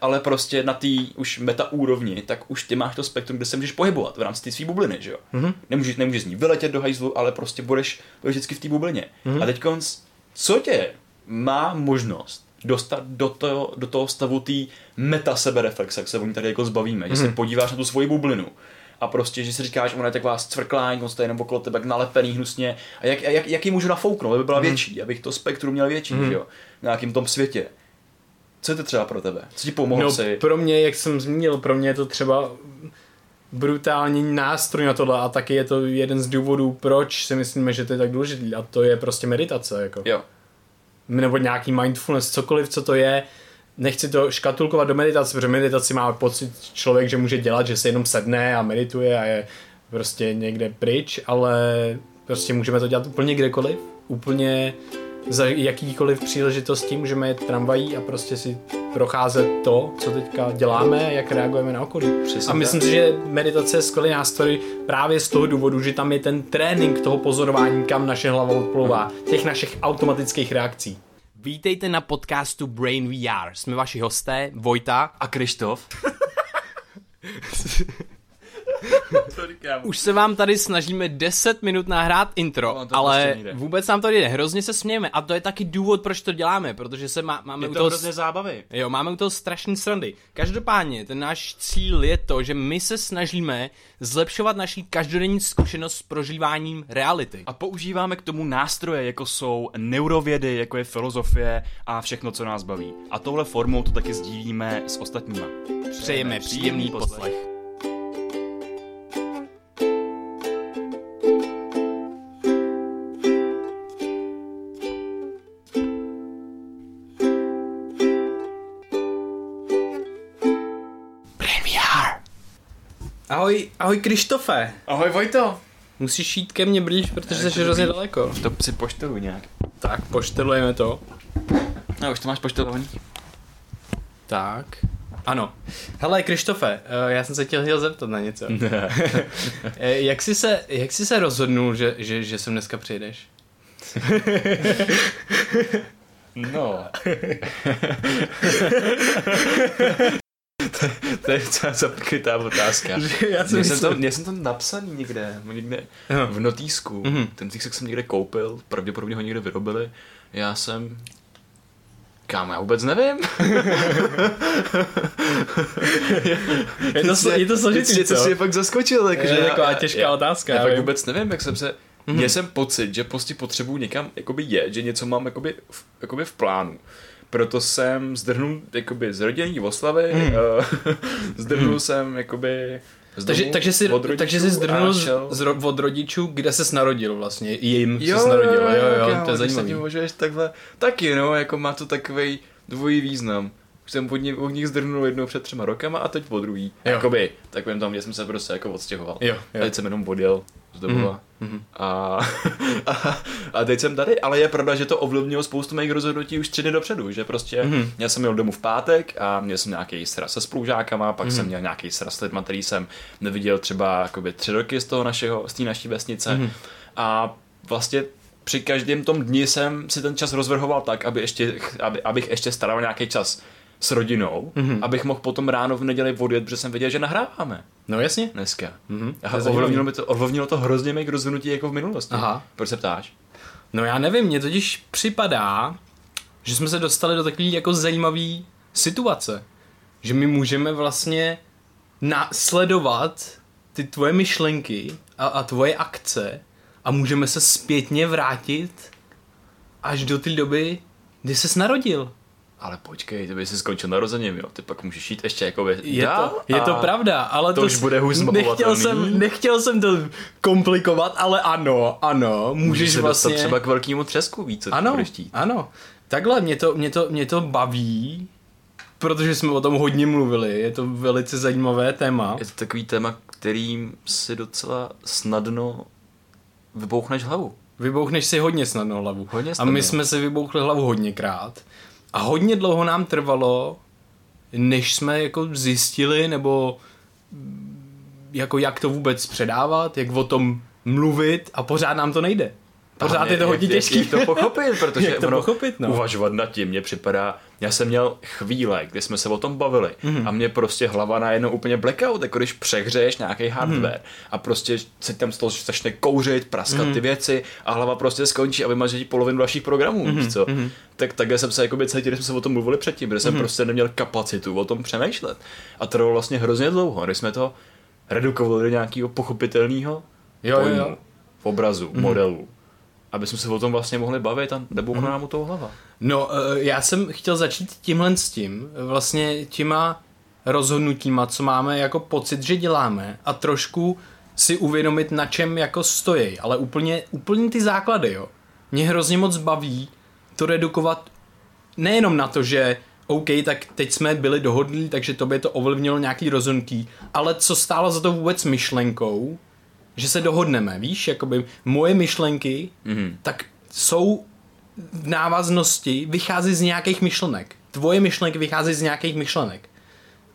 ale prostě na té už meta úrovni, tak už ty máš to spektrum, kde se můžeš pohybovat v rámci té své bubliny, že jo? Mm-hmm. Nemůžeš, nemůžeš z ní vyletět do hajzlu, ale prostě budeš, budeš vždycky v té bublině. Mm-hmm. A teď co tě má možnost dostat do toho, do toho stavu té meta sebereflexe, jak se o ní tady jako zbavíme, mm-hmm. že se mhm. podíváš na tu svoji bublinu a prostě, že si říkáš, ona je tak vás cvrklá, on stojí jenom okolo tebe nalepený hnusně a jak, jak, jak ji můžu nafouknout, aby byla mm. větší, abych to spektrum měl větší, mm. že jo, v nějakým tom světě. Co je to třeba pro tebe? Co ti pomohlo no, si? Pro mě, jak jsem zmínil, pro mě je to třeba brutální nástroj na tohle a taky je to jeden z důvodů, proč si myslíme, že to je tak důležitý a to je prostě meditace. Jako. Jo. Nebo nějaký mindfulness, cokoliv, co to je, nechci to škatulkovat do meditace, protože meditaci má pocit člověk, že může dělat, že se jenom sedne a medituje a je prostě někde pryč, ale prostě můžeme to dělat úplně kdekoliv, úplně za jakýkoliv příležitosti můžeme jet tramvají a prostě si procházet to, co teďka děláme, jak reagujeme na okolí. Přesně a myslím tak. si, že meditace je skvělý nástroj právě z toho důvodu, že tam je ten trénink toho pozorování, kam naše hlava odplouvá, těch našich automatických reakcí. Vítejte na podcastu Brain VR. Jsme vaši hosté, Vojta a Krištof. Už se vám tady snažíme 10 minut nahrát intro, no, ale prostě vůbec nám to jde. Hrozně se smějeme a to je taky důvod, proč to děláme, protože se má, máme je to u toho hrozně zábavy. Jo, máme u toho strašný srandy. Každopádně, ten náš cíl je to, že my se snažíme zlepšovat naší každodenní zkušenost s prožíváním reality. A používáme k tomu nástroje, jako jsou neurovědy, jako je filozofie a všechno, co nás baví. A touhle formou to taky sdílíme s ostatníma. Přejeme příjemný poslech. Ahoj, ahoj Krištofe. Ahoj Vojto. Musíš jít ke mně blíž, protože jsi hrozně daleko. To si pošteluj nějak. Tak, poštelujeme to. No, už to máš poštelovaný. Tak. Ano. Hele, Krištofe, eh, já jsem se chtěl zeptat na něco. Eh, jak, jsi se, jak jsi se rozhodnul, že, že, že sem dneska přijdeš? No. to, to je docela zapkrytá otázka. já jsem, jsem, to, měl jsem to napsaný někde, někde v notýsku. Mm-hmm. Ten notýsek jsem někde koupil, pravděpodobně ho někde vyrobili. Já jsem Kámo, já vůbec nevím. je, to, je to složitý, co? Jsi je fakt zaskočil. Tak, je taková těžká já, otázka. Já, já fakt vůbec nevím, jak jsem se... Mm-hmm. Měl jsem pocit, že prostě potřebuji někam jakoby jet, že něco mám jakoby, v, jakoby v plánu proto jsem zdrhnul jakoby z rodinní oslavy, mm. uh, zdrhnul mm. jsem jakoby z takže, takže, jsi, takže jsi zdrhnul šel... z, od rodičů, kde se narodil vlastně, jim jo, se narodil, jo, jo, jo, jo to je zajímavé. můžeš takhle, taky no, jako má to takový dvojí význam. Už jsem od nich, od nich zdrhnul jednou před třema rokama a teď po druhý. Jo. Jakoby, takovým tam, kde jsem se prostě jako odstěhoval. Jo, jo. Teď jsem jenom odjel z domova. Mm-hmm. A, a, a teď jsem tady, ale je pravda, že to ovlivnilo spoustu mých rozhodnutí už tři dny dopředu, že prostě mm-hmm. já jsem měl domů v pátek a měl jsem nějaký sraz se spolužákama, pak mm-hmm. jsem měl nějaký sraz s lidma, který jsem neviděl třeba jakoby tři roky z toho našeho, z té naší vesnice mm-hmm. a vlastně při každém tom dni jsem si ten čas rozvrhoval tak, aby ještě, aby, abych ještě staral nějaký čas s rodinou, mm-hmm. abych mohl potom ráno v neděli odjet, protože jsem věděl, že nahráváme. No jasně. Dneska. Mm-hmm. A ovlivnilo, mi to, ovlivnilo to hrozně mých rozhodnutí jako v minulosti. Aha. Proč se ptáš? No já nevím, mně totiž připadá, že jsme se dostali do takové jako zajímavé situace. Že my můžeme vlastně nasledovat ty tvoje myšlenky a, a tvoje akce a můžeme se zpětně vrátit až do té doby, kdy ses narodil ale počkej, ty by si skončil narozením, jo, ty pak můžeš jít ještě jako je to, je to pravda, ale to, to už bude hůř nechtěl jsem, nechtěl jsem to komplikovat, ale ano, ano, můžeš, můžeš se vlastně... třeba k velkému třesku víc, co ano, ano, takhle, mě to, mě, to, mě to baví, protože jsme o tom hodně mluvili, je to velice zajímavé téma. Je to takový téma, kterým si docela snadno vybouchneš hlavu. Vybouchneš si hodně snadno hlavu. Hodně snadno. A my jsme si vybouchli hlavu hodněkrát. A hodně dlouho nám trvalo, než jsme jako zjistili, nebo jako jak to vůbec předávat, jak o tom mluvit a pořád nám to nejde. Pořád je to hodně těžké. Jak, jak to pochopit, protože jak to ono, pochopit, no. uvažovat nad tím mě připadá, já jsem měl chvíle, kdy jsme se o tom bavili mm-hmm. a mě prostě hlava najednou úplně blackout, jako když přehřeješ nějaký hardware mm-hmm. a prostě se tam z toho začne kouřit, praskat mm-hmm. ty věci a hlava prostě skončí a vymaže polovinu dalších programů, mm-hmm. víš co? Mm-hmm. Tak takhle jsem se jako cítil, když jsme se o tom mluvili předtím, protože jsem mm-hmm. prostě neměl kapacitu o tom přemýšlet. A to bylo vlastně hrozně dlouho, když jsme to redukovali do nějakého pochopitelného jo, jo, jo. v obrazu, mm-hmm. modelu aby jsme se o tom vlastně mohli bavit a neboukne mm. nám u toho hlava. No, eh, já jsem chtěl začít tímhle s tím, vlastně těma rozhodnutíma, co máme jako pocit, že děláme a trošku si uvědomit, na čem jako stojí, ale úplně, úplně ty základy, jo. Mě hrozně moc baví to redukovat nejenom na to, že OK, tak teď jsme byli dohodlí, takže to by to ovlivnilo nějaký rozhodnutí, ale co stálo za to vůbec myšlenkou, že se dohodneme, víš, jakoby moje myšlenky, mm-hmm. tak jsou v návaznosti, vychází z nějakých myšlenek. Tvoje myšlenky vychází z nějakých myšlenek.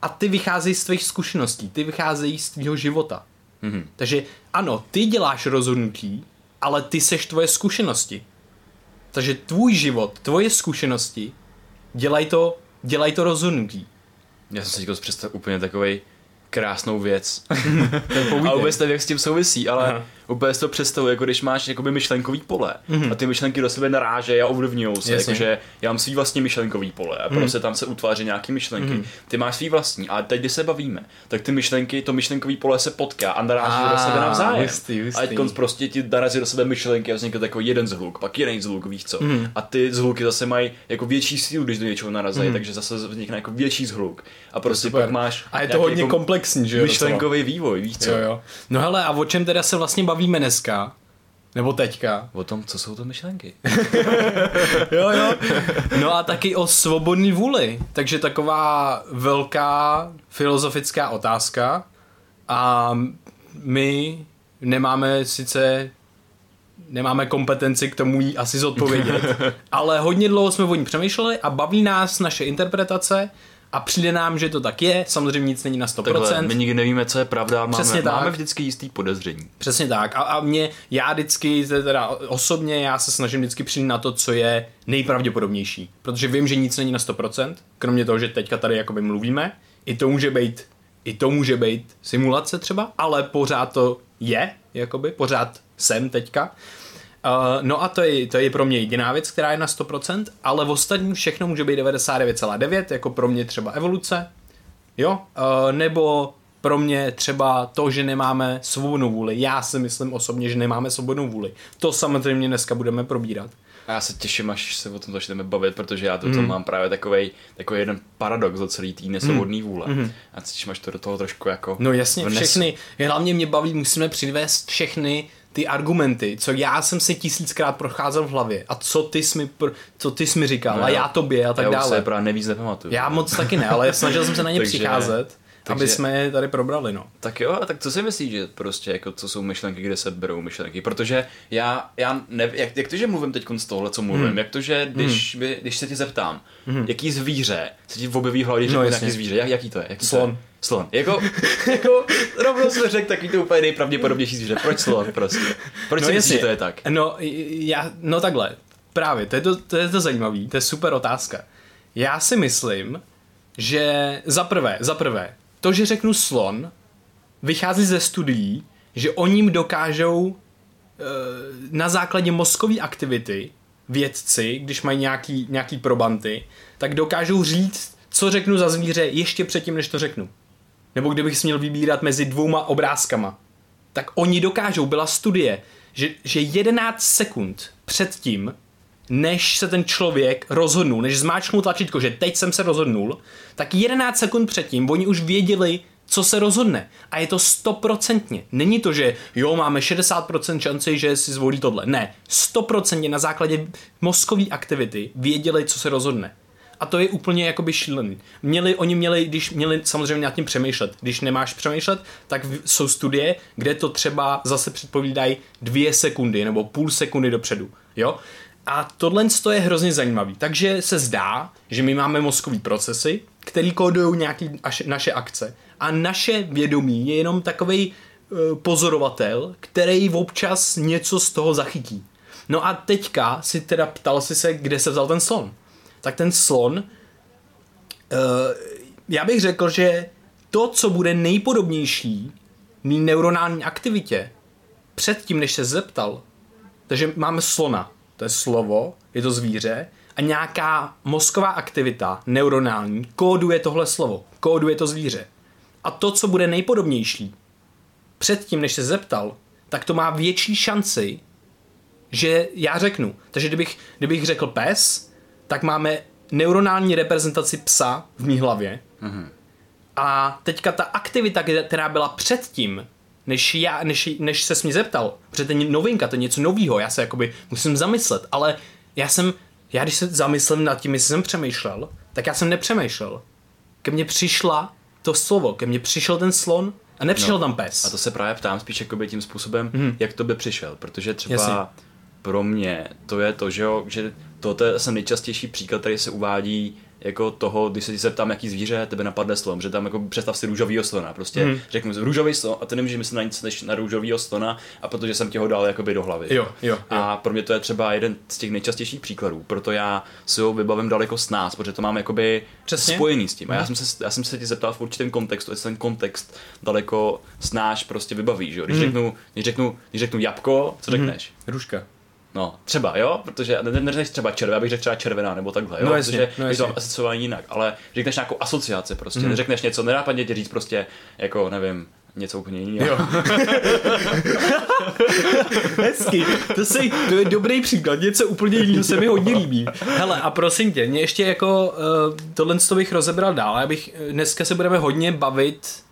A ty vychází z tvých zkušeností, ty vycházejí z tvého života. Mm-hmm. Takže ano, ty děláš rozhodnutí, ale ty seš tvoje zkušenosti. Takže tvůj život, tvoje zkušenosti dělají to, dělaj to rozhodnutí. Já jsem si představil úplně takovej krásnou věc. a vůbec nevím, jak s tím souvisí, ale Aha úplně si to představuji, jako když máš jakoby myšlenkový pole mm-hmm. a ty myšlenky do sebe narážejí a ovlivňují se, jakože já mám svý vlastní myšlenkový pole a mm-hmm. prostě tam se utváří nějaký myšlenky. Mm-hmm. Ty máš svý vlastní, a teď, když se bavíme, tak ty myšlenky, to myšlenkový pole se potká a naráží a, do sebe navzájem. Jistý, jistý. A teď prostě ti narazí do sebe myšlenky a vznikne jako jeden zhluk, pak jiný zhluk, víš co. Mm-hmm. A ty zhluky zase mají jako větší sílu, když do něčeho narazí, mm-hmm. takže zase vznikne jako větší zhluk. A prostě pak máš. A je to hodně jako komplexní, že jo? Myšlenkový vývoj, víš co. Jo, jo. No hele, a o čem teda se vlastně bavíme dneska? Nebo teďka. O tom, co jsou to myšlenky. jo, jo. No a taky o svobodný vůli. Takže taková velká filozofická otázka. A my nemáme sice nemáme kompetenci k tomu jí asi zodpovědět, ale hodně dlouho jsme o ní přemýšleli a baví nás naše interpretace a přijde nám, že to tak je, samozřejmě nic není na 100%. Takhle, my nikdy nevíme, co je pravda, máme, Přesně tak. máme vždycky jistý podezření. Přesně tak a, a mě, já vždycky, teda osobně, já se snažím vždycky přijít na to, co je nejpravděpodobnější, protože vím, že nic není na 100%, kromě toho, že teďka tady jakoby mluvíme, i to může být i to může být simulace třeba, ale pořád to je, jakoby, pořád jsem teďka. Uh, no a to je, to je pro mě jediná věc, která je na 100%, ale v ostatním všechno může být 99,9, jako pro mě třeba evoluce, jo, uh, nebo pro mě třeba to, že nemáme svobodnou vůli. Já si myslím osobně, že nemáme svobodnou vůli. To samozřejmě dneska budeme probírat. A já se těším, až se o tom začneme bavit, protože já to mm. mám právě takový takový jeden paradox do celý té nesvobodné mm. vůle. Mm. A se těším, až to do toho trošku jako... No jasně, všechny, hlavně mě baví, musíme přivést všechny ty argumenty, co já jsem si tisíckrát procházel v hlavě a co ty jsi mi, co ty jsi mi říkal no, a já tobě a tak já dále. Já právě nevíc nepamatuju. Já moc taky ne, ale snažil jsem se na ně Takže... přicházet. Takže, aby jsme je tady probrali, no. Tak jo, tak co si myslíš, že prostě jako co jsou myšlenky, kde se berou myšlenky? Protože já, já ne, jak, jak to, že mluvím teď z tohle, co mluvím, hmm. jak to, že když, hmm. by, když se ti zeptám, hmm. jaký zvíře se ti objeví v hlavě, že no, nějaký zvíře, jak, jaký to je? Jaký Slon. To je? Slon. Jako, jako rovnou jsme řekl taky to úplně nejpravděpodobnější zvíře. Proč slon prostě? Proč no, si myslíš, že to je tak? No, já, no takhle. Právě, to je to, to je to zajímavé, to je super otázka. Já si myslím, že za prvé, za prvé, to, že řeknu slon, vychází ze studií, že oni dokážou e, na základě mozkové aktivity vědci, když mají nějaký, nějaký probanty, tak dokážou říct, co řeknu za zvíře ještě předtím, než to řeknu. Nebo kdybych měl vybírat mezi dvouma obrázkama. Tak oni dokážou, byla studie, že, že 11 sekund předtím, než se ten člověk rozhodnul, než zmáčknul tlačítko, že teď jsem se rozhodnul, tak 11 sekund předtím oni už věděli, co se rozhodne. A je to stoprocentně. Není to, že jo, máme 60% šanci, že si zvolí tohle. Ne, stoprocentně na základě mozkové aktivity věděli, co se rozhodne. A to je úplně jakoby šílený. Měli, oni měli, když měli samozřejmě nad tím přemýšlet. Když nemáš přemýšlet, tak jsou studie, kde to třeba zase předpovídají dvě sekundy nebo půl sekundy dopředu. Jo? A tohle je hrozně zajímavý. Takže se zdá, že my máme mozkové procesy, které kódují nějaké naše akce. A naše vědomí je jenom takový uh, pozorovatel, který občas něco z toho zachytí. No a teďka si teda ptal si se, kde se vzal ten slon. Tak ten slon, uh, já bych řekl, že to, co bude nejpodobnější mý neuronální aktivitě, předtím, než se zeptal, takže máme slona, to je slovo, je to zvíře, a nějaká mozková aktivita, neuronální, kóduje tohle slovo, kóduje to zvíře. A to, co bude nejpodobnější, předtím, než se zeptal, tak to má větší šanci, že já řeknu. Takže kdybych, kdybych řekl pes, tak máme neuronální reprezentaci psa v mý hlavě. Mm-hmm. A teďka ta aktivita, která byla předtím, než, já, než, než se mě zeptal, protože to je novinka, to je něco nového, já se jakoby musím zamyslet, ale já jsem, já když se zamyslím nad tím, jestli jsem přemýšlel, tak já jsem nepřemýšlel. Ke mně přišla to slovo, ke mně přišel ten slon a nepřišel no, tam pes. A to se právě ptám spíš jakoby tím způsobem, mm. jak to by přišel, protože třeba Jasně. pro mě to je to, že, jo, že to je asi nejčastější příklad, který se uvádí jako toho, když se ti zeptám, jaký zvíře tebe napadne slon, že tam jako představ si růžový slona, prostě mm. řeknu růžový slon a ty nemůžeš myslet na nic než na růžový slona a protože jsem ti ho dal jakoby do hlavy. Jo, jo, jo. A pro mě to je třeba jeden z těch nejčastějších příkladů, proto já si ho vybavím daleko s nás, protože to mám jakoby Přesně. spojený s tím. A já mhm. jsem, se, já jsem se ti zeptal v určitém kontextu, jestli ten kontext daleko snáš prostě vybaví, že Když, mm. řeknu, když, řeknu, když řeknu jabko, co mm. řekneš? Růžka. No, třeba, jo, protože ne, neřekneš třeba červená, abych řekl třeba červená nebo takhle, jo, no, jasně, protože no, je to asociování jinak, ale řekneš nějakou asociaci prostě, mm. neřekneš něco, nenápadně ti říct prostě, jako, nevím, něco úplně jiného. Jo. Hezky, to, si, to je dobrý příklad, něco úplně jiného se mi hodně líbí. Hele, a prosím tě, mě ještě jako uh, tohle bych rozebral dál, já bych, dneska se budeme hodně bavit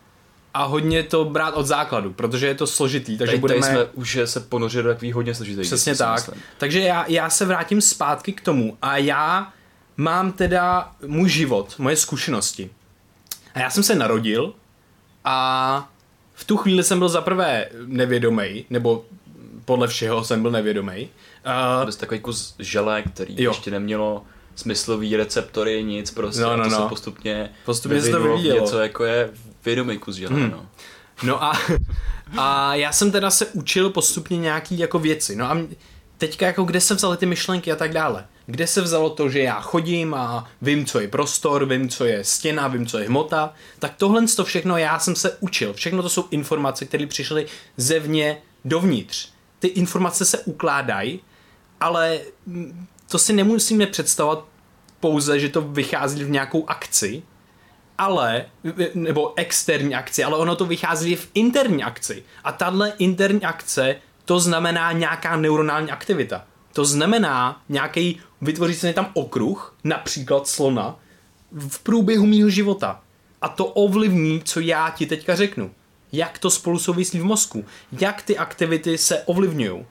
a hodně to brát od základu, protože je to složitý, takže tady, budeme... Tady jsme už se ponořili do takový hodně složitý. Přesně tak. Myslím. Takže já, já se vrátím zpátky k tomu a já mám teda můj život, moje zkušenosti. A já jsem se narodil a v tu chvíli jsem byl zaprvé nevědomý, nebo podle všeho jsem byl nevědomý. Uh, to je takový kus žele, který jo. ještě nemělo smyslový receptory, nic prostě. No, no, no. se postupně, postupně se to vyvíjelo. něco jako je vědomý kus žele, hmm. no. No a, a já jsem teda se učil postupně nějaký jako věci. No a teďka jako kde se vzaly ty myšlenky a tak dále. Kde se vzalo to, že já chodím a vím, co je prostor, vím, co je stěna, vím, co je hmota, tak tohle to všechno já jsem se učil. Všechno to jsou informace, které přišly zevně dovnitř. Ty informace se ukládají, ale to si nemusíme představovat pouze, že to vychází v nějakou akci, ale, nebo externí akci, ale ono to vychází v interní akci. A tahle interní akce, to znamená nějaká neuronální aktivita. To znamená nějaký, vytvoří se tam okruh, například slona, v průběhu mýho života. A to ovlivní, co já ti teďka řeknu. Jak to spolu souvislí v mozku. Jak ty aktivity se ovlivňují.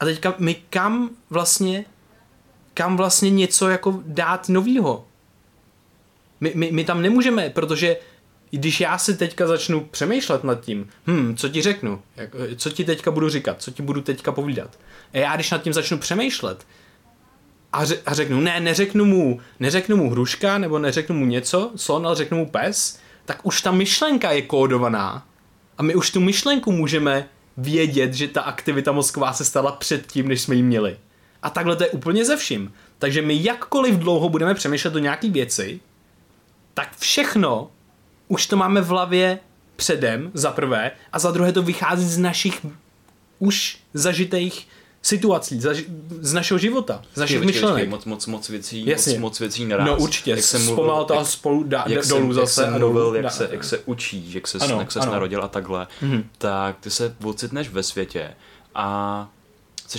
A teďka my kam vlastně, kam vlastně něco jako dát novýho my, my, my tam nemůžeme, protože když já si teďka začnu přemýšlet nad tím, hm, co ti řeknu, jak, co ti teďka budu říkat, co ti budu teďka povídat. A já když nad tím začnu přemýšlet a, ře, a řeknu, ne, neřeknu mu, neřeknu mu hruška, nebo neřeknu mu něco, slon, ale řeknu mu pes, tak už ta myšlenka je kódovaná a my už tu myšlenku můžeme vědět, že ta aktivita mozková se stala před tím, než jsme ji měli. A takhle to je úplně ze vším. Takže my jakkoliv dlouho budeme přemýšlet o nějaký věci, tak všechno už to máme v hlavě předem, za prvé, a za druhé to vychází z našich už zažitých situací, zaži- z našeho života, z našich počkej, myšlenek. Počkej, moc, moc, moc věcí, Jasně. moc, moc věcí naraz. No určitě, jak jsem mluvil, to jak, spolu dá, jak dolů jsem, zase. Jak jsem mluvil, jak, se, jak se učí, jak se, ano, jak se narodil a takhle, mm-hmm. tak ty se ocitneš ve světě a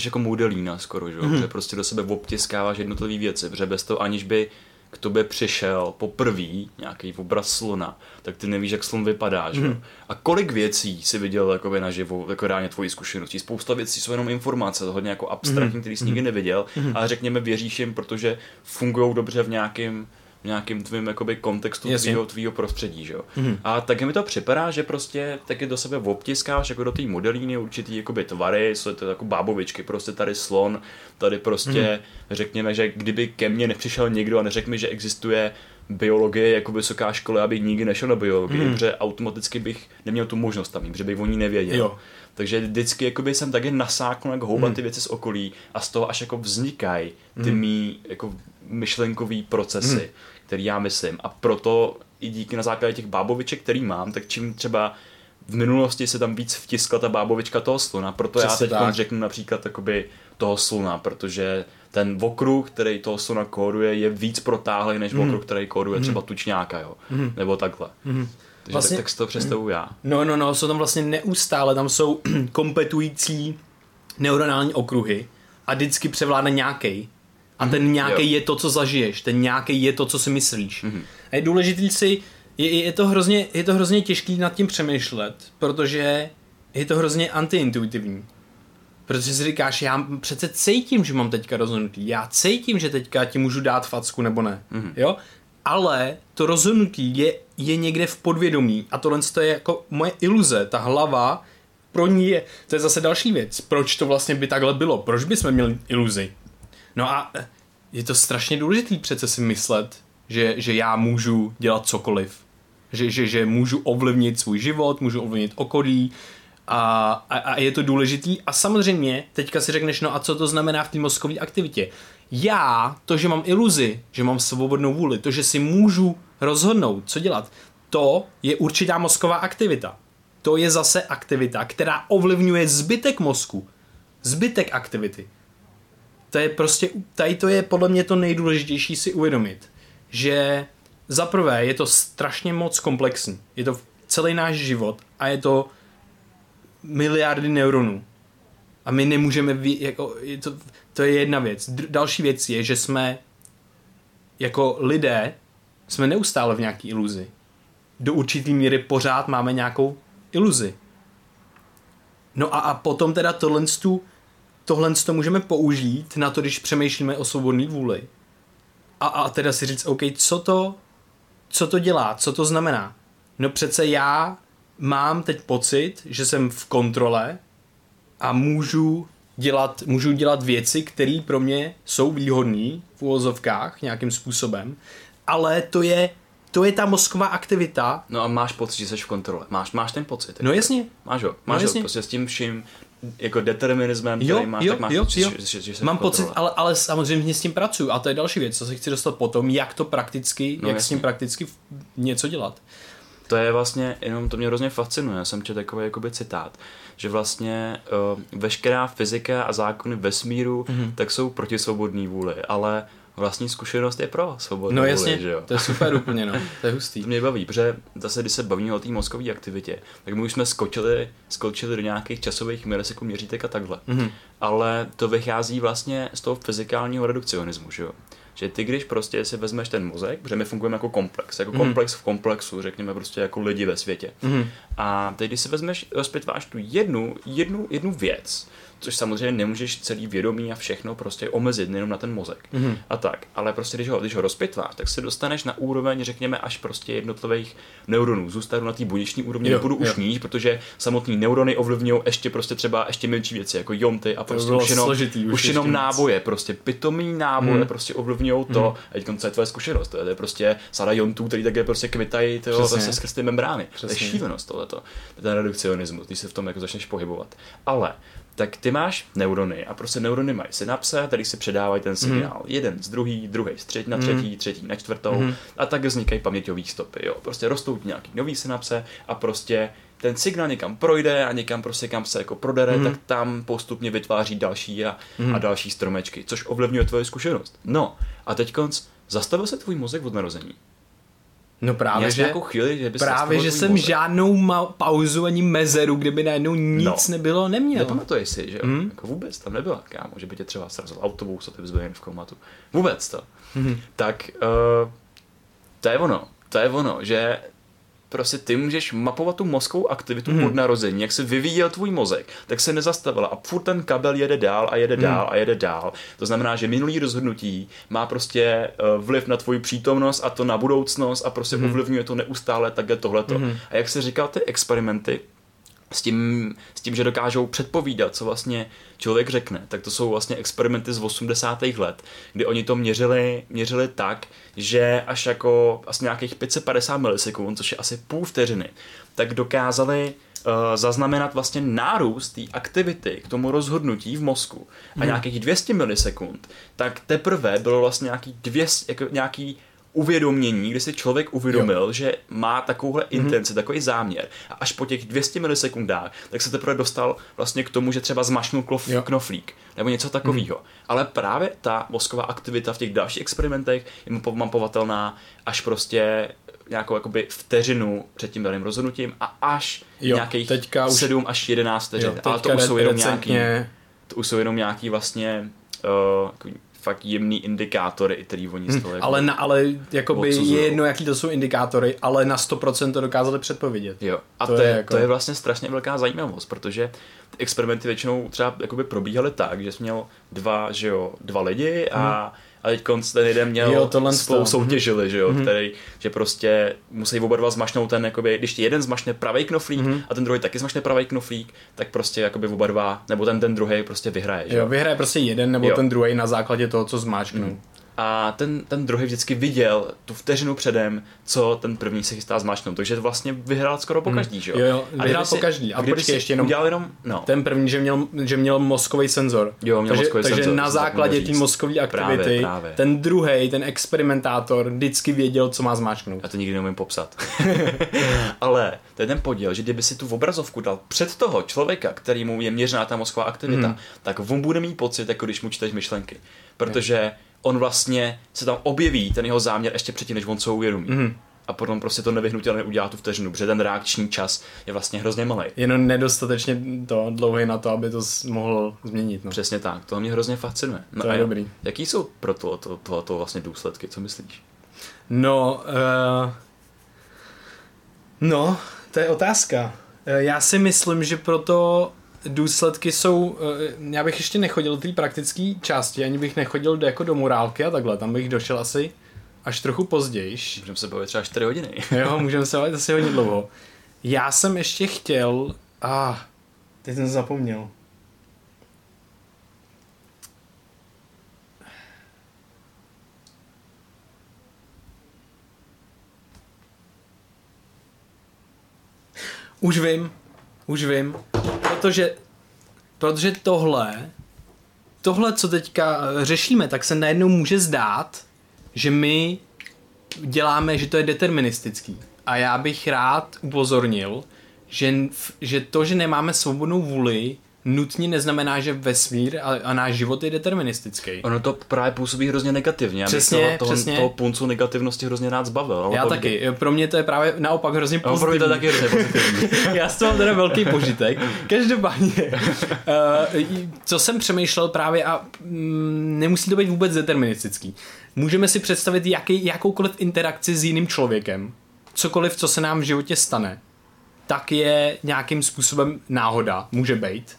jsi jako modelína skoro, že? Mm-hmm. že prostě do sebe obtiskáváš jednotlivé věci, protože bez toho aniž by k tobě přišel poprvé nějaký obraz slona, tak ty nevíš, jak slon vypadá, že? Mm. A kolik věcí si viděl jakoby naživo, jako reálně tvojí zkušenosti. Spousta věcí jsou jenom informace, hodně jako abstraktní, mm. který jsi nikdy neviděl, mm. ale řekněme věříš jim, protože fungují dobře v nějakém nějakým tvým jakoby kontextu tvýho, tvýho prostředí, že jo. Mm-hmm. A taky mi to připadá, že prostě taky do sebe obtiskáš jako do té modelíny určitý jakoby tvary, jsou to jako bábovičky, prostě tady slon, tady prostě mm-hmm. řekněme, že kdyby ke mně nepřišel někdo a neřekl mi, že existuje biologie jako vysoká škola, abych nikdy nešel na biologii, mm. protože automaticky bych neměl tu možnost tam jít, protože bych o ní nevěděl. Jo. Takže vždycky jakoby jsem taky nasáknul jako houbat mm. ty věci z okolí a z toho až jako vznikají ty mm. mý jako myšlenkový procesy, mm. Který já myslím. A proto i díky na základě těch báboviček, který mám, tak čím třeba v minulosti se tam víc vtiskla ta bábovička toho sluna, proto Přesně já teď řeknu například takoby toho sluna, protože ten okruh, který toho sluna kóduje, je víc protáhlý než mm. okruh, který kóduje mm. třeba tučňáka, jo, mm. nebo takhle. Mm. Takže vlastně, tak, tak si to představuji já. No, no, no, jsou tam vlastně neustále, tam jsou kompetující neuronální okruhy a vždycky převládne nějaký. A ten nějaký je to, co zažiješ, ten nějaký je to, co si myslíš. Mm-hmm. A je důležitý si, je, je, to hrozně, je to hrozně těžký nad tím přemýšlet, protože je to hrozně antiintuitivní. Protože si říkáš, já přece cítím, že mám teďka rozhodnutí, já cítím, že teďka ti můžu dát facku nebo ne, mm-hmm. jo? Ale to rozhodnutí je, je někde v podvědomí a tohle je jako moje iluze, ta hlava pro ní je, to je zase další věc, proč to vlastně by takhle bylo, proč bychom měli iluzi. No a je to strašně důležité přece si myslet, že, že já můžu dělat cokoliv. Že, že, že můžu ovlivnit svůj život, můžu ovlivnit okolí a, a, a je to důležitý. A samozřejmě teďka si řekneš, no a co to znamená v té mozkové aktivitě? Já, to, že mám iluzi, že mám svobodnou vůli, to, že si můžu rozhodnout, co dělat, to je určitá mozková aktivita. To je zase aktivita, která ovlivňuje zbytek mozku. Zbytek aktivity to je prostě, tady to je podle mě to nejdůležitější si uvědomit, že za prvé je to strašně moc komplexní. Je to celý náš život a je to miliardy neuronů. A my nemůžeme, jako, je to, to je jedna věc. D- další věc je, že jsme jako lidé jsme neustále v nějaký iluzi. Do určitý míry pořád máme nějakou iluzi. No a, a potom teda tohle tu tohle to můžeme použít na to, když přemýšlíme o svobodné vůli. A, a teda si říct, OK, co to, co to dělá, co to znamená? No přece já mám teď pocit, že jsem v kontrole a můžu dělat, můžu dělat věci, které pro mě jsou výhodné v úvozovkách nějakým způsobem, ale to je to je ta mozková aktivita. No a máš pocit, že jsi v kontrole. Máš, máš ten pocit. No jasně. Máš ho. Máš no, jasně. ho. Prostě s tím vším jako determinismem, jo, který máš, jo, tak máš jo, pocit, jo. Že, že, že Mám pocit, ale, ale samozřejmě s tím pracuju a to je další věc, co se chci dostat potom, jak to prakticky, no, jak jasně. s tím prakticky něco dělat. To je vlastně, jenom to mě hrozně fascinuje, já jsem četl takový jakoby citát, že vlastně uh, veškerá fyzika a zákony vesmíru mm-hmm. tak jsou proti svobodný vůli, ale vlastní zkušenost je pro svobodnou No jasně, vůli, že jo? to je super úplně, no, to je hustý. To mě baví, protože zase, když se bavíme o té mozkové aktivitě, tak my už jsme skočili, skočili do nějakých časových milisekund měřítek a takhle. Mm-hmm. Ale to vychází vlastně z toho fyzikálního redukcionismu, že jo? že ty, když prostě si vezmeš ten mozek, protože my fungujeme jako komplex, jako mm. komplex v komplexu, řekněme prostě jako lidi ve světě. Mm. A teď, když si vezmeš, rozpitváš tu jednu, jednu, jednu věc, což samozřejmě nemůžeš celý vědomí a všechno prostě omezit jenom na ten mozek mm-hmm. a tak. Ale prostě když ho, když ho rozpitváš, tak se dostaneš na úroveň, řekněme, až prostě jednotlivých neuronů. Zůstanu na té buněční úrovni, jo, nebudu jo. už níž, protože samotný neurony ovlivňují ještě prostě třeba ještě menší věci, jako jonty a prostě už jenom, složitý, už, už jenom náboje, prostě pitomý náboje mm. prostě ovlivňují to. Mm. A teď co je tvoje zkušenost? To je, to je prostě sada jontů, který také prostě kmitají zase skrz ty membrány. Přesně. To je šílenost tohleto. Ten redukcionismus, když se v tom jako začneš pohybovat. Ale tak ty máš neurony a prostě neurony mají synapse, tady si předávají ten signál. Mm. Jeden z druhý, druhý z třetí na třetí, mm. třetí na čtvrtou mm. a tak vznikají paměťové stopy. Jo. Prostě rostou nějaký nový synapse a prostě ten signál někam projde a někam prostě kam se jako prodere, mm. tak tam postupně vytváří další a, mm. a další stromečky, což ovlivňuje tvoje zkušenost. No a teď konc, zastavil se tvůj mozek od narození. No právě, že, chvíli, že právě, že jsem mozek. žádnou ma- pauzu ani mezeru, kdyby najednou nic no. nebylo, neměl. Nepamatuješ si, že mm. jako vůbec tam nebyla, kámo, že by tě třeba srazil autobus a ty bys byl jen v komatu. Vůbec to. Mm. Tak uh, to je ono, to je ono, že prostě ty můžeš mapovat tu mozkovou aktivitu hmm. od narození, jak se vyvíjel tvůj mozek, tak se nezastavila a furt ten kabel jede dál a jede hmm. dál a jede dál. To znamená, že minulý rozhodnutí má prostě uh, vliv na tvoji přítomnost a to na budoucnost a prostě hmm. ovlivňuje to neustále takhle tohleto. Hmm. A jak se říkal ty experimenty, s tím, s tím, že dokážou předpovídat, co vlastně člověk řekne, tak to jsou vlastně experimenty z 80. let, kdy oni to měřili, měřili tak, že až jako asi nějakých 550 milisekund, což je asi půl vteřiny, tak dokázali uh, zaznamenat vlastně nárůst té aktivity k tomu rozhodnutí v mozku. A hmm. nějakých 200 milisekund, tak teprve bylo vlastně nějaký, 200, jako nějaký uvědomění, kdy si člověk uvědomil, jo. že má takovouhle mm-hmm. intenci, takový záměr a až po těch 200 milisekundách, tak se teprve dostal vlastně k tomu, že třeba zmašnul klof, knoflík nebo něco takového. Mm. Ale právě ta mozková aktivita v těch dalších experimentech je mapovatelná až prostě nějakou jakoby vteřinu před tím daným rozhodnutím a až jo, nějakých teďka 7 už, až 11 vteřin. Ale to už jsou jenom nějaký, to už jsou jenom nějaký vlastně uh, fakt jemný indikátory, který oni z toho hmm, jako Ale, na, ale jakoby je jedno, jaký to jsou indikátory, ale na 100% to dokázali předpovědět. Jo. A to, to, je, jako... to je vlastně strašně velká zajímavost, protože ty experimenty většinou třeba jakoby probíhaly tak, že jsi měl dva, že jo, dva lidi a hmm a teď ten jeden měl jo, spolu to. soutěžili, že jo, mm-hmm. který, že prostě musí oba dva zmašnout ten, jakoby, když ti jeden zmašne pravý knoflík mm-hmm. a ten druhý taky zmašne pravý knoflík, tak prostě jakoby oba dva, nebo ten ten druhý prostě vyhraje, že jo. vyhraje prostě jeden nebo jo. ten druhý na základě toho, co zmáčknou. Mm a ten, ten druhý vždycky viděl tu vteřinu předem, co ten první se chystá zmáčknout, takže vlastně vyhrál skoro po hmm. každý, že jo? Jo, jo, vyhrál po každý. A počkej, ještě jenom, jenom no. ten první, že měl, že měl mozkový senzor. Jo, měl takže, mozkový takže senzor. na základě té mozkové aktivity, právě, právě. ten druhý, ten experimentátor, vždycky věděl, co má zmáčknout. Já to nikdy neumím popsat. Ale to je ten podíl, že kdyby si tu obrazovku dal před toho člověka, kterýmu je měřená ta mozková aktivita, hmm. tak on bude mít pocit, jako když mu čteš myšlenky. Protože on vlastně se tam objeví, ten jeho záměr ještě předtím, než on co uvědomí. Mm-hmm. A potom prostě to nevyhnutelně udělá tu vteřinu, protože ten reakční čas je vlastně hrozně malý. Jenom nedostatečně to dlouhý na to, aby to mohl změnit. No. Přesně tak, to mě hrozně fascinuje. No to je dobrý. Jaký jsou pro to, to, to, to vlastně důsledky, co myslíš? No, uh, no, to je otázka. Uh, já si myslím, že proto důsledky jsou, eh, já bych ještě nechodil do té praktické části, ani bych nechodil do, jako do morálky a takhle, tam bych došel asi až trochu později. Můžeme se bavit třeba 4 hodiny. jo, můžeme se bavit asi hodně dlouho. Já jsem ještě chtěl, a ah, teď jsem zapomněl. Už vím, už vím protože, protože tohle, tohle, co teďka eh, řešíme, tak se najednou může zdát, že my děláme, že to je deterministický. A já bych rád upozornil, že, že to, že nemáme svobodnou vůli, nutně neznamená, že vesmír a, a náš život je deterministický. Ono to právě působí hrozně negativně. Přesně, toho, toho, přesně. toho puncu negativnosti hrozně rád zbavil. Já taky. Kdy... Pro mě to je právě naopak hrozně pozitivní. No, pro mě to taky hrozně pozitivní. Já s mám teda velký požitek. Každopádně, uh, co jsem přemýšlel právě a mm, nemusí to být vůbec deterministický. Můžeme si představit jaký, jakoukoliv interakci s jiným člověkem, cokoliv, co se nám v životě stane, tak je nějakým způsobem náhoda, může být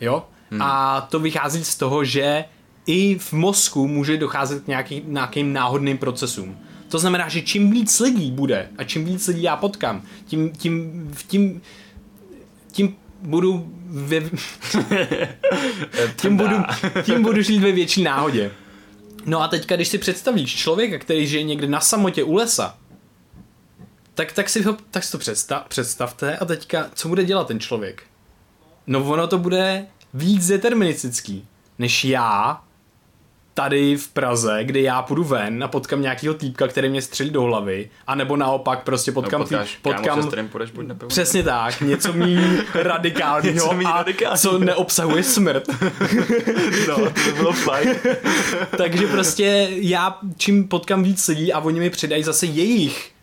Jo? Hmm. A to vychází z toho, že i v mozku může docházet k nějaký, nějakým náhodným procesům. To znamená, že čím víc lidí bude a čím víc lidí já potkám, tím, tím, tím, tím budu ve, tím, budu, tím budu žít ve větší náhodě. No a teďka, když si představíš člověka, který žije někde na samotě u lesa, tak, tak si, ho, tak si to představ, představte a teďka, co bude dělat ten člověk? No ono to bude víc deterministický, než já tady v Praze, kde já půjdu ven a potkám nějakého týpka, který mě střelí do hlavy, anebo naopak prostě potkám... No, potkáš, potkám kámo, půjdeš buď Přesně tak, něco mý radikálního něco mý a radikální. co neobsahuje smrt. no, to by bylo fajn. Takže prostě já čím potkám víc lidí a oni mi přidají zase jejich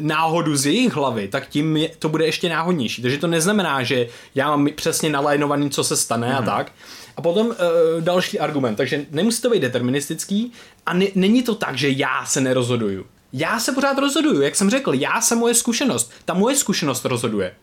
náhodu z jejich hlavy, tak tím je, to bude ještě náhodnější. Takže to neznamená, že já mám přesně nalajnovaný, co se stane mm-hmm. a mhm. tak. A potom uh, další argument. Takže nemusí to být deterministický a ne, není to tak, že já se nerozhoduju. Já se pořád rozhoduju, jak jsem řekl, já jsem moje zkušenost. Ta moje zkušenost rozhoduje.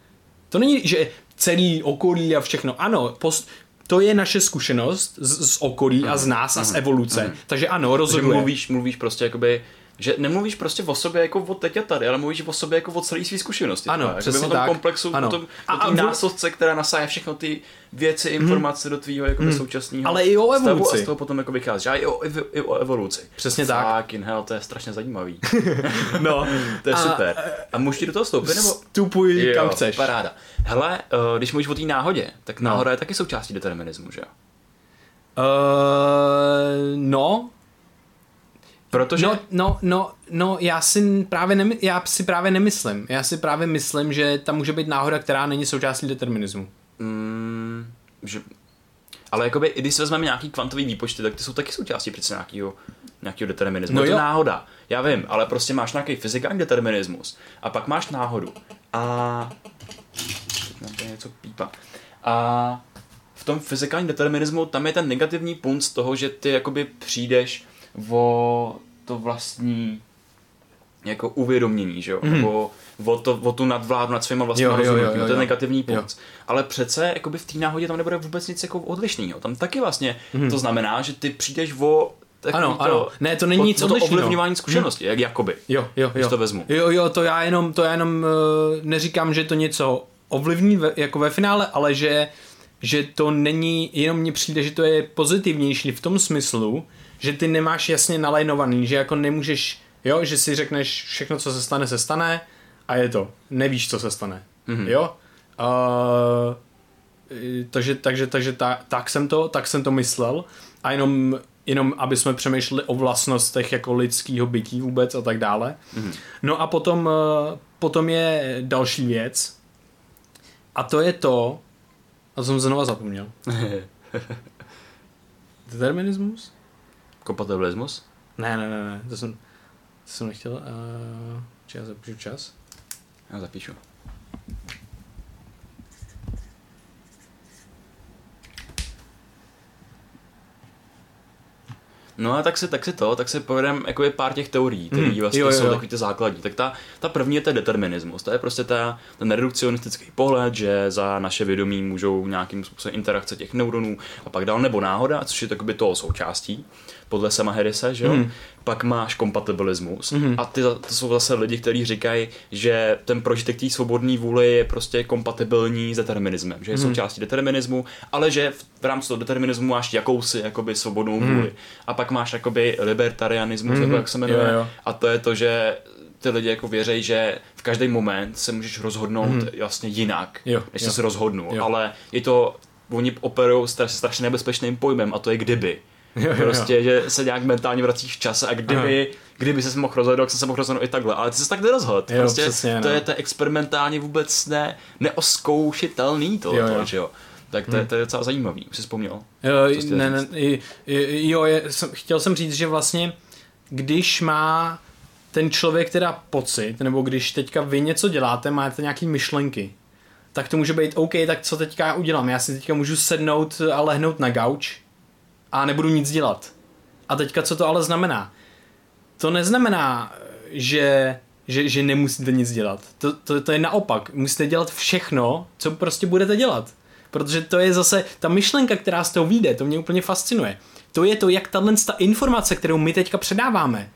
To není, že celý okolí a všechno. Ano, post, to je naše zkušenost z, z okolí mm. a z nás mm. a z mhm. evoluce. Mm. Takže ano, rozhoduje. Takže mluvíš, mluvíš prostě jakoby že nemluvíš prostě o sobě jako o teď a tady, ale mluvíš o sobě jako o celé své zkušenosti. Ano, tak, přesně o tom tak. komplexu, ano. o tom, a, o tom následce, která nasáje všechno ty věci, informace mm. do tvýho jako mm. současného Ale i o evoluci. A z toho potom jako vychází. A i o, i o evoluci. Přesně tak. Fucking hell, to je strašně zajímavý. no, to je a, super. A můžeš do toho vstoupit? Nebo? Vstupuj, jo, kam chceš. Paráda. Hele, uh, když mluvíš o té náhodě, tak no. náhoda je taky součástí determinismu, že jo? Uh, no, Protože... No, no, no, no já, si právě nemy, já si právě nemyslím. Já si právě myslím, že tam může být náhoda, která není součástí determinismu. Mm, že... Ale jakoby, když si vezmeme nějaký kvantový výpočty, tak ty jsou taky součástí přece nějakého, nějakého determinismu. No je to náhoda. Já vím, ale prostě máš nějaký fyzikální determinismus a pak máš náhodu. A... Teď nám něco pípa. A v tom fyzikálním determinismu tam je ten negativní punt z toho, že ty jakoby přijdeš o to vlastní jako uvědomění, že jo? Mm. Nebo o, to, o tu nadvládu nad svýma vlastními rozhodnutími, to je negativní punc. Ale přece jakoby v té náhodě tam nebude vůbec nic jako odlišného. Tam taky vlastně mm. to znamená, že ty přijdeš o ano, to, ano. Ne, to není nic to ovlivňování zkušenosti, hmm. jak jakoby. Jo, jo, jo. to vezmu. Jo, jo, to já jenom, to já jenom uh, neříkám, že to něco ovlivní ve, jako ve finále, ale že, že to není, jenom mně přijde, že to je pozitivnější v tom smyslu, že ty nemáš jasně nalajnovaný, že jako nemůžeš, jo, že si řekneš všechno, co se stane, se stane a je to. Nevíš, co se stane. Mm-hmm. Jo? Uh, takže, takže, takže ta, tak, jsem to, tak jsem to myslel a jenom, jenom aby jsme přemýšleli o vlastnostech jako lidského bytí vůbec a tak dále. Mm-hmm. No a potom, potom je další věc a to je to, a jsem znova zapomněl. Determinismus? Kompatibilismus? Ne, ne, ne, ne, to jsem, to jsem nechtěl. Uh, či já zapíšu čas? Já zapíšu. No a tak si, tak si to, tak si povedem jako je pár těch teorií, které mm, vlastně jo, jo, jo. jsou takový ty základní. Tak ta, ta první je ten determinismus, to je prostě ta, ten redukcionistický pohled, že za naše vědomí můžou nějakým způsobem interakce těch neuronů a pak dál nebo náhoda, což je takoby toho součástí podle Sama Harrise, že jo? Mm. Pak máš kompatibilismus mm. a ty, to jsou zase lidi, kteří říkají, že ten prožitek té svobodné vůle je prostě kompatibilní s determinismem, že je mm. součástí determinismu, ale že v, v rámci toho determinismu máš jakousi jakoby svobodnou mm. vůli. A pak máš jakoby libertarianismus, mm. nebo jak se jmenuje, jo, jo. a to je to, že ty lidi jako věří, že v každý moment se můžeš rozhodnout mm. vlastně jinak, jo, než jo. se rozhodnu, jo. ale je to oni operují strašně nebezpečným pojmem a to je kdyby. Jo, jo, prostě, jo. že se nějak mentálně vracíš v čase a kdyby, Aha. kdyby se mohl rozhodnout, tak jsem se mohl rozhodnout i takhle. Ale ty se tak nerozhodl. Prostě přesně, to no. je to experimentálně vůbec ne, neoskoušitelný to, jo, jo. To, že jo. Tak to, hmm. to je docela zajímavý, už jsi vzpomněl. Jo, ne, ne, jo je, jsem, chtěl jsem říct, že vlastně, když má ten člověk teda pocit, nebo když teďka vy něco děláte, máte nějaký myšlenky, tak to může být OK, tak co teďka já udělám? Já si teďka můžu sednout a lehnout na gauč a nebudu nic dělat. A teďka co to ale znamená? To neznamená, že, že, že nemusíte nic dělat. To, to, to je naopak. Musíte dělat všechno, co prostě budete dělat. Protože to je zase ta myšlenka, která z toho vyjde, to mě úplně fascinuje. To je to, jak tahle ta informace, kterou my teďka předáváme,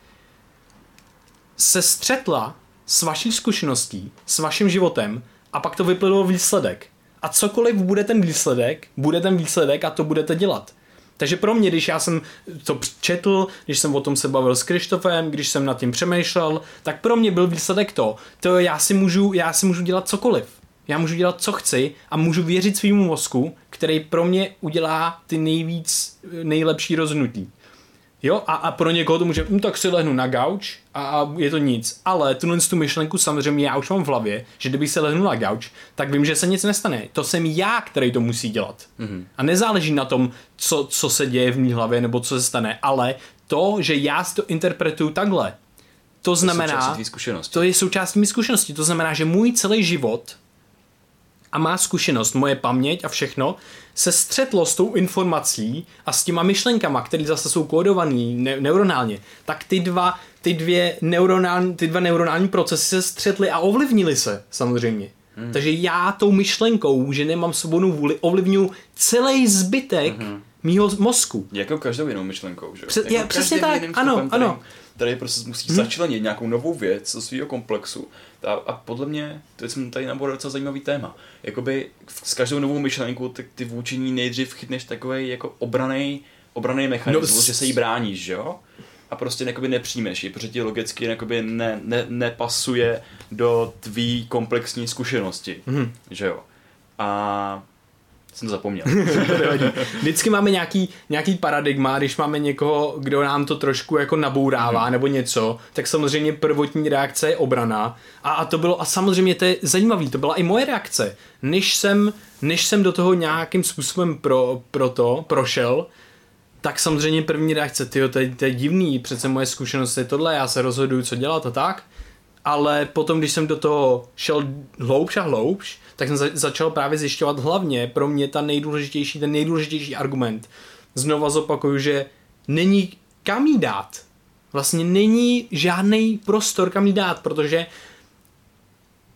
se střetla s vaší zkušeností, s vaším životem a pak to vyplynulo výsledek. A cokoliv bude ten výsledek, bude ten výsledek a to budete dělat. Takže pro mě, když já jsem to četl, když jsem o tom se bavil s Krištofem, když jsem nad tím přemýšlel, tak pro mě byl výsledek to, to já si můžu, já si můžu dělat cokoliv. Já můžu dělat, co chci a můžu věřit svýmu mozku, který pro mě udělá ty nejvíc, nejlepší rozhodnutí. Jo, a, a pro někoho to může, hm, tak si lehnu na gauč a, a je to nic. Ale tuhle tu myšlenku samozřejmě já už mám v hlavě, že kdyby se lehnu na gauč, tak vím, že se nic nestane. To jsem já, který to musí dělat. Mm-hmm. A nezáleží na tom, co, co se děje v mý hlavě nebo co se stane, ale to, že já si to interpretuju takhle, to znamená, to je součástí mý zkušenosti. To znamená, že můj celý život a má zkušenost, moje paměť a všechno, se střetlo s tou informací a s těma myšlenkama, které zase jsou kódované ne- neuronálně, tak ty dva, ty, dvě neuronální, ty dva neuronální procesy se střetly a ovlivnily se samozřejmě. Hmm. Takže já tou myšlenkou, že nemám svobodnou vůli, ovlivňuji celý zbytek hmm. mýho mozku. Jako každou jinou myšlenkou, že? Přes, jako je, přesně tak, ano, stupem, ano. Tady prostě musí hmm. začlenit nějakou novou věc do svého komplexu. A, a podle mě, to jsem tady naboral docela zajímavý téma. Jakoby s každou novou myšlenkou, tak ty vůči ní nejdřív chytneš takový jako obraný, obraný mechanismus, no, že se jí bráníš, že jo? a prostě jakoby nepřijmeš ji, protože ti logicky jakoby ne, ne, nepasuje do tvý komplexní zkušenosti, mm. že jo. A jsem to zapomněl. Vždycky máme nějaký, nějaký paradigma, když máme někoho, kdo nám to trošku jako nabourává mm. nebo něco, tak samozřejmě prvotní reakce je obrana. A, a to bylo, a samozřejmě to je zajímavé, to byla i moje reakce. Než jsem, než jsem do toho nějakým způsobem pro, pro to prošel, tak samozřejmě první reakce, ty to, to je divný, přece moje zkušenost je tohle, já se rozhoduju, co dělat a tak. Ale potom, když jsem do toho šel hloubš a hloubš, tak jsem za- začal právě zjišťovat hlavně pro mě ta nejdůležitější, ten nejdůležitější argument. Znova zopakuju, že není kam jí dát. Vlastně není žádný prostor kam jí dát, protože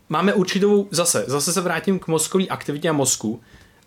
máme určitou, zase, zase se vrátím k mozkové aktivitě a mozku,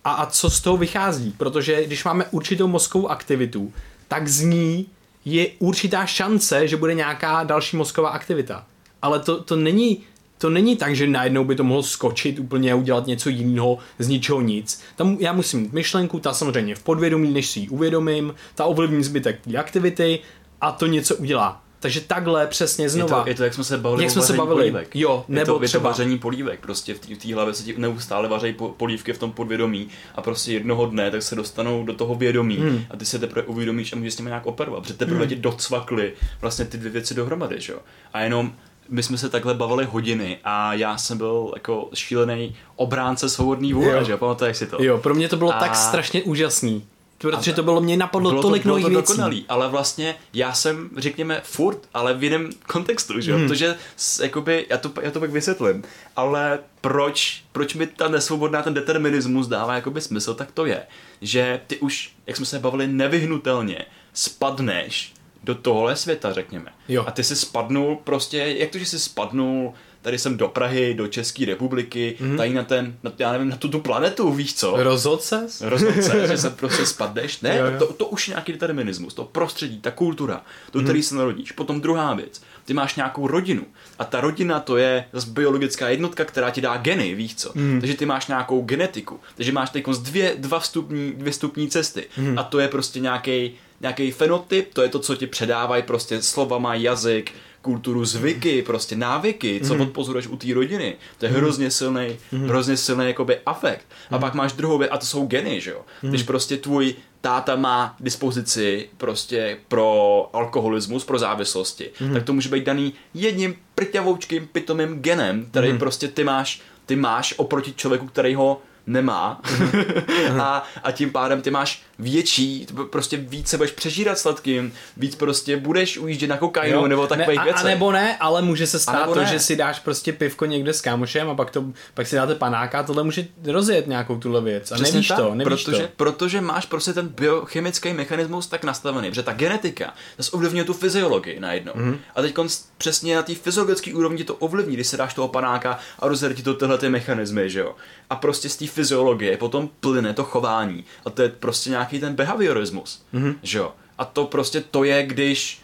a, a co z toho vychází, protože když máme určitou mozkovou aktivitu, tak z ní je určitá šance, že bude nějaká další mozková aktivita. Ale to, to není to není tak, že najednou by to mohlo skočit úplně a udělat něco jiného z ničeho nic. Tam já musím mít myšlenku, ta samozřejmě v podvědomí, než si ji uvědomím, ta ovlivní zbytek té aktivity a to něco udělá. Takže takhle přesně znova. Je to, je to jak jsme se bavili jak jsme se bavili. polívek. Jo, nebo je to, třeba... Je to vaření polívek. Prostě v té hlavě se ti neustále vařejí polívky v tom podvědomí a prostě jednoho dne tak se dostanou do toho vědomí hmm. a ty se teprve uvědomíš a můžeš s nimi nějak operovat, protože teprve hmm. ti docvakly vlastně ty dvě věci dohromady, že jo. A jenom my jsme se takhle bavili hodiny a já jsem byl jako šílený obránce svobodný vůle, že pamatuješ si to? Jo, pro mě to bylo a... tak strašně úžasný. Protože to bylo, mě napadlo bylo tolik nových věcí. dokonalý, ale vlastně já jsem, řekněme, furt, ale v jiném kontextu, že hmm. Protože, jakoby, já to, já to pak vysvětlím, ale proč, proč mi ta nesvobodná, ten determinismus dává jakoby smysl, tak to je, že ty už, jak jsme se bavili, nevyhnutelně spadneš do tohle světa, řekněme. Jo. A ty si spadnul prostě, jak to, že jsi spadnul tady jsem do Prahy, do České republiky, mm-hmm. tady na ten, na, já nevím, na tu, tu planetu, víš co? Rozhod se? Rozhod se, že se prostě spadneš. Ne, jo, jo. To, to už nějaký determinismus, to prostředí, ta kultura, do který mm-hmm. se narodíš. Potom druhá věc, ty máš nějakou rodinu a ta rodina to je zase biologická jednotka, která ti dá geny, víš co? Mm. Takže ty máš nějakou genetiku, takže máš teď dvě, dva vstupní, dvě vstupní cesty mm. a to je prostě nějaký nějaký fenotyp, to je to, co ti předávají prostě slovama, jazyk, kulturu, zvyky, prostě návyky, co mm. odpozoruješ u té rodiny. To je mm. hrozně silný, mm. hrozně silný jakoby afekt. Mm. A pak máš druhou věc, a to jsou geny, že jo. Mm. Když prostě tvůj táta má dispozici prostě pro alkoholismus, pro závislosti, mm. tak to může být daný jedním prťavoučkým pitomým genem, který mm. prostě ty máš, ty máš oproti člověku, který ho nemá mm. a, a tím pádem ty máš větší, prostě víc se budeš přežírat sladkým, víc prostě budeš ujíždět na kokainu nebo takových věcí. A nebo ne, ale může se stát to, ne. že si dáš prostě pivko někde s kámošem a pak, to, pak si dáte panáka a tohle může rozjet nějakou tuhle věc. A Přesně nevíš tak, to, nevíš protože, to. Protože máš prostě ten biochemický mechanismus tak nastavený, že ta genetika zase ovlivňuje tu fyziologii najednou. Mm-hmm. A teď přesně na té fyziologické úrovni to ovlivní, když se dáš toho panáka a rozjede ti to tyhle ty mechanismy, že jo. A prostě z té fyziologie potom plyne to chování. A to je prostě nějak nějaký ten behaviorismus, mm-hmm. že jo. A to prostě to je, když,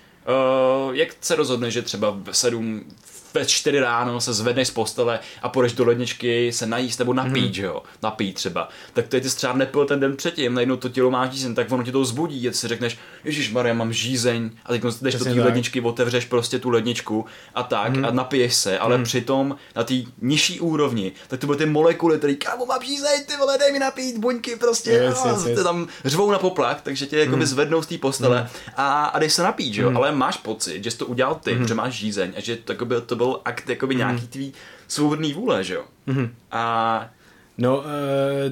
uh, jak se rozhodne, že třeba v sedm ve čtyři ráno se zvedneš z postele a půjdeš do ledničky se najíst nebo napít, mm. že jo, napít třeba. Tak to je ty třeba nepil ten den předtím, najednou to tělo má žízeň, tak ono ti to zbudí, že si řekneš, Ježíš Maria, mám žízeň a teď jdeš do té ledničky, otevřeš prostě tu ledničku a tak mm. a napiješ se, ale mm. přitom na té nižší úrovni, tak to byly ty molekuly, které kámo mám žízeň, ty vole, dej mi napít, buňky prostě, yes, a, yes, yes. tam řvou na poplach, takže tě jako mm. zvednou z té postele mm. a, a jdeš se napít, že jo, mm. ale máš pocit, že jsi to udělal ty, mm. že máš žízeň a že to, to byl akt jakoby mm. nějaký tvý svobodný vůle, že jo. Mm. A No, uh,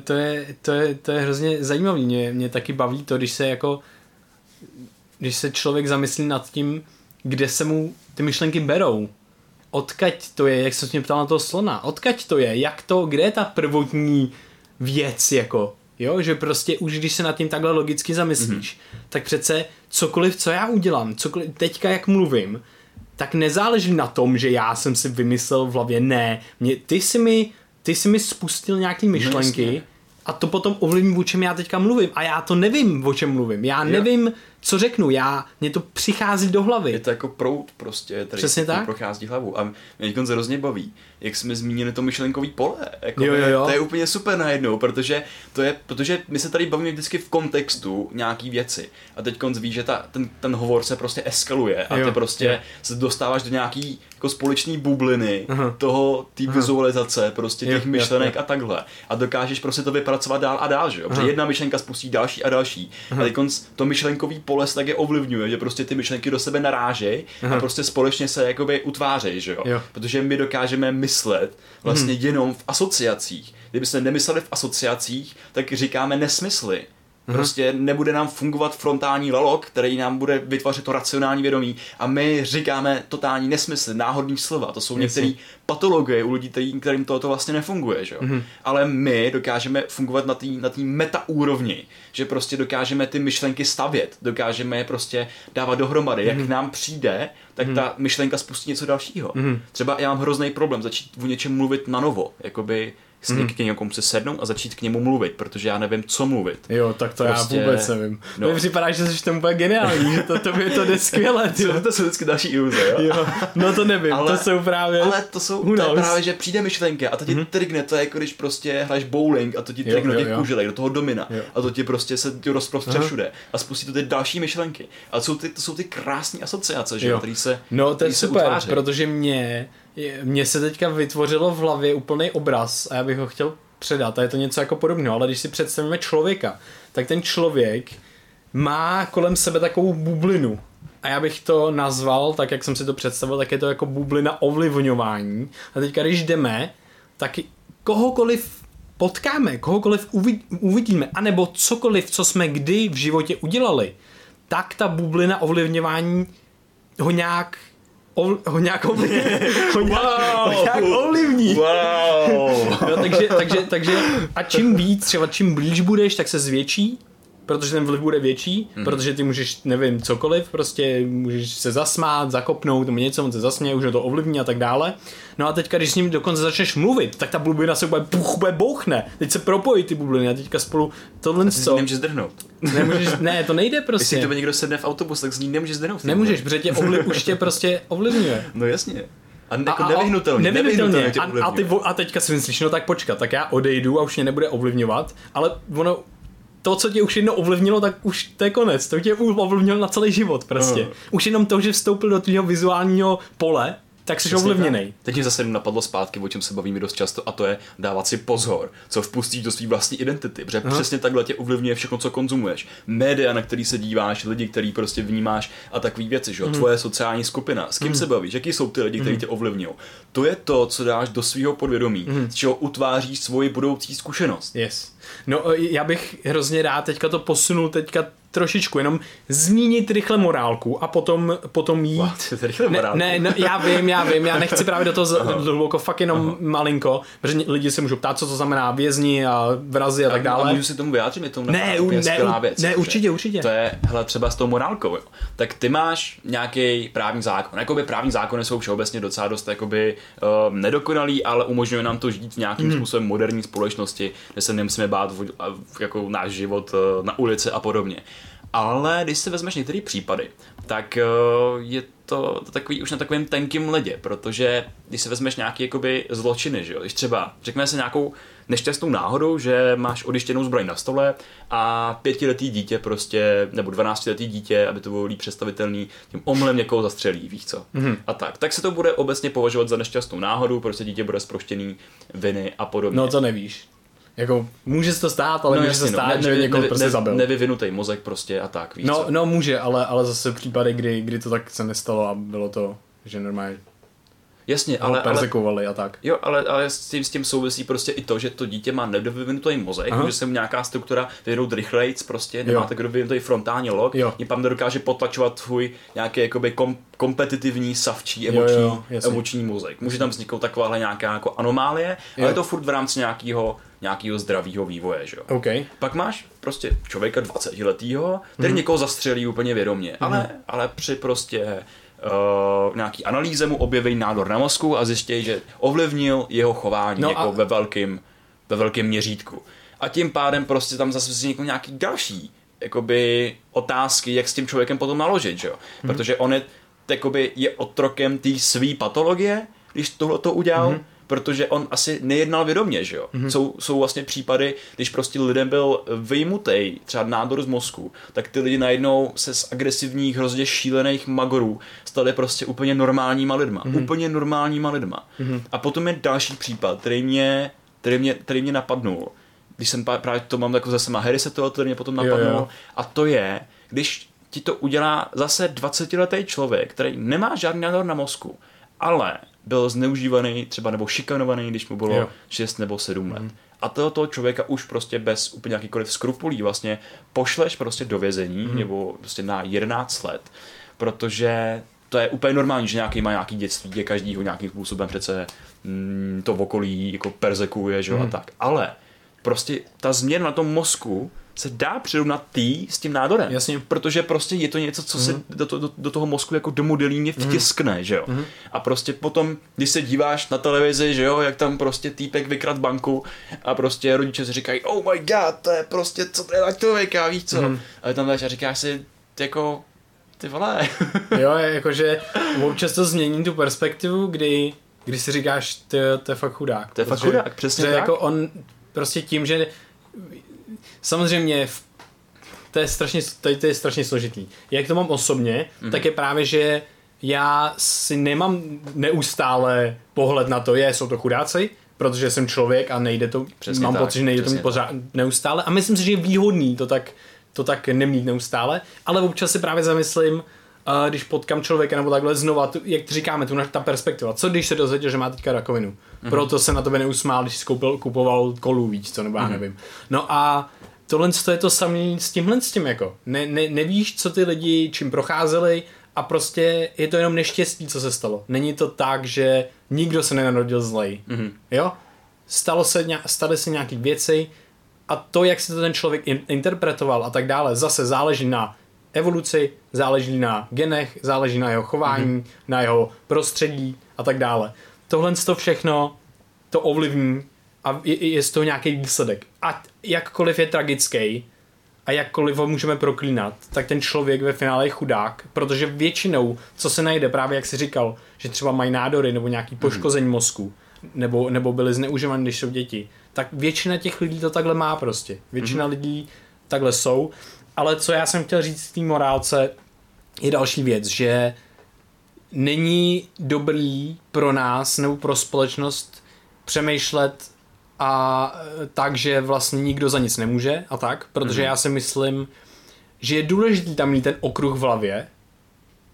to, je, to, je, to je hrozně zajímavý. Mě, mě taky baví to, když se jako když se člověk zamyslí nad tím, kde se mu ty myšlenky berou. Odkaď to je, jak se mě ptal na toho slona, odkaď to je, jak to, kde je ta prvotní věc, jako, jo, že prostě už když se nad tím takhle logicky zamyslíš, mm-hmm. tak přece cokoliv, co já udělám, cokoliv, teďka jak mluvím, tak nezáleží na tom, že já jsem si vymyslel v hlavě, ne, mě, ty si mi, ty si mi spustil nějaký no myšlenky, no a to potom ovlivní, o čem já teďka mluvím. A já to nevím, o čem mluvím. Já nevím, co řeknu, já, mně to přichází do hlavy. Je to jako prout prostě, který Přesně tak? prochází hlavu. A mě to hrozně baví, jak jsme zmínili to myšlenkový pole. Jako jo, jo, jo. To je úplně super najednou, protože, to je, protože my se tady bavíme vždycky v kontextu nějaký věci. A teď konc ví, že ta, ten, ten hovor se prostě eskaluje a jo, ty prostě jo. se dostáváš do nějaký jako společný bubliny uh-huh. toho, té vizualizace, prostě těch jo, myšlenek jo, jo. a takhle. A dokážeš prostě to vypracovat dál a dál, že jo? Protože jedna myšlenka spustí další a další. Uh-huh. A teď konc to myšlenkový pole se také ovlivňuje, že prostě ty myšlenky do sebe narážejí a prostě společně se jakoby utvářejí, že jo? jo? Protože my dokážeme myslet vlastně hmm. jenom v asociacích. Kdyby jsme nemysleli v asociacích, tak říkáme nesmysly. Mhm. Prostě nebude nám fungovat frontální lalok, který nám bude vytvářet to racionální vědomí a my říkáme totální nesmysl, náhodný slova. To jsou některé patologie u lidí, který, kterým to, vlastně nefunguje. Že? Mm-hmm. Ale my dokážeme fungovat na té na meta úrovni, že prostě dokážeme ty myšlenky stavět, dokážeme je prostě dávat dohromady. Mm-hmm. Jak k nám přijde, tak mm-hmm. ta myšlenka spustí něco dalšího. Mm-hmm. Třeba já mám hrozný problém začít o něčem mluvit na novo, jakoby s mm. k někomu se sednout a začít k němu mluvit, protože já nevím, co mluvit. Jo, tak to prostě, já vůbec nevím. No. Mně připadá, že jsi tam úplně geniální, že to, to by to jde skvěle. To, to jsou vždycky další iluze, jo? jo? No to nevím, ale, to jsou právě... Ale to jsou to je právě, že přijde myšlenka a to ti mm. trgne, to je jako když prostě hraješ bowling a to ti trgne do těch kuželek, do toho domina jo. a to ti prostě se ti rozprostře všude a spustí to ty další myšlenky. A to jsou ty, to jsou ty krásné asociace, že jo, který se No to je super, protože mě mně se teďka vytvořilo v hlavě úplný obraz a já bych ho chtěl předat. A je to něco jako podobného, ale když si představíme člověka, tak ten člověk má kolem sebe takovou bublinu. A já bych to nazval, tak jak jsem si to představil, tak je to jako bublina ovlivňování. A teďka když jdeme, tak kohokoliv potkáme, kohokoliv uvidíme, anebo cokoliv, co jsme kdy v životě udělali, tak ta bublina ovlivňování ho nějak ov, ho nějak ovlivní. ho nějak, wow. ho nějak ovlivní. Wow. no, takže, takže, takže a čím víc, třeba čím blíž budeš, tak se zvětší protože ten vliv bude větší, mm. protože ty můžeš, nevím, cokoliv, prostě můžeš se zasmát, zakopnout, nebo něco, on se zasměje, už to ovlivní a tak dále. No a teďka, když s ním dokonce začneš mluvit, tak ta bublina se úplně, puch, úplně bouchne. Teď se propojí ty bubliny a teďka spolu tohle co. nemůžeš zdrhnout. Nemůžeš, ne, to nejde prostě. Jestli to někdo sedne v autobus, tak z ní nemůžeš zdrhnout. Nemůžeš, protože tě ovliv, už tě prostě ovlivňuje. No jasně. A, jako a, nevyhnutelně, nevyhnutelně, nevyhnutelně a, a, ty, a teďka si myslíš, no tak počkat, tak já odejdu a už mě nebude ovlivňovat, ale ono to, co tě už jedno ovlivnilo, tak už to je konec. To tě ovlivnilo na celý život prostě. Uh. Už jenom to, že vstoupil do tvého vizuálního pole, tak jsi ovlivněný. Teď mě zase napadlo zpátky, o čem se bavíme dost často, a to je dávat si pozor, co vpustíš do své vlastní identity, protože Aha. přesně takhle tě ovlivňuje všechno, co konzumuješ. Média, na který se díváš, lidi, který prostě vnímáš a takové věci, že? Mm. tvoje sociální skupina, s kým mm. se bavíš, jaký jsou ty lidi, kteří mm. tě ovlivňují. To je to, co dáš do svého podvědomí, mm. z čeho utváříš svoji budoucí zkušenost. Yes. No, já bych hrozně rád teďka to posunul teďka trošičku, jenom zmínit rychle morálku a potom, potom jít. What? Rychle morálku? Ne, ne, já vím, já vím, já nechci právě do toho hluboko, fakt jenom Aha. malinko, protože lidi se můžou ptát, co to znamená vězni a vrazy a, tak dále. A můžu si tomu vyjádřit, je to ne, ne, věc. Ne, určitě, určitě. To je, hele, třeba s tou morálkou, jo. Tak ty máš nějaký právní zákon. Jakoby právní zákony jsou všeobecně docela dost jakoby, uh, nedokonalý, ale umožňuje nám to žít v nějakým hmm. způsobem moderní společnosti, kde se nemusíme bát v, jako náš život uh, na ulici a podobně. Ale když si vezmeš některé případy, tak eh, je to, to takový už na takovém tenkým ledě, protože když si vezmeš nějaký jakoby zločiny, že jo, když třeba řekněme si nějakou nešťastnou náhodu, že máš odištěnou zbroj na stole a pětiletý dítě prostě, nebo dvanáctiletý dítě, aby to bylo líp představitelný, tím omlem někoho zastřelí, víš co. Mm-hmm. A tak. Tak se to bude obecně považovat za nešťastnou náhodu, prostě dítě bude zproštěný viny a podobně. No to nevíš. Jako, může se to stát, ale no, může jasně, se no. stát, no, ne, že někoho ne, prostě ne, zabil. Nevyvinutý mozek prostě a tak, víš no, co? no může, ale, ale zase případy, kdy, kdy to tak se nestalo a bylo to, že normálně Jasně, ale, ale, a tak. Jo, ale, ale s, tím, s tím souvisí prostě i to, že to dítě má nedovyvinutý mozek, Aha. že se mu nějaká struktura vyvinout rychlejc, prostě nemá tak dovyvinutý frontální log, jo. tím pádem dokáže potlačovat tvůj nějaký jakoby kom, kompetitivní, savčí, emoční, jo, jo, emoční mozek. Může tam vzniknout takováhle nějaká jako anomálie, jo. ale je to furt v rámci nějakého nějakého zdravého vývoje, že jo. Okay. Pak máš prostě člověka 20 letého, který mm. někoho zastřelí úplně vědomě, mm. ale, ale při prostě uh, nějaký analýze mu objeví nádor na mozku a zjistí, že ovlivnil jeho chování no jako a... ve velkém ve velkém měřítku. a tím pádem prostě tam zase vzniknou nějaký další jakoby otázky, jak s tím člověkem potom naložit, že jo? Mm. Protože on je, jakoby, je otrokem té své patologie, když tohle to udělal, mm protože on asi nejednal vědomě, že jo. Mm-hmm. Jsou, jsou vlastně případy, když prostě lidem byl vyjmutej třeba nádor z mozku, tak ty lidi najednou se z agresivních, hrozně šílených magorů stali prostě úplně normálníma lidma. Mm-hmm. Úplně normálníma lidma. Mm-hmm. A potom je další případ, který mě, který mě, který mě napadnul. Když jsem právě to mám jako zase Harry se to, který mě potom napadnul. Jo, jo. A to je, když ti to udělá zase 20-letý člověk, který nemá žádný nádor na mozku, ale byl zneužívaný třeba nebo šikanovaný, když mu bylo jo. 6 nebo 7 let. Mm. A toho člověka už prostě bez úplně jakýkoliv skrupulí vlastně pošleš prostě do vězení mm. nebo prostě na 11 let, protože to je úplně normální, že nějaký má nějaký dětství, je každýho nějakým způsobem přece mm, to v okolí jako perzekuje, že mm. a tak. Ale prostě ta změna na tom mozku se dá přirovnat tý s tím nádorem. Jasně. Protože prostě je to něco, co mm. se mhm. do, do, do toho mozku jako do modelíně mhm. vtiskne, mm. že jo. Mm. A prostě potom, když se díváš na televizi, že jo, jak tam prostě týpek vykrad banku a prostě rodiče si říkají, oh my god, to je prostě, co to je za člověka, víš co. Mm. Ale tam a říkáš si, jako, ty vole. jo, jakože občas to změní tu perspektivu, kdy, kdy si říkáš, ty, to je fakt chudák. To je fakt chudák, přesně tak. jako on prostě tím, že samozřejmě to je strašně, to, to je strašně složitý. Jak to mám osobně, mm-hmm. tak je právě, že já si nemám neustále pohled na to, je, jsou to chudáci, protože jsem člověk a nejde to, přesně mám tak, pocit, že nejde to pořád neustále a myslím si, že je výhodný to tak, to tak nemít neustále, ale občas si právě zamyslím, uh, když potkám člověka nebo takhle znova, tu, jak říkáme, tu ta perspektiva. Co když se dozvěděl, že má teďka rakovinu? Mm-hmm. Proto se na tebe neusmál, když jsi koupil, kupoval kolu, víc co, nebo já mm-hmm. nevím. No a tohle je to samé s tímhle s tím jako. Ne, ne, nevíš, co ty lidi čím procházeli a prostě je to jenom neštěstí, co se stalo. Není to tak, že nikdo se nenarodil zlej. Mm-hmm. Jo? Stalo se, staly se nějaký věci a to, jak se to ten člověk in, interpretoval a tak dále, zase záleží na evoluci, záleží na genech, záleží na jeho chování, mm-hmm. na jeho prostředí a tak dále. Tohle to všechno to ovlivní a je, je z toho nějaký výsledek. A jakkoliv je tragický a jakkoliv ho můžeme proklínat, tak ten člověk ve finále je chudák, protože většinou, co se najde, právě jak si říkal, že třeba mají nádory nebo nějaký poškození hmm. mozku, nebo, nebo byly zneužívány, když jsou děti, tak většina těch lidí to takhle má prostě. Většina hmm. lidí takhle jsou. Ale co já jsem chtěl říct v té morálce, je další věc, že není dobrý pro nás nebo pro společnost přemýšlet a e, tak, že vlastně nikdo za nic nemůže a tak, protože mm-hmm. já si myslím, že je důležitý tam mít ten okruh v hlavě,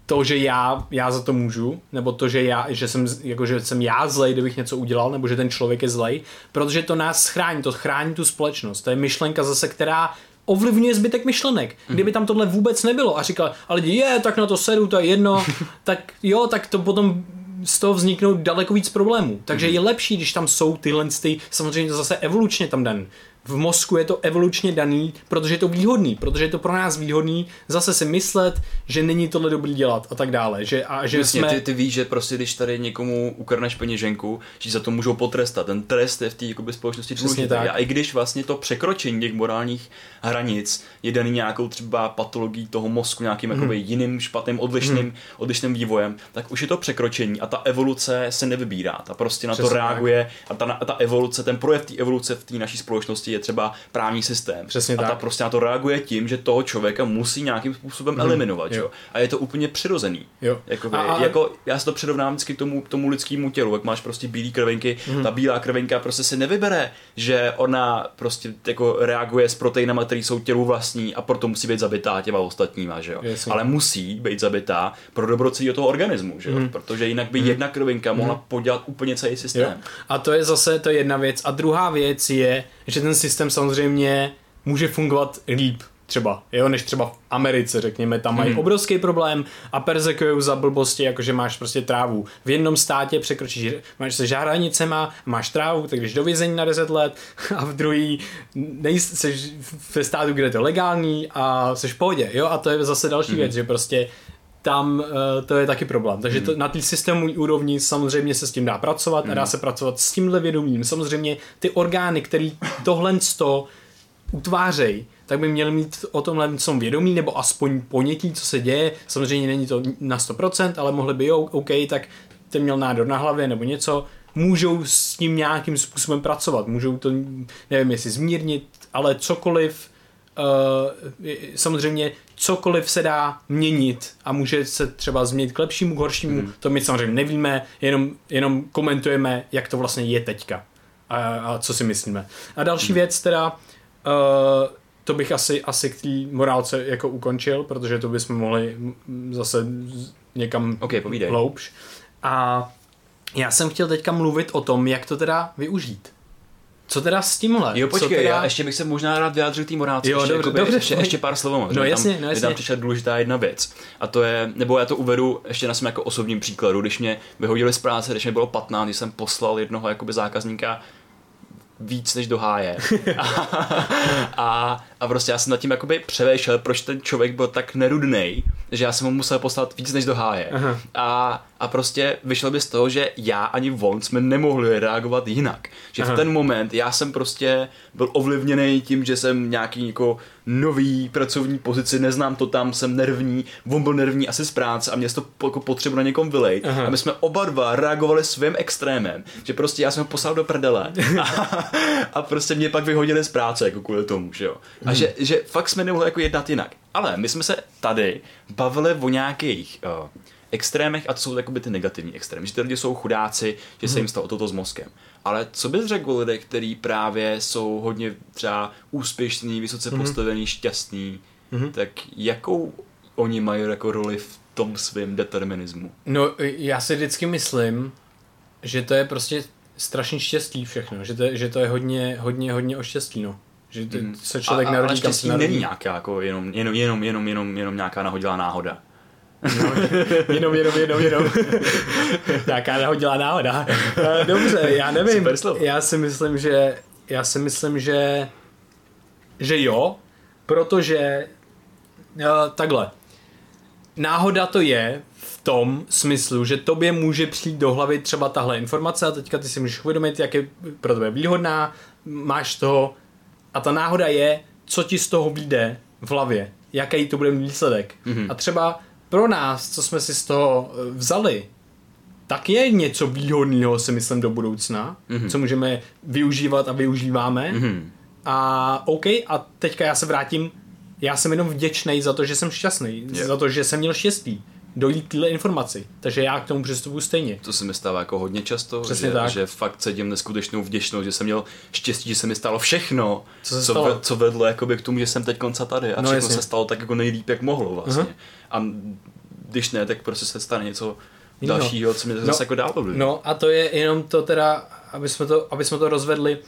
to, že já, já za to můžu, nebo to, že, já, že, jsem, jako, že jsem já zlej, kdybych něco udělal, nebo že ten člověk je zlej, protože to nás chrání, to chrání tu společnost. To je myšlenka zase, která ovlivňuje zbytek myšlenek. Mhm. Kdyby tam tohle vůbec nebylo a říkal, ale je, tak na to sedu, to je jedno, tak jo, tak to potom z toho vzniknou daleko víc problémů. Takže mm. je lepší, když tam jsou tyhle, ty, samozřejmě zase evolučně tam dan v mozku je to evolučně daný, protože je to výhodný, protože je to pro nás výhodný zase si myslet, že není tohle dobrý dělat a tak dále. Že, a že Jasně, jsme... ty, ty víš, že prostě když tady někomu ukradneš peněženku, že za to můžou potrestat. Ten trest je v té společnosti důležitý. A i když vlastně to překročení těch morálních hranic je daný nějakou třeba patologií toho mozku, nějakým mm. jiným špatným, odlišným, mm. odlišným vývojem, tak už je to překročení a ta evoluce se nevybírá. Ta prostě na Přesně to reaguje tak. a ta, ta evoluce, ten projev té evoluce v té naší společnosti je je třeba právní systém. Přesně a tak. ta prostě na to reaguje tím, že toho člověka musí nějakým způsobem mm. eliminovat. Jo. A je to úplně přirozený. Jo. Jakoby, a, a... Jako, já si to přirovnám vždycky k tomu, k tomu lidskému tělu, jak máš prostě bílé krvinky, mm. ta bílá krvinka prostě se nevybere, že ona prostě jako reaguje s proteinama, které jsou tělu vlastní a proto musí být zabitá těma ostatníma, že jo. Ale musí být zabitá pro dobro celého toho organismu, že jo. Mm. Protože jinak by mm. jedna krvinka mohla mm. podělat úplně celý systém. Jo. A to je zase to je jedna věc. A druhá věc je, že ten systém samozřejmě může fungovat líp třeba, jo, než třeba v Americe, řekněme, tam mají hmm. obrovský problém a persekují za blbosti, jakože máš prostě trávu. V jednom státě překročíš, máš se žáranicema, máš trávu, tak jdeš do vězení na 10 let a v druhý jsi ve státu, kde je to legální a jsi v pohodě, jo, a to je zase další hmm. věc, že prostě tam uh, to je taky problém. Takže to, hmm. na té systémové úrovni samozřejmě se s tím dá pracovat hmm. a dá hmm. se pracovat s tímhle vědomím. Samozřejmě ty orgány, které tohle to utvářejí, tak by měli mít o tomhle co vědomí, nebo aspoň ponětí, co se děje. Samozřejmě není to na 100%, ale mohli by, jo, OK, tak ten měl nádor na hlavě nebo něco, můžou s tím nějakým způsobem pracovat, můžou to, nevím, jestli zmírnit, ale cokoliv, samozřejmě cokoliv se dá měnit a může se třeba změnit k lepšímu, k horšímu, hmm. to my samozřejmě nevíme, jenom, jenom komentujeme, jak to vlastně je teďka a, a co si myslíme. A další hmm. věc teda, uh, to bych asi, asi k té morálce jako ukončil, protože to bychom mohli zase někam okay, povídej. hloubš. A já jsem chtěl teďka mluvit o tom, jak to teda využít. Co teda s tímhle? Jo, počkej, teda... já ještě bych se možná rád vyjádřil té morálce. Jo, ještě, dobře, dobře, ještě, ještě, pár slov. No jasně, no jasně. Tam přišla důležitá jedna věc. A to je, nebo já to uvedu ještě na svém jako osobním příkladu, když mě vyhodili z práce, když mě bylo 15, když jsem poslal jednoho jakoby zákazníka víc než do háje. a, a, a prostě já jsem nad tím jakoby převešel, proč ten člověk byl tak nerudný, že já jsem mu musel poslat víc než do háje. A, a prostě vyšlo by z toho, že já ani on jsme nemohli reagovat jinak. Že Aha. v ten moment já jsem prostě byl ovlivněný tím, že jsem nějaký jako nový pracovní pozici, neznám to tam, jsem nervní, on byl nervní asi z práce a mě to jako potřebu na někom vylejt. Aha. A my jsme oba dva reagovali svým extrémem, že prostě já jsem ho poslal do prdele a, a prostě mě pak vyhodili z práce jako kvůli tomu, že jo. A hmm. že, že fakt jsme nemohli jako jednat jinak. Ale my jsme se tady bavili o nějakých uh, extrémech a to jsou jakoby ty negativní extrémy, že ty lidi jsou chudáci, že se mhm. jim stalo toto s mozkem. Ale co bys řekl lidé, kteří právě jsou hodně třeba úspěšní, vysoce mm-hmm. postavený, šťastní, mm-hmm. tak jakou oni mají jako roli v tom svém determinismu? No, já si vždycky myslím, že to je prostě strašně štěstí všechno, že to, že to je hodně, hodně, hodně o štěstí, no. Že to, mm. se člověk a, narodí, ale štěstí není nějaká jako jenom, jenom, jenom, jenom, jenom, jenom nějaká nahodilá náhoda. No, jenom, jenom, jenom, jenom. Nějaká nahodilá náhoda. Eh, dobře, já nevím. Já si myslím, že já si myslím, že že jo, protože uh, takhle. Náhoda to je v tom smyslu, že tobě může přijít do hlavy třeba tahle informace a teďka ty si můžeš uvědomit, jak je pro tebe výhodná, máš toho a ta náhoda je, co ti z toho vyjde v hlavě, jaký to bude výsledek. Mm-hmm. A třeba pro nás, co jsme si z toho eh, vzali, tak je něco výhodného, si myslím, do budoucna, mm-hmm. co můžeme využívat a využíváme. Mm-hmm. A OK, a teďka já se vrátím, já jsem jenom vděčný za to, že jsem šťastný, yeah. za to, že jsem měl štěstí dojít tyhle informaci. Takže já k tomu přistupuji stejně. To se mi stává jako hodně často, Přesně že, tak. že fakt cítím neskutečnou vděčnost, že jsem měl štěstí, že se mi stalo všechno, co, se co, stalo? Ve, co vedlo jakoby k tomu, že jsem teď konca tady a no, všechno jasně. se stalo tak jako nejlíp, jak mohlo vlastně. Uh-huh. A když ne, tak prostě se stane něco no. dalšího, co mě no, zase jako dál No a to je jenom to teda, aby jsme to, aby jsme to rozvedli,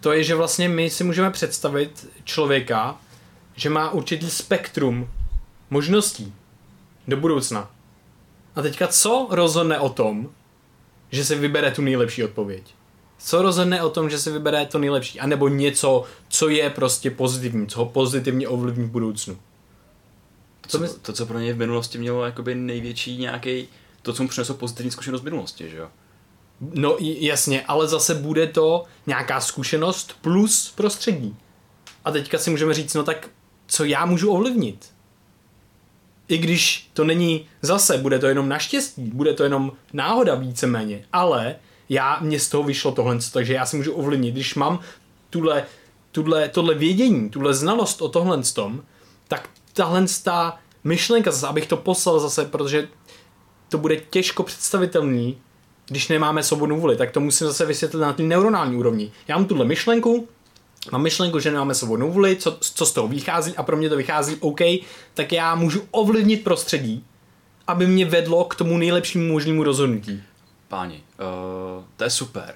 to je, že vlastně my si můžeme představit člověka, že má určitý spektrum možností do budoucna. A teďka co rozhodne o tom, že si vybere tu nejlepší odpověď? Co rozhodne o tom, že si vybere to nejlepší? A nebo něco, co je prostě pozitivní, co ho pozitivně ovlivní v budoucnu? To, co, to, co pro něj v minulosti mělo jakoby největší nějaký, to, co mu přineslo pozitivní zkušenost v minulosti, že jo? No jasně, ale zase bude to nějaká zkušenost plus prostředí. A teďka si můžeme říct, no tak co já můžu ovlivnit? I když to není zase, bude to jenom naštěstí, bude to jenom náhoda víceméně, ale já, mě z toho vyšlo tohle, takže já si můžu ovlivnit, když mám tuhle, tuhle, tohle vědění, tuhle znalost o tohle tom, tak tahle ta myšlenka zase, abych to poslal zase, protože to bude těžko představitelný, když nemáme svobodnou vůli, tak to musím zase vysvětlit na té neuronální úrovni. Já mám tuhle myšlenku, mám myšlenku, že nemáme svobodnou vůli, co, co z toho vychází a pro mě to vychází OK, tak já můžu ovlivnit prostředí, aby mě vedlo k tomu nejlepšímu možnému rozhodnutí. Páni, uh, to je super.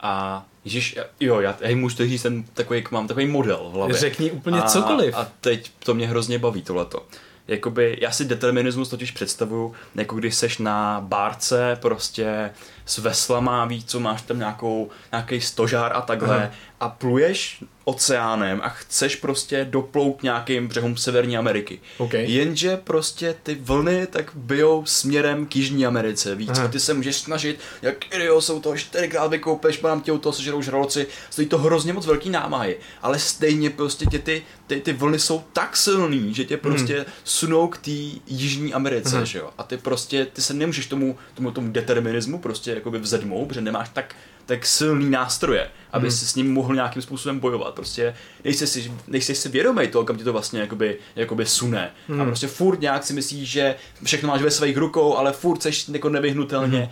A Ježíš, jo, já, já můžu říct ten takový, mám takový model v hlavě. Řekni úplně a, cokoliv. A teď to mě hrozně baví tohleto. Jakoby, já si determinismus totiž představuju, jako když seš na bárce prostě s veslama, víš co, máš tam nějakou, nějaký stožár a takhle Aha. a pluješ oceánem a chceš prostě doplout nějakým břehům Severní Ameriky. Okay. Jenže prostě ty vlny tak bijou směrem k Jižní Americe, víc. Aha. Ty se můžeš snažit, jak idiot, jsou to čtyřikrát vykoupeš, mám tě u toho sežerou žraloci, stojí to hrozně moc velký námahy, ale stejně prostě tě ty, ty, ty vlny jsou tak silný, že tě prostě hmm. sunou k té Jižní Americe, Aha. že jo. A ty prostě, ty se nemůžeš tomu, tomu, tomu determinismu prostě jakoby vzedmout, protože nemáš tak tak silný nástroje, aby hmm. si s ním mohl nějakým způsobem bojovat. Prostě nejsi si, nejsi si vědomý toho, kam ti to vlastně jakoby, jakoby sune. Hmm. A prostě furt nějak si myslíš, že všechno máš ve svých rukou, ale furt seš jako nevyhnutelně hmm.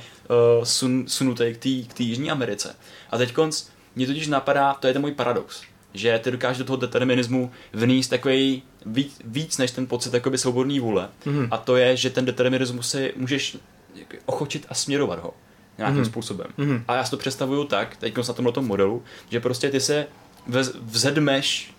uh, sun, sunutý k té Jižní Americe. A teď konc, mě totiž napadá, to je ten můj paradox, že ty dokážeš do toho determinismu vníst takový víc, víc než ten pocit jakoby svobodný vůle. Hmm. A to je, že ten determinismus si můžeš ochočit a směrovat ho nějakým mm-hmm. způsobem. Mm-hmm. A já si to představuju tak, teď na tomhle modelu, že prostě ty se vzedmeš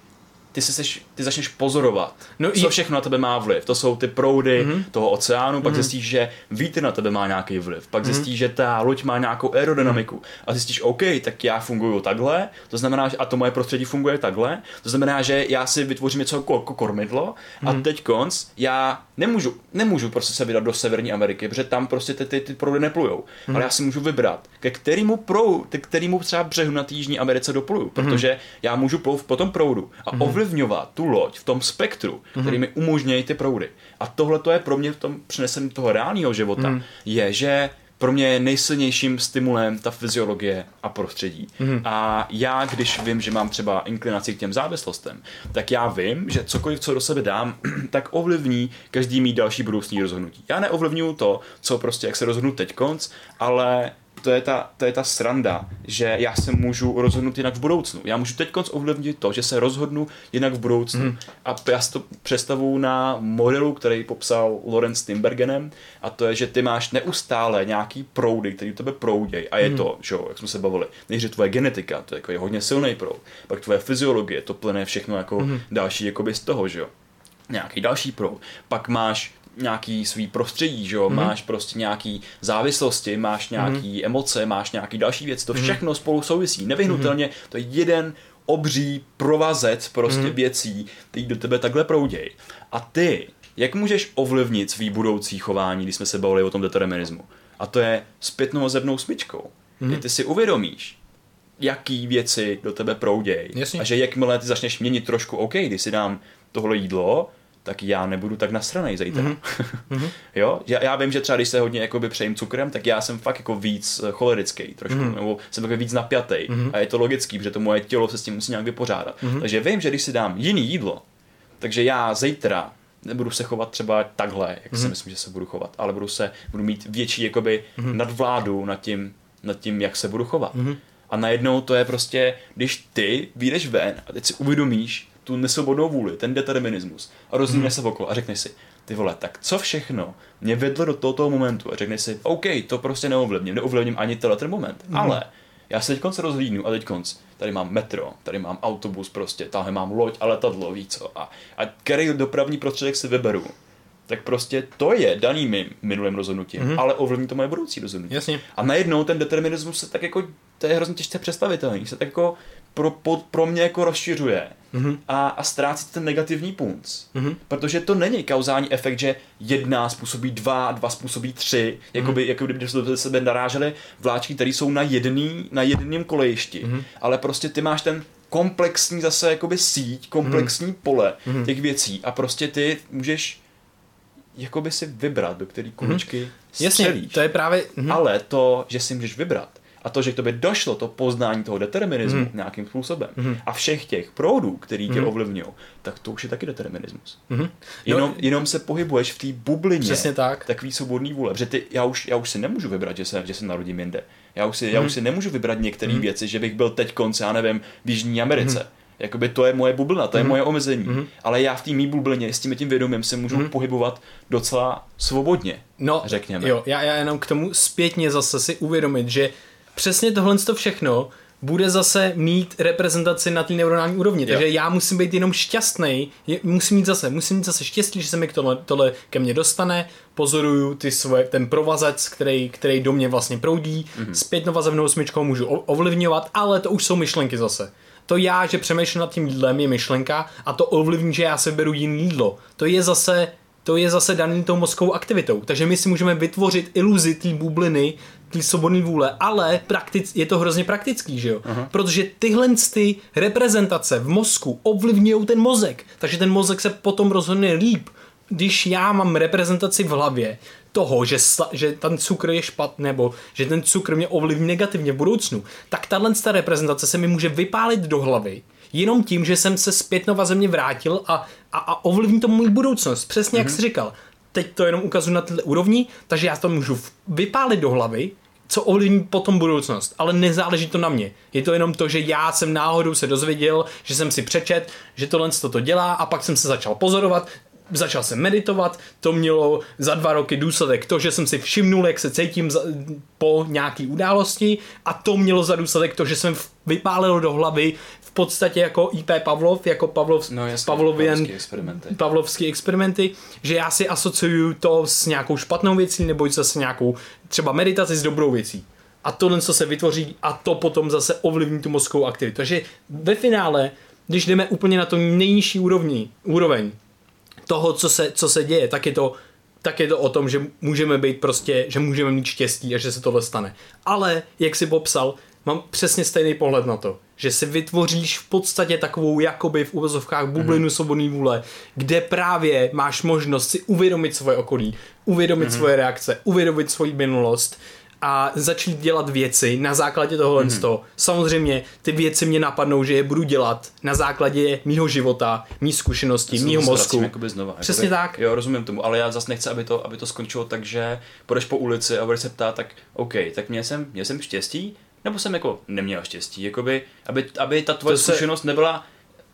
ty, se seš, ty začneš pozorovat, no co i... všechno na tebe má vliv. To jsou ty proudy mm-hmm. toho oceánu, pak mm-hmm. zjistíš, že vítr na tebe má nějaký vliv, pak mm-hmm. zjistíš, že ta loď má nějakou aerodynamiku mm-hmm. a zjistíš, OK, tak já funguju takhle, to znamená, že a to moje prostředí funguje takhle, to znamená, že já si vytvořím něco jako, jako kormidlo mm-hmm. a mhm. teď konc, já nemůžu, nemůžu prostě se vydat do Severní Ameriky, protože tam prostě ty, ty, ty proudy neplujou, mm-hmm. ale já si můžu vybrat, ke kterému prou, ke kterému třeba břehu na Jižní Americe dopluju, mhm. protože mm-hmm. já můžu plout po tom proudu a mm-hmm ovlivňovat tu loď v tom spektru, mm-hmm. který mi umožňují ty proudy. A tohle to je pro mě v tom přenesení toho reálného života, mm. je, že pro mě je nejsilnějším stimulem ta fyziologie a prostředí. Mm. A já, když vím, že mám třeba inklinaci k těm závislostem, tak já vím, že cokoliv, co do sebe dám, tak ovlivní každý mý další budoucí rozhodnutí. Já neovlivňuju to, co prostě, jak se rozhodnu teď konc, ale to je, ta, to je ta sranda, že já se můžu rozhodnout jinak v budoucnu. Já můžu teď ovlivnit to, že se rozhodnu jinak v budoucnu. Mm. A já si to představu na modelu, který popsal Lorenz Timbergenem, a to je, že ty máš neustále nějaký proudy, který tebe proudějí. A je mm. to, že jo, jak jsme se bavili, nejdřív tvoje genetika, to je jako je hodně silný proud, pak tvoje fyziologie, to plné všechno jako mm. další jakoby z toho, že jo nějaký další proud. Pak máš nějaký svý prostředí, že jo, mm-hmm. máš prostě nějaký závislosti, máš nějaký mm-hmm. emoce, máš nějaký další věc, to mhm. všechno mm-hmm. spolu souvisí. Nevyhnutelně mm-hmm. to je jeden obří provazec prostě mm-hmm. věcí, který do tebe takhle proudějí. A ty, jak můžeš ovlivnit svý budoucí chování, když jsme se bavili o tom determinismu? A to je zpětnou zebnou smyčkou. Mm-hmm. Ty si uvědomíš, jaký věci do tebe proudějí. A že jakmile ty začneš měnit trošku, OK, když si dám tohle jídlo, tak já nebudu tak nasranej zítra. Mm-hmm. jo? Já, já, vím, že třeba když se hodně jakoby přejím cukrem, tak já jsem fakt jako víc eh, cholerický trošku, mm-hmm. nebo jsem takový víc napjatý mm-hmm. a je to logický, protože to moje tělo se s tím musí nějak vypořádat. Mm-hmm. Takže vím, že když si dám jiný jídlo, takže já zítra nebudu se chovat třeba takhle, jak mm-hmm. si myslím, že se budu chovat, ale budu se, budu mít větší jakoby mm-hmm. nadvládu nad tím, nad tím, jak se budu chovat. Mm-hmm. A najednou to je prostě, když ty vyjdeš ven a teď si uvědomíš, tu nesvobodnou vůli, ten determinismus a rozlímneš hmm. se okolo a řekneš si, ty vole, tak co všechno mě vedlo do tohoto momentu a řekneš si, OK, to prostě neovlivním, neovlivním ani tenhle ten moment, hmm. ale já se teď konc rozhlídnu a teď konc, tady mám metro, tady mám autobus prostě, tady mám loď a letadlo, víc co, a, a který dopravní prostředek si vyberu, tak prostě to je daný mým minulým rozhodnutím, mm-hmm. ale ovlivní to moje budoucí rozhodnutí. Jasně. A najednou ten determinismus se tak jako, to je hrozně těžce představitelný, se tak jako pro, pro, pro mě jako rozšiřuje mm-hmm. a, a ztrácí ten negativní punc. Mm-hmm. Protože to není kauzální efekt, že jedna způsobí dva, dva způsobí tři, jako by, mm-hmm. jako kdyby se do sebe narážely vláčky, které jsou na jedný, na jedném kolejišti. Mm-hmm. Ale prostě ty máš ten komplexní zase jakoby síť, komplexní mm-hmm. pole mm-hmm. těch věcí a prostě ty můžeš jakoby si vybrat, do který kuličky mm-hmm. Jasně, to je právě... Mm-hmm. Ale to, že si můžeš vybrat, a to, že k tobě došlo to poznání toho determinismu mm. nějakým způsobem mm. a všech těch proudů, který tě mm. ovlivňují, tak to už je taky determinismus. Mm. Jenom, no, jenom se pohybuješ v té bublině přesně tak. takový svobodný vůle. Protože ty, já, už, já už si nemůžu vybrat, že se, že se narodím jinde. Já už si, mm. já už si nemůžu vybrat některé mm. věci, že bych byl teď konce, já nevím, v Jižní Americe. Mm. Jakoby to je moje bublina, to je mm. moje omezení. Mm. Ale já v té mý bublině s tím tím vědomím se můžu mm. pohybovat docela svobodně, no, řekněme. Jo, já, já jenom k tomu zpětně zase si uvědomit, že přesně tohle to všechno bude zase mít reprezentaci na té neuronální úrovni. Jo. Takže já musím být jenom šťastný, musím mít zase, musím mít zase štěstí, že se mi tohle, tohle ke mně dostane, pozoruju ty svoje, ten provazec, který, který do mě vlastně proudí, mm-hmm. zpětnovazevnou smyčkou můžu ovlivňovat, ale to už jsou myšlenky zase. To já, že přemýšlím nad tím jídlem, je myšlenka a to ovlivní, že já se beru jiný jídlo. To je zase to je zase daný tou mozkovou aktivitou. Takže my si můžeme vytvořit iluzi té bubliny, té svobodné vůle, ale praktic, je to hrozně praktický, že jo? Uh-huh. Protože tyhle ty reprezentace v mozku ovlivňují ten mozek, takže ten mozek se potom rozhodne líp. Když já mám reprezentaci v hlavě toho, že, sla, že ten cukr je špatný, nebo že ten cukr mě ovlivní negativně v budoucnu, tak tahle reprezentace se mi může vypálit do hlavy jenom tím, že jsem se zpět na země vrátil a, a, a ovlivní to můj budoucnost. Přesně mm-hmm. jak mhm. jsi říkal. Teď to jenom ukazuju na této úrovni, takže já to můžu vypálit do hlavy, co ovlivní potom budoucnost, ale nezáleží to na mě. Je to jenom to, že já jsem náhodou se dozvěděl, že jsem si přečet, že tohle to dělá a pak jsem se začal pozorovat, začal jsem meditovat, to mělo za dva roky důsledek to, že jsem si všimnul, jak se cítím za, po nějaký události a to mělo za důsledek to, že jsem vypálil do hlavy podstatě jako IP Pavlov, jako Pavlov, no, jasně, Pavlovian, experimenty. pavlovský experimenty, že já si asociuju to s nějakou špatnou věcí nebo zase nějakou třeba meditaci s dobrou věcí. A tohle, co se vytvoří a to potom zase ovlivní tu mozkovou aktivitu. Takže ve finále, když jdeme úplně na to nejnižší úrovni, úroveň, toho, co se, co se děje, tak je to tak je to o tom, že můžeme být prostě, že můžeme mít štěstí a že se tohle stane. Ale, jak si popsal, mám přesně stejný pohled na to, že si vytvoříš v podstatě takovou jakoby v uvozovkách bublinu mm-hmm. svobodný vůle, kde právě máš možnost si uvědomit svoje okolí, uvědomit mm-hmm. svoje reakce, uvědomit svoji minulost, a začít dělat věci na základě tohohle mm-hmm. toho. Samozřejmě ty věci mě napadnou, že je budu dělat na základě mýho života, mý zkušeností, mýho mozku. Jakoby znova, Přesně jakoby, tak. Jo, rozumím tomu, ale já zase nechci, aby to, aby to skončilo tak, že půjdeš po ulici a budeš se ptát, tak OK, tak měl jsem, měl jsem štěstí, nebo jsem jako neměl štěstí, jakoby, aby, aby ta tvoje to zkušenost se... nebyla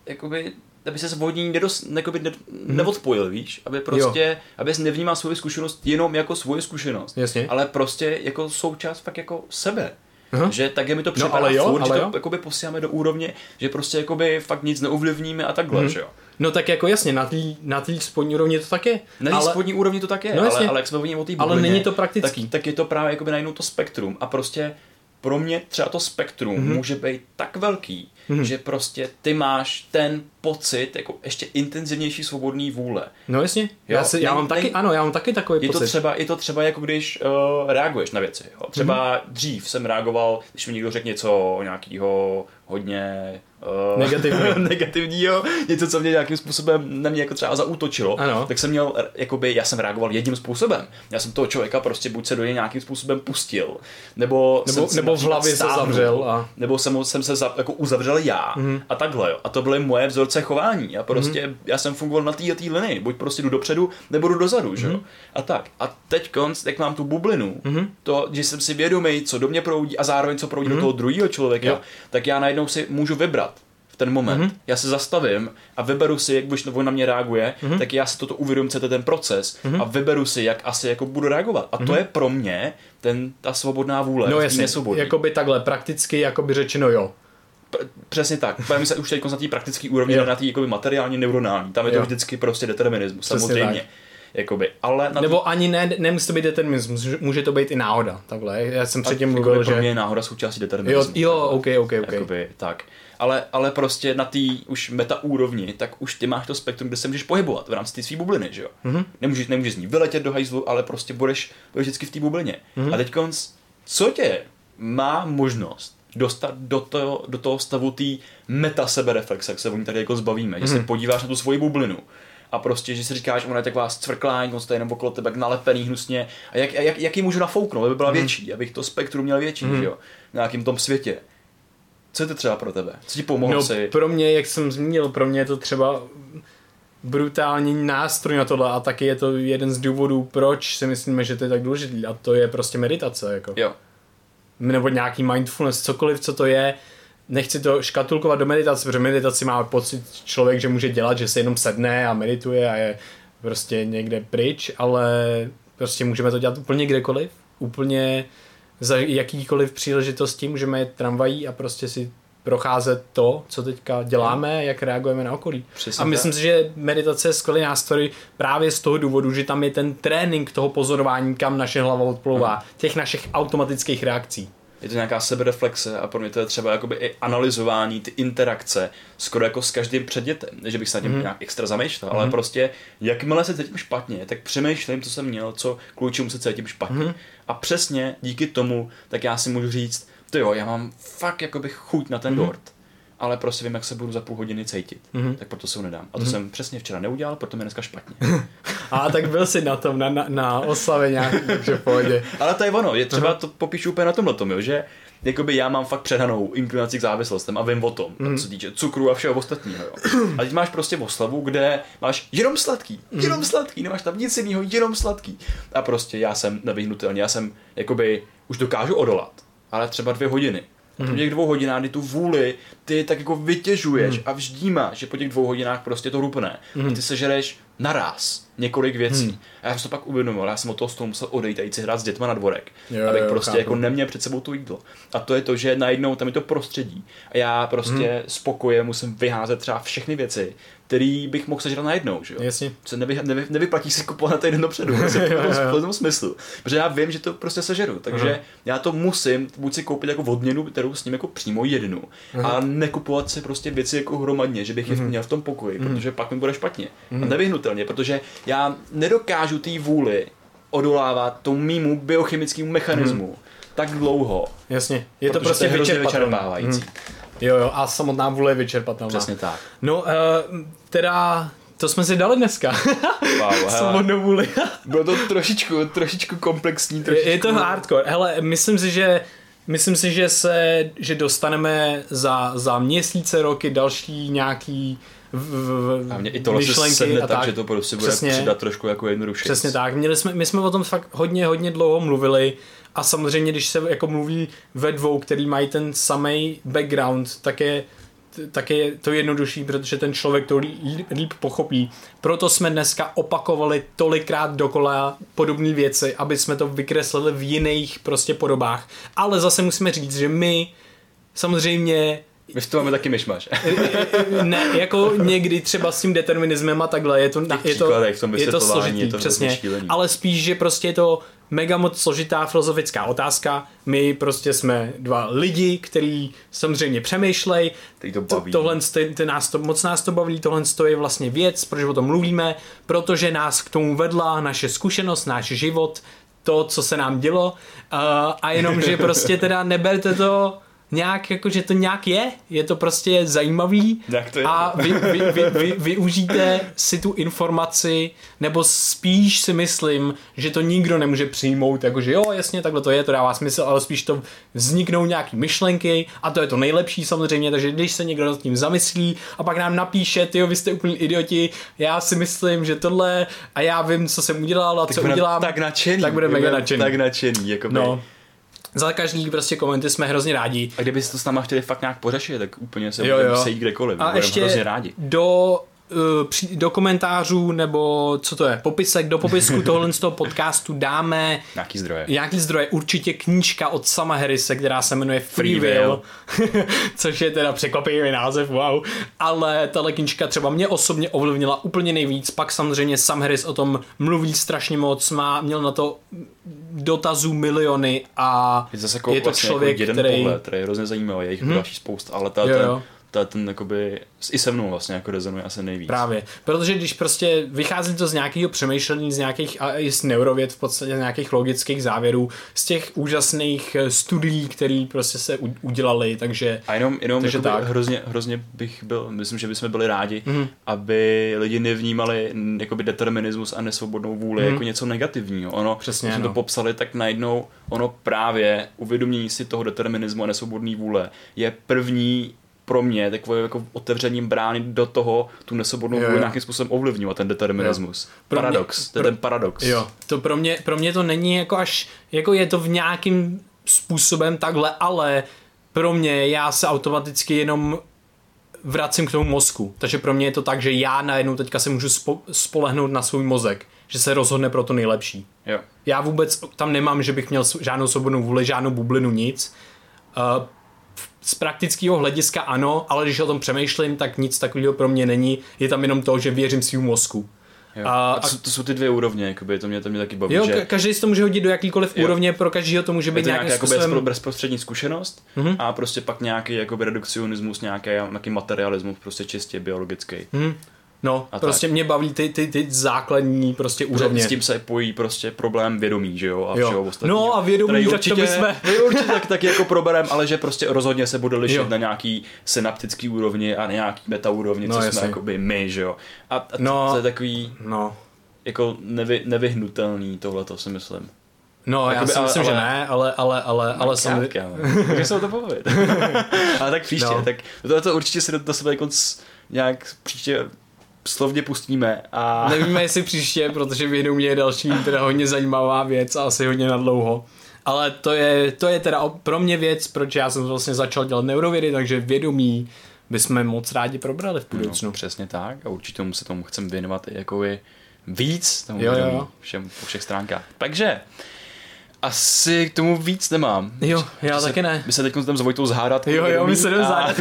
jakoby aby se od ní nedos, nekoby ne, mhm. neodpojil, víš, aby prostě, jo. aby nevnímal svou zkušenost jenom jako svoji zkušenost, Jasně. ale prostě jako součást fakt jako sebe. Aha. Že tak je mi to připadá no, ale jo, furt, ale že to jakoby posíláme do úrovně, že prostě jakoby fakt nic neovlivníme a takhle, hmm. že jo. No tak jako jasně, na té na spodní úrovni to tak je. Na té ale... spodní úrovni to tak je, no, ale, ale jak jsme o o té Ale není to praktický. Tak, tak je to právě jakoby najednou to spektrum a prostě pro mě třeba to spektrum mm-hmm. může být tak velký, mm-hmm. že prostě ty máš ten pocit jako ještě intenzivnější svobodný vůle. No jasně, jo? já, si, já mám taky, ano, já mám taky takový je pocit. To třeba, je to třeba jako když uh, reaguješ na věci. Jo? Třeba mm-hmm. dřív jsem reagoval, když mi někdo řekl něco nějakého hodně uh, negativního. negativního, něco, co mě nějakým způsobem na mě jako třeba zautočilo, ano. tak jsem měl, jakoby, já jsem reagoval jedním způsobem. Já jsem toho člověka prostě buď se do něj nějakým způsobem pustil, nebo, nebo, jsem nebo v hlavě stáhnu, se zavřel. A... Nebo jsem, jsem se za, jako uzavřel já mm. a takhle. Jo. A to byly moje vzorce chování. A prostě mm. já jsem fungoval na té a té linii. Buď prostě jdu dopředu, nebo jdu dozadu. Že? Mhm. A tak. A teď konc, jak mám tu bublinu, mm. to, že jsem si vědomý, co do mě proudí a zároveň co proudí mm. do mhm. toho druhého člověka, jo. tak já najednou si můžu vybrat v ten moment. Mm-hmm. Já se zastavím a vyberu si, jak když na mě reaguje, mm-hmm. tak já si toto uvědomím, co je ten proces mm-hmm. a vyberu si, jak asi jako budu reagovat. A mm-hmm. to mhm. je pro mě ten, ta svobodná vůle. No jasně, jakoby takhle prakticky, jakoby řečeno jo. Přesně tak. Bavíme se už teď na té praktické úrovni, na té materiální, neuronální. Tam je to jo. vždycky prostě determinismus, Přesně samozřejmě. Tak. Jakoby, ale na Nebo tý... ani ne, nemusí to být determinismus, může to být i náhoda, takhle. Já jsem předtím mluvil, že... Pro mě je náhoda součástí determinismu. Jo, jo, ok, ok, ok. Jakoby, tak ale, ale prostě na té už meta úrovni, tak už ty máš to spektrum, kde se můžeš pohybovat v rámci té své bubliny, že jo? Mm-hmm. Nemůžeš, nemůžeš z ní vyletět do hajzlu, ale prostě budeš, budeš vždycky v té bublině. Mm-hmm. A teď co tě má možnost dostat do toho, do toho stavu té meta sebereflexe, jak se o ní tady jako zbavíme, mm-hmm. že se mhm. podíváš na tu svoji bublinu a prostě, že si říkáš, ona je taková cvrklání, on je jenom okolo tebe nalepený hnusně a jak, jak, jak ji můžu nafouknout, aby byla mm. větší, abych to spektrum měl větší, mm. že jo, v nějakým tom světě. Co je to třeba pro tebe? Co ti pomohlo no, si? Pro mě, jak jsem zmínil, pro mě je to třeba brutální nástroj na tohle a taky je to jeden z důvodů, proč si myslíme, že to je tak důležitý a to je prostě meditace. Jako. Jo. Nebo nějaký mindfulness, cokoliv, co to je, nechci to škatulkovat do meditace, protože meditaci má pocit člověk, že může dělat, že se jenom sedne a medituje a je prostě někde pryč, ale prostě můžeme to dělat úplně kdekoliv, úplně za jakýkoliv příležitosti můžeme jít tramvají a prostě si procházet to, co teďka děláme, jak reagujeme na okolí. Přesně a myslím tak. si, že meditace je skvělý nástroj právě z toho důvodu, že tam je ten trénink toho pozorování, kam naše hlava odplouvá, hmm. těch našich automatických reakcí. Je to nějaká sebereflexe a pro mě to je třeba jakoby i analyzování, ty interakce, skoro jako s každým předmětem, že bych se na tím mm. nějak extra zamýšlel, mm. ale mhm. prostě jakmile se cítím špatně, tak přemýšlím, co jsem měl, co kvůli čemu se cítím špatně. Mm. A přesně díky tomu, tak já si můžu říct, to jo, já mám fakt jakoby chuť na ten mm. dort ale prostě vím, jak se budu za půl hodiny cítit. Mm-hmm. Tak proto se ho nedám. A to mm-hmm. jsem přesně včera neudělal, proto mi dneska špatně. a tak byl jsi na tom, na, na, na oslavě nějaký, takže pohodě. ale to je ono, je třeba to popíšu úplně na tomhle tom, jo, že jakoby já mám fakt přehanou inklinaci k závislostem a vím o tom, mm. co týče cukru a všeho ostatního. Jo. A teď máš prostě oslavu, kde máš jenom sladký, mhm. jenom mm. sladký, nemáš tam nic jiného, jenom sladký. A prostě já jsem nevyhnutelný, já jsem jakoby už dokážu odolat, ale třeba dvě hodiny Mm. Po těch dvou hodinách, kdy tu vůli ty tak jako vytěžuješ mm. a vždímáš, že po těch dvou hodinách prostě to rupne. Mm. A ty se žereš naraz několik věcí. Hmm. A já jsem to pak uvědomil, já jsem od toho z toho musel odejít a jít si hrát s dětma na dvorek. Jo, abych jo, prostě chápu. jako neměl před sebou to jídlo. A to je to, že najednou tam je to prostředí. A já prostě hmm. spokoje musím vyházet třeba všechny věci, který bych mohl sežrat najednou, že jo? Jasně. Se nevy, nevy, nevyplatí si kupovat na týden dopředu, prostě v tom smyslu. Protože já vím, že to prostě sežeru, takže uh-huh. já to musím buď si koupit jako odměnu, kterou s ním jako přímo jednu, uh-huh. a nekupovat si prostě věci jako hromadně, že bych je uh-huh. měl v tom pokoji, uh-huh. protože pak mi bude špatně. Uh-huh. A nevyhnutelně, protože já nedokážu té vůli odolávat tomu mýmu biochemickému mechanismu hmm. tak dlouho. Jasně, je to prostě vyčerpávající. Hmm. Jo, jo, a samotná vůle je vyčerpatelná. Přesně tak. No, uh, teda to jsme si dali dneska. Wow, Samotnou vůli. Bylo to trošičku, trošičku komplexní. Trošičku... Je to hardcore. Hele, myslím si, že Myslím si, že se, že dostaneme za, za měsíce, roky další nějaký v, a mě i tohle se sedne a tak, tak, že to prostě bude přesně, přidat trošku jako jednoduše. Přesně tak. Měli jsme, my jsme o tom fakt hodně, hodně dlouho mluvili a samozřejmě, když se jako mluví ve dvou, který mají ten samý background, tak je, tak je to jednodušší, protože ten člověk to líp, líp pochopí. Proto jsme dneska opakovali tolikrát dokola podobné věci, aby jsme to vykreslili v jiných prostě podobách. Ale zase musíme říct, že my samozřejmě my v tom máme taky myšmaš. ne, jako někdy třeba s tím determinismem a takhle, je to, je to, je to složitý, je to přesně, ale spíš, že prostě je to mega moc složitá filozofická otázka. My prostě jsme dva lidi, kteří samozřejmě přemýšlej. to baví. Tohle ty, ty nás to, moc nás to baví, tohle je vlastně věc, proč o tom mluvíme, protože nás k tomu vedla naše zkušenost, náš život, to, co se nám dělo uh, a jenom, že prostě teda neberte to nějak, jako, že to nějak je, je to prostě zajímavý to je. a vy, vy, vy, vy, využijte si tu informaci, nebo spíš si myslím, že to nikdo nemůže přijmout, jakože jo, jasně, takhle to je, to dává smysl, ale spíš to vzniknou nějaký myšlenky a to je to nejlepší samozřejmě, takže když se někdo nad tím zamyslí a pak nám napíše, ty vy jste úplný idioti, já si myslím, že tohle a já vím, co jsem udělal a tak co udělám, tak nadšený, tak bude mega nadšený. Tak nadšený, jako no. Za každý prostě komenty jsme hrozně rádi. A kdyby to s náma chtěli fakt nějak pořešit, tak úplně se budeme sejít kdekoliv. A ještě hrozně rádi. do do komentářů nebo co to je, popisek, do popisku tohle z toho podcastu dáme nějaký zdroje. Nějaký zdroje, určitě knížka od Sama Harrise, která se jmenuje Free Will, což je teda překvapivý název, wow, ale tahle knížka třeba mě osobně ovlivnila úplně nejvíc, pak samozřejmě Sam Harris o tom mluví strašně moc, má, měl na to dotazů miliony a je, zase jako je to vlastně jako člověk, jako jeden který... pohled, který je hrozně zajímavý, je jich hmm. další spousta, ale ta, jo, jo. ten, ta, ten jakoby, i se mnou vlastně jako rezonuje asi nejvíc. Právě, protože když prostě vychází to z nějakého přemýšlení, z nějakých, a i z neurověd v podstatě, z nějakých logických závěrů, z těch úžasných eh, studií, které prostě se udělali, takže... A jenom, jenom takže tak. Hrozně, hrozně bych byl, myslím, že bychom byli rádi, mm-hmm. aby lidi nevnímali jakoby determinismus a nesvobodnou vůli mm-hmm. jako něco negativního. Ono, Přesně, když jsme no. to popsali, tak najednou ono právě uvědomění si toho determinismu a nesvobodné vůle je první pro mě takové jako otevřením brány do toho tu nesobodnou vůli nějakým způsobem ovlivňovat ten determinismus. Pro paradox, mě, to je pro, ten paradox. Jo, to pro mě, pro mě to není jako až, jako je to v nějakým způsobem takhle, ale pro mě já se automaticky jenom vracím k tomu mozku. Takže pro mě je to tak, že já najednou teďka se můžu spo, spolehnout na svůj mozek, že se rozhodne pro to nejlepší. Jo. Já vůbec tam nemám, že bych měl žádnou svobodnou vůli, žádnou bublinu, nic. Uh, z praktického hlediska ano, ale když o tom přemýšlím, tak nic takového pro mě není. Je tam jenom to, že věřím svým mozku. Jo. A, a to, to, jsou ty dvě úrovně, jakoby, to mě, to mě taky baví. Jo, že... každý si to může hodit do jakýkoliv jo. úrovně, pro každého to může být nějaký způsobem... bezprostřední zkušenost mm-hmm. a prostě pak nějaký jakoby redukcionismus, nějaký, nějaký materialismus, prostě čistě biologický. Mm. No, a prostě tak. mě baví ty, ty, ty základní prostě úrovně. S tím se pojí prostě problém vědomí, že jo, a jo. všeho ostatního. No a vědomí, tak určitě, to bychom... určitě tak, tak jako proberem, ale že prostě rozhodně se bude lišit jo. na nějaký synaptický úrovni a nějaký meta úrovni, no, co jasný. jsme jakoby my, že jo. A, a no, to je takový no. jako nevy, nevyhnutelný tohle, to si myslím. No, já si myslím, ale, že ne, ale, ale, ale, ale samozřejmě. Takže se o to povědět. ale tak příště, no. tak to, to určitě si do, do sebe jako nějak příště slovně pustíme. A... Nevíme, jestli příště, protože vědomí je další teda hodně zajímavá věc a asi hodně na dlouho. Ale to je, to je teda pro mě věc, proč já jsem vlastně začal dělat neurovědy, takže vědomí bychom moc rádi probrali v budoucnu. No, přesně tak a určitě tomu se tomu chcem věnovat i jako je víc tomu jo, jo. Všem, po všech stránkách. Takže asi k tomu víc nemám. Jo, já se, taky ne. My se teď tam s Vojtou zhádat. Jo, jo, my se jdeme a...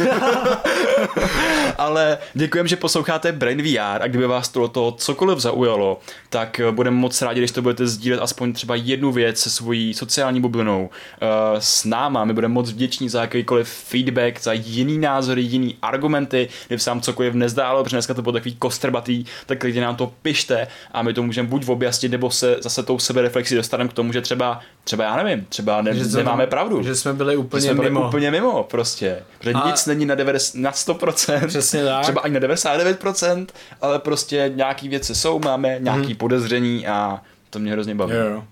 Ale děkujeme, že posloucháte Brain VR a kdyby vás to cokoliv zaujalo, tak eh, budeme moc rádi, když to budete sdílet aspoň třeba jednu věc se svojí sociální bublinou uh, s náma. My budeme moc vděční za jakýkoliv feedback, za jiný názory, jiný argumenty, kdyby se vám cokoliv nezdálo, protože dneska to bylo takový kostrbatý, tak klidně nám to pište a my to můžeme buď objasnit, nebo se zase tou sebereflexi dostaneme k tomu, že třeba třeba já nevím, třeba ne, že nemáme pravdu. Že jsme byli úplně že jsme byli mimo. úplně mimo prostě. Že a... nic není na, 90, na 100%, Přesně tak. třeba ani na 99%, ale prostě nějaký věci jsou, máme nějaký hmm. podezření a to mě hrozně baví. Jo.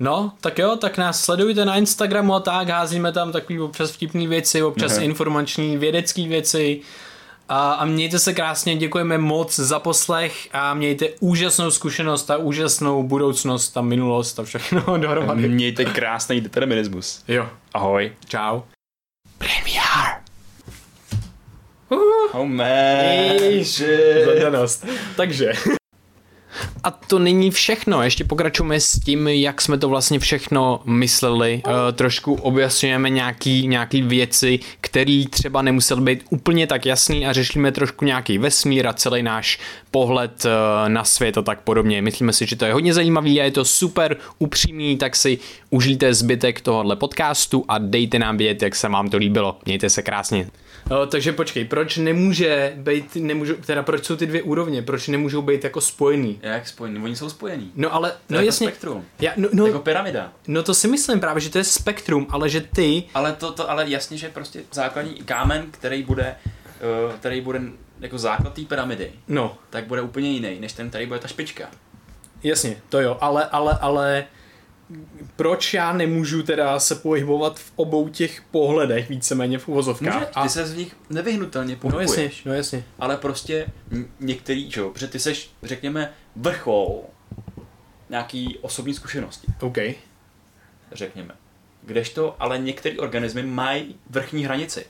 No, tak jo, tak nás sledujte na Instagramu a tak, házíme tam takový občas vtipný věci, občas uh-huh. informační vědecké věci, a, a mějte se krásně, děkujeme moc za poslech a mějte úžasnou zkušenost a úžasnou budoucnost a minulost a všechno dohromady. Mějte krásný determinismus. Jo. Ahoj. Čau. VR. Uh, oh man. Zadanost. Takže. A to není všechno, ještě pokračujeme s tím, jak jsme to vlastně všechno mysleli. Uh, trošku objasňujeme nějaký, nějaký věci, které třeba nemusel být úplně tak jasný a řešíme trošku nějaký vesmír a celý náš pohled uh, na svět a tak podobně. Myslíme si, že to je hodně zajímavý a je to super upřímný, tak si užijte zbytek tohohle podcastu a dejte nám vědět, jak se vám to líbilo. Mějte se krásně. O, takže počkej, proč nemůže být, nemůžu, teda proč jsou ty dvě úrovně, proč nemůžou být jako spojený? Jak spojený? Oni jsou spojení. No ale, to no je jasně. spektrum. Já, no, no, jako pyramida. No to si myslím právě, že to je spektrum, ale že ty... Ale to, to ale jasně, že prostě základní kámen, který bude, uh, který bude jako základ té pyramidy, no. tak bude úplně jiný, než ten, který bude ta špička. Jasně, to jo, ale, ale, ale proč já nemůžu teda se pohybovat v obou těch pohledech víceméně v uvozovkách. Může, ty a... se z nich nevyhnutelně pohybuješ. No jasně, no jasně. Ale prostě některý, že jo, protože ty seš, řekněme, vrchol nějaký osobní zkušenosti. OK. Řekněme. Kdežto, ale některé organismy mají vrchní hranici.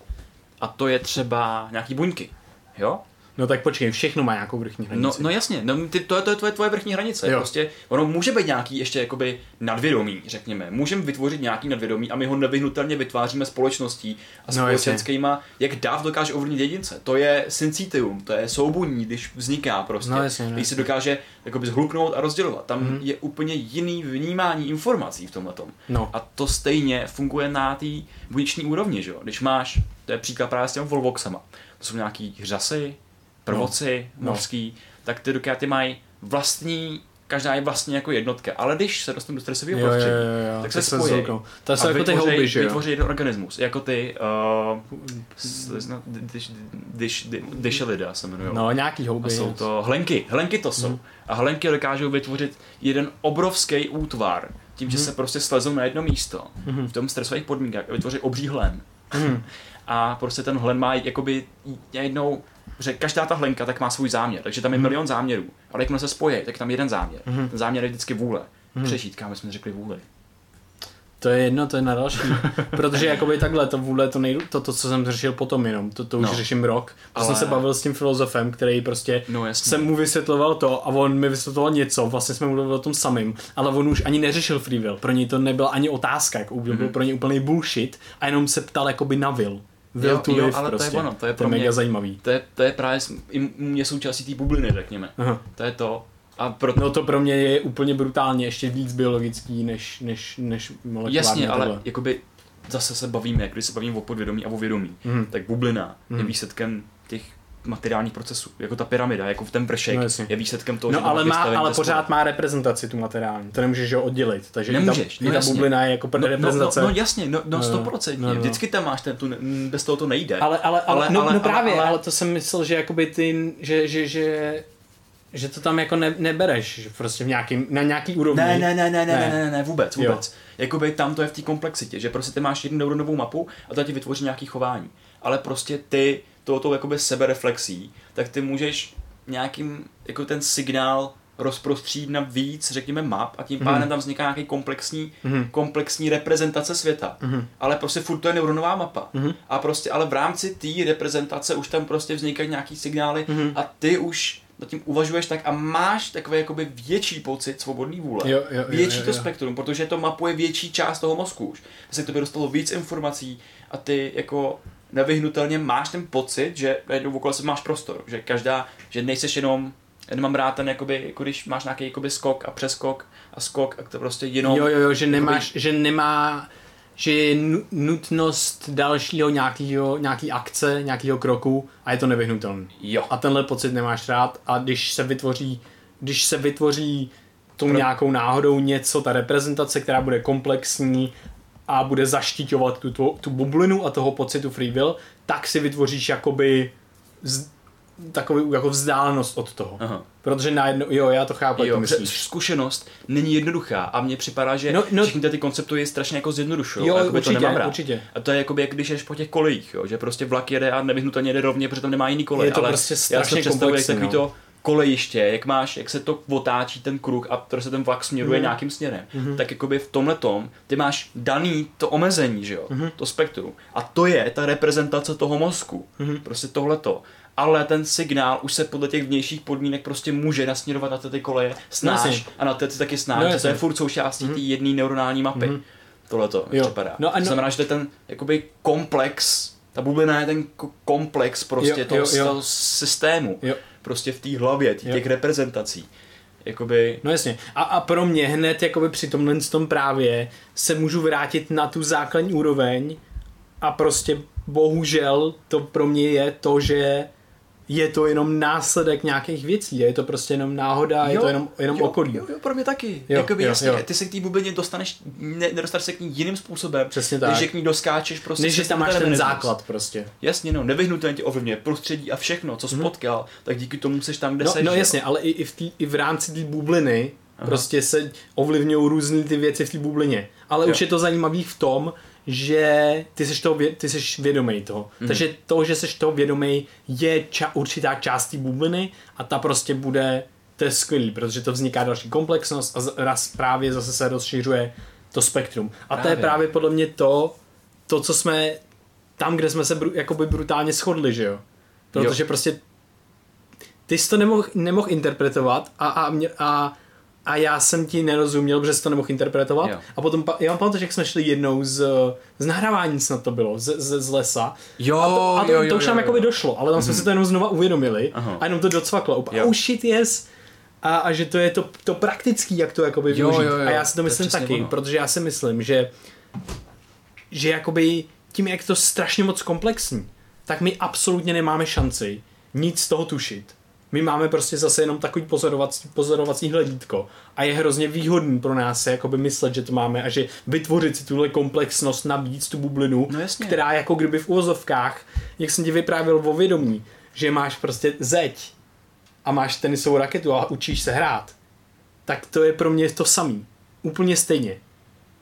A to je třeba nějaký buňky. Jo? No tak počkej, všechno má nějakou vrchní hranici. No, no jasně, no, ty, to, to je tvoje, tvoje vrchní hranice. Jo. Prostě ono může být nějaký ještě jakoby nadvědomí, řekněme. Můžeme vytvořit nějaký nadvědomí a my ho nevyhnutelně vytváříme společností a no, společenskýma, no, jak dáv dokáže ovlivnit jedince. To je syncitium, to je soubuní, když vzniká prostě. No, jasně, no, když se dokáže jakoby zhluknout a rozdělovat. Tam mm-hmm. je úplně jiný vnímání informací v tomhle no. A to stejně funguje na té buněční úrovni, že jo. Když máš, to je příklad právě s těmi volvoxama. To jsou nějaký řasy, prvoci no. mořský, no. tak ty dukáty mají vlastní každá je vlastně jako jednotka, ale když se dostanu do stresového prostředí, tak se spojí. To jsou jako ty houby, že jo? Vytvoří jeden organismus, jako ty uh, lidé se jmenují. No, nějaký houby. A jsou to hlenky, hlenky to jsou. Mm. A hlenky dokážou vytvořit jeden obrovský útvar, tím, že mm. se prostě slezou na jedno místo mm. v tom stresových podmínkách a vytvoří obří hlen. A prostě ten hlen má jakoby jednou že každá ta hlenka tak má svůj záměr, takže tam je mm. milion záměrů, ale jakmile se spojí, tak tam jeden záměr. Mm. Ten záměr je vždycky vůle. Mm. Přežít, kam jsme řekli vůli. To je jedno, to je na další. Protože jakoby takhle, to vůle, to, nejdu, to, to, co jsem řešil potom jenom, to, to už no. řeším rok. Ale... jsem se bavil s tím filozofem, který prostě no, jsem mu vysvětloval to a on mi vysvětloval něco, vlastně jsme mluvili o tom samým, ale on už ani neřešil free will, pro něj to nebyla ani otázka, jako mm-hmm. byl pro něj úplný bullshit a jenom se ptal jakoby na will. Will jo, to live jo, ale prostě. to je ono, to je, to mě, mega zajímavý. To je, to je právě mě součástí té bubliny, řekněme. Aha. To je to, A pro... No to pro mě je úplně brutálně, ještě víc biologický než, než, než molekulární. Jasně, ale tohle. jakoby zase se bavíme, když se bavíme o podvědomí a o vědomí, mm. tak bublina mm. je mhm. výsledkem těch materiálních procesů, jako ta pyramida, jako v ten pršek, no, je výsledkem toho, no, že ale, má, ale pořád má reprezentaci tu materiální, to nemůžeš ho oddělit, takže nemůžeš, ta, no, ta bublina je jako no, reprezentace. No, no, no, jasně, no, no 100%, no, no, no. vždycky tam máš ten, tu, bez toho to nejde. Ale, ale, ale, ale, no, ale, no právě, ale, ale, ale, to jsem myslel, že jakoby ty, že, že, že že to tam jako ne, nebereš, že prostě v nějaký, na nějaký úrovni. Ne, ne, ne, ne, ne, ne, ne, ne vůbec, vůbec. Jo. Jakoby tam to je v té komplexitě, že prostě ty máš jednu neuronovou mapu a to ti vytvoří nějaký chování. Ale prostě ty tohoto jakoby sebereflexí, tak ty můžeš nějakým, jako ten signál rozprostřít na víc, řekněme, map a tím pádem mm. tam vzniká nějaký komplexní, mm. komplexní reprezentace světa. Mm. Ale prostě furt to je neuronová mapa. Mm. A prostě, ale v rámci té reprezentace už tam prostě vznikají nějaký signály mm. a ty už nad tím uvažuješ tak a máš takový jakoby větší pocit svobodný vůle. Jo, jo, větší jo, jo, to spektrum, protože to mapuje větší část toho mozku už. Se k tobě dostalo víc informací a ty jako nevyhnutelně máš ten pocit, že okolo se máš prostor, že každá, že nejseš jenom nemám rád ten, jakoby, jako když máš nějaký jakoby skok a přeskok a skok a to prostě jenom... Jo, jo, jo, že nemáš, jakoby, že nemá, že je nutnost dalšího nějakého, nějaký akce, nějakého kroku a je to nevyhnutelné. Jo. A tenhle pocit nemáš rád a když se vytvoří, když se vytvoří tou Pro... nějakou náhodou něco, ta reprezentace, která bude komplexní a bude zaštiťovat tu, tu, tu bublinu a toho pocitu free will, tak si vytvoříš jakoby z, takový jako vzdálenost od toho. Aha. Protože najednou, jo, já to chápu, jo, to Zkušenost není jednoduchá a mně připadá, že no, no, všechny ty koncepty je strašně jako zjednodušují. Jo, určitě, to nemám rád. určitě. A to je jako jak když ješ po těch kolejích, jo, že prostě vlak jede a nevyhnutelně jede rovně, protože tam nemá jiný kolej. Je to ale prostě já si to představuji takový no. to kolejiště, jak máš, jak se to otáčí ten kruh a se ten vlak směruje mm. nějakým směrem, mm. tak jakoby v tomhle tom ty máš daný to omezení, že jo, mm. to spektrum. A to je ta reprezentace toho mozku. Mm. Prostě tohleto ale ten signál už se podle těch vnějších podmínek prostě může nasměrovat na ty koleje snáš no, a na ty taky snáš, no, to je furt součástí mm. té jedné neuronální mapy. Mm. Tohle to vypadá. No, no, to znamená, že to je ten jakoby komplex, ta bublina je ten komplex prostě jo, toho, jo, jo. toho systému. Jo. Prostě v té hlavě, tý, těch reprezentací. Jakoby... No jasně. A, a pro mě hned jakoby při tomhle tom právě se můžu vrátit na tu základní úroveň a prostě bohužel to pro mě je to, že je to jenom následek nějakých věcí, je to prostě jenom náhoda, jo, je to jenom, jenom jo, okolí. Jo, jo, pro mě taky. Jo, Jakoby jo, jasně, jo. ty se k té bublině dostaneš, ne, nedostaneš se k ní jiným způsobem, Přesně tak. než že k ní doskáčeš prostě. Než že tam máš ten základ prostě. Jasně, no, nevyhnutelně tě ovlivňuje prostředí a všechno, co mm-hmm. spotkal, tak díky tomu seš tam, kde no, seš. No jasně, ale i, i, v, tý, i v rámci té bubliny Aha. prostě se ovlivňují různé ty věci v té bublině. Ale jo. už je to zajímavý v tom, že ty jsi, toho, ty jsi vědomý toho. Mm. Takže to, že jsi toho vědomý, je ča, určitá část té bubliny a ta prostě bude, to je skvělý, protože to vzniká další komplexnost a raz právě zase se rozšiřuje to spektrum. A právě. to je právě podle mě to, to, co jsme tam, kde jsme se br- jakoby brutálně shodli, že jo? Protože jo. prostě ty jsi to nemohl, nemohl interpretovat a, a, a a já jsem ti nerozuměl, protože jsi to nemohl interpretovat. Jo. A potom, já mám pamatuju, jak jsme šli jednou z, z nahrávání, snad to bylo, z, z, z lesa. Jo, a to, a to, jo, jo, to už nám jakoby došlo, ale tam mm-hmm. jsme mhm. si to jenom znova uvědomili Aha. a jenom to docvaklo. Oh shit, yes. A, a že to je to, to praktický, jak to jakoby jo, využít. Jo, jo, a já si to myslím to taky, ono. protože já si myslím, že že jakoby tím, jak to strašně moc komplexní, tak my absolutně nemáme šanci nic z toho tušit my máme prostě zase jenom takový pozorovací, pozorovací hledítko a je hrozně výhodný pro nás se jakoby myslet, že to máme a že vytvořit si tuhle komplexnost, nabít tu bublinu, no která jako kdyby v úvozovkách, jak jsem ti vyprávěl o vědomí, že máš prostě zeď a máš tenisovou raketu a učíš se hrát, tak to je pro mě to samý. Úplně stejně.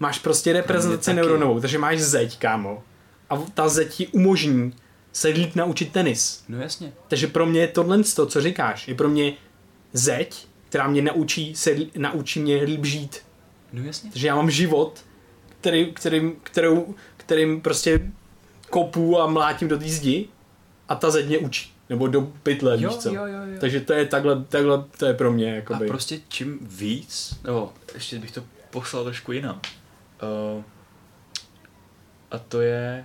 Máš prostě reprezentaci neuronovou, takže máš zeď, kámo. A ta zeď ti umožní se líp naučit tenis. No jasně. Takže pro mě tohle, to, co říkáš, je pro mě zeď, která mě naučí, se, naučí mě líp žít. No jasně. Takže já mám život, který, kterým, kterou, kterým prostě kopu a mlátím do té zdi a ta zeď mě učí. Nebo do pytle, jo, víš co. Jo, jo, jo. Takže to je takhle, takhle, to je pro mě. Jakoby. A prostě čím víc, nebo ještě bych to poslal trošku jinam. Uh, a to je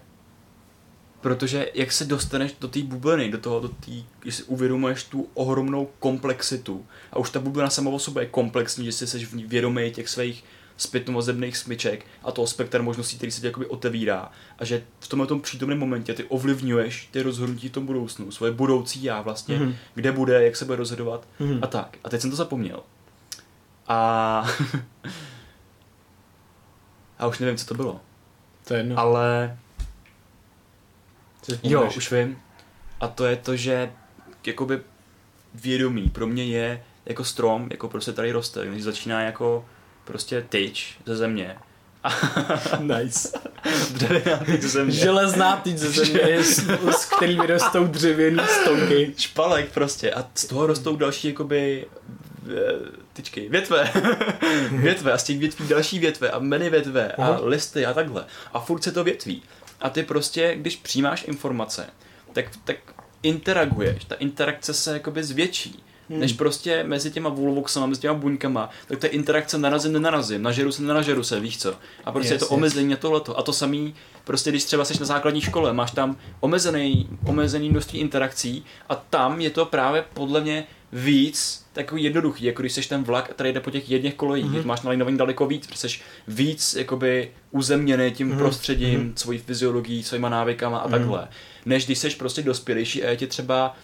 Protože jak se dostaneš do té bubliny, do toho, do tý, když si uvědomuješ tu ohromnou komplexitu a už ta bublina sama o sobě je komplexní, že si jsi vědomý těch svých zpětnovazebných smyček a toho spektra možností, který se ti jakoby otevírá a že v tomhle tom přítomném momentě ty ovlivňuješ ty rozhodnutí v tom budoucnu, svoje budoucí já vlastně, mm-hmm. kde bude, jak se bude rozhodovat mm-hmm. a tak. A teď jsem to zapomněl. A... a už nevím, co to bylo. To je jedno. Ale... Jo, už vím. A to je to, že jakoby vědomí pro mě je jako strom, jako prostě tady roste, když začíná jako prostě tyč ze země. nice. Dřevěná tyč ze země. Železná tyč ze země, z, z který vyrostou dřevěný stonky. Špalek prostě a z toho rostou další jakoby eh, tyčky, větve, větve a z těch větví další větve a meny větve a listy a takhle. A furt se to větví. A ty prostě, když přijímáš informace, tak, tak interaguješ, ta interakce se jakoby zvětší hmm. než prostě mezi těma vulvoxama, mezi těma buňkama, tak je interakce narazím, nenarazím, nažeru se, nenažeru se, víš co. A prostě yes, je to yes. omezení a tohleto. A to samý, prostě když třeba jsi na základní škole, máš tam omezený, omezený množství interakcí a tam je to právě podle mě víc takový jednoduchý, jako když seš ten vlak, který jde po těch jedných kolejích, mm-hmm. máš nalinování daleko víc, protože jsi víc jakoby uzemněný tím mm-hmm. prostředím, mm-hmm. svojí fyziologií, svýma návykama a mm-hmm. takhle, než když seš prostě dospělejší a je ti třeba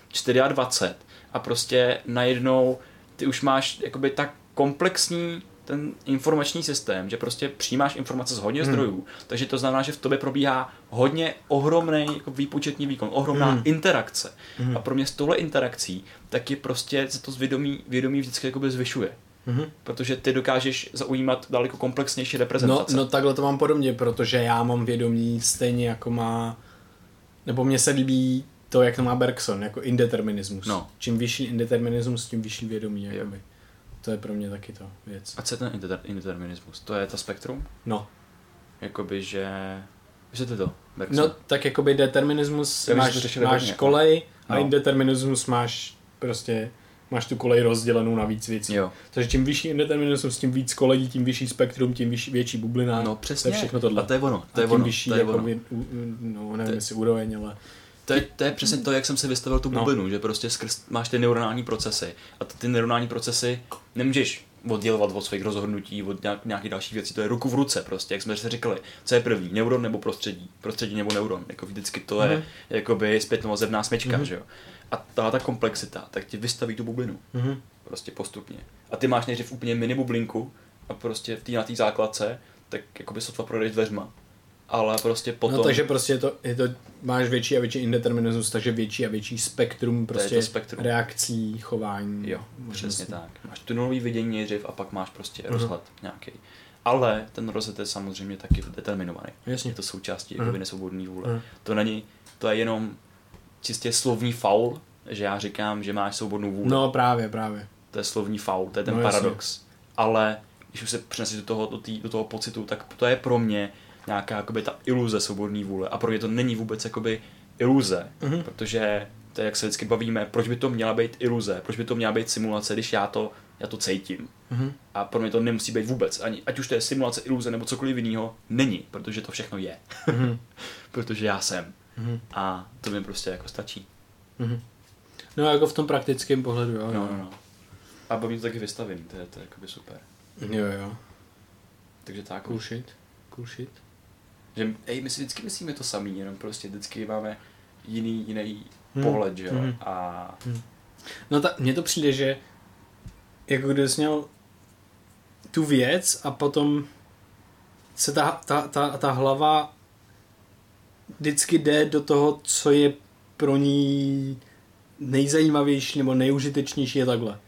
24 a prostě najednou ty už máš jakoby tak komplexní ten informační systém, že prostě přijímáš informace z hodně hmm. zdrojů, takže to znamená, že v tobě probíhá hodně ohromný jako výpočetní výkon, ohromná hmm. interakce. Hmm. A pro mě s touhle interakcí taky prostě se to zvědomí, vědomí vždycky jakoby zvyšuje. Mm-hmm. Protože ty dokážeš zaujímat daleko komplexnější reprezentace. No, no takhle to mám podobně, protože já mám vědomí stejně jako má, nebo mně se líbí to, jak to má Bergson, jako indeterminismus. No. Čím vyšší indeterminismus, tím vyšší vědomí. Jakoby. To je pro mě taky to věc. A co je ten indeter- indeterminismus? To je ta spektrum? No. Jakoby, že... Vysvětli to, Bergson. No, tak jakoby determinismus Já máš, máš kolej a no. indeterminismus máš prostě máš tu kolej rozdělenou na víc věcí. Jo. Takže čím vyšší indeterminismus, tím víc kolejí, tím vyšší spektrum, tím vyšší, větší bublina. No přesně. To je všechno tohle. A to je ono. To je a tím ono, vyšší, to je ono. Jakoby, no nevím, jestli úroveň, ale to je, to je přesně to, jak jsem si vystavil tu no. bublinu, no. že prostě skrz, máš ty neuronální procesy a ty, neuronální procesy nemůžeš oddělovat od svých rozhodnutí, od nějak, nějakých dalších věcí, to je ruku v ruce prostě, jak jsme si říkali, co je první, neuron nebo prostředí, prostředí nebo neuron, jako vždycky to mm-hmm. je mhm. jakoby zpětnovazebná smečka, mm-hmm. že jo. A ta, ta komplexita, tak ti vystaví tu bublinu, mm-hmm. prostě postupně. A ty máš nejdřív úplně mini bublinku a prostě v té na té základce, tak jakoby sotva projdeš dveřma ale prostě no, potom... No takže prostě je to, je to, máš větší a větší indeterminismus, takže větší a větší spektrum prostě spektrum. reakcí, chování. Jo, přesně tak. Máš tunelový vidění nejdřív a pak máš prostě uh-huh. rozhled nějaký. Ale ten rozhled je samozřejmě taky determinovaný. Jasně. Je to součástí uh-huh. nesvobodný vůle. Uh-huh. To není, to je jenom čistě slovní faul, že já říkám, že máš svobodnou vůli. No právě, právě. To je slovní faul, to je ten no, paradox. Jasně. Ale když už se přineseš do toho, do, tý, do toho pocitu, tak to je pro mě nějaká jakoby ta iluze svobodné vůle. A pro mě to není vůbec jakoby iluze, mm-hmm. protože to je, jak se vždycky bavíme, proč by to měla být iluze, proč by to měla být simulace, když já to, já to cítím. Mm-hmm. A pro mě to nemusí být vůbec, ani, ať už to je simulace, iluze nebo cokoliv jiného, není, protože to všechno je. Mm-hmm. protože já jsem. Mm-hmm. A to mi prostě jako stačí. Mm-hmm. No jako v tom praktickém pohledu, jo. No, no, no. A baví to taky vystavený, to je, to je jakoby super. Jo, jo. Takže tak. Cool shit. Cool shit. Že ej, my si vždycky myslíme to samý, jenom prostě vždycky máme jiný, jiný hmm. pohled, že jo. Hmm. A... Hmm. No tak mně to přijde, že jako kdybys měl tu věc a potom se ta, ta, ta, ta hlava vždycky jde do toho, co je pro ní nejzajímavější nebo nejužitečnější je takhle.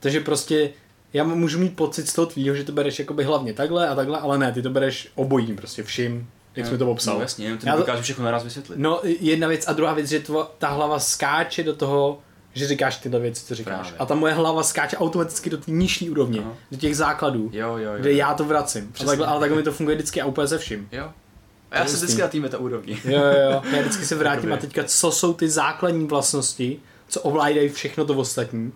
Takže prostě já můžu mít pocit z toho tvýho, že to bereš jakoby hlavně takhle a takhle, ale ne, ty to bereš obojím prostě vším jak jsme to popsal. No jasně, jenom Já dokážu všechno naraz vysvětlit. No jedna věc a druhá věc, že tvo, ta hlava skáče do toho, že říkáš tyhle věci, co říkáš. Právě. A ta moje hlava skáče automaticky do té nižší úrovně, Aha. do těch základů, jo, jo, jo, kde jo. já to vracím. A takhle, ale takhle mi to funguje vždycky a úplně se vším. Jo. A já se vždycky na týme ta úrovni. Jo, jo, já vždycky se vrátím a teďka, co jsou ty základní vlastnosti, co ovládají všechno to ostatní.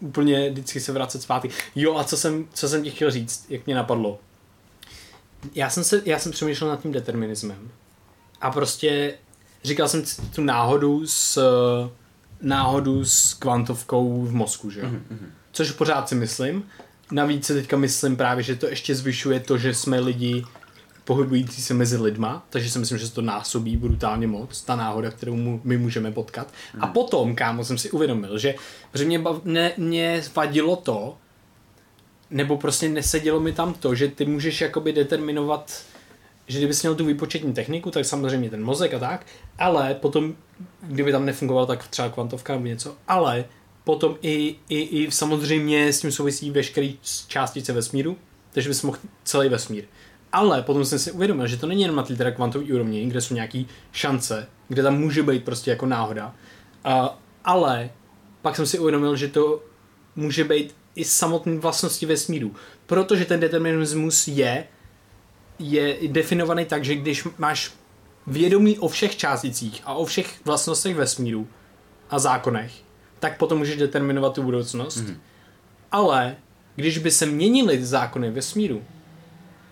Úplně vždycky se vracet zpátky. Jo, a co jsem, co jsem ti chtěl říct, jak mě napadlo já jsem, se, já jsem přemýšlel nad tím determinismem a prostě říkal jsem tu náhodu s náhodu s kvantovkou v mozku, že jo? Mm-hmm. Což pořád si myslím. Navíc si teďka myslím právě, že to ještě zvyšuje to, že jsme lidi pohybující se mezi lidma, takže si myslím, že se to násobí brutálně moc, ta náhoda, kterou mu, my můžeme potkat. Mm. A potom, kámo, jsem si uvědomil, že, že mě, bav, ne, mě vadilo to, nebo prostě nesedělo mi tam to, že ty můžeš jakoby determinovat že kdyby měl tu výpočetní techniku, tak samozřejmě ten mozek a tak, ale potom, kdyby tam nefungoval, tak třeba kvantovka nebo něco, ale potom i, i, i samozřejmě s tím souvisí veškerý částice vesmíru, takže bys mohl celý vesmír. Ale potom jsem si uvědomil, že to není jenom na té kvantové úrovni, kde jsou nějaké šance, kde tam může být prostě jako náhoda, uh, ale pak jsem si uvědomil, že to může být i samotné vlastnosti vesmíru, protože ten determinismus je je definovaný tak, že když máš vědomí o všech částicích a o všech vlastnostech vesmíru a zákonech, tak potom můžeš determinovat tu budoucnost. Mm-hmm. Ale když by se měnily zákony vesmíru,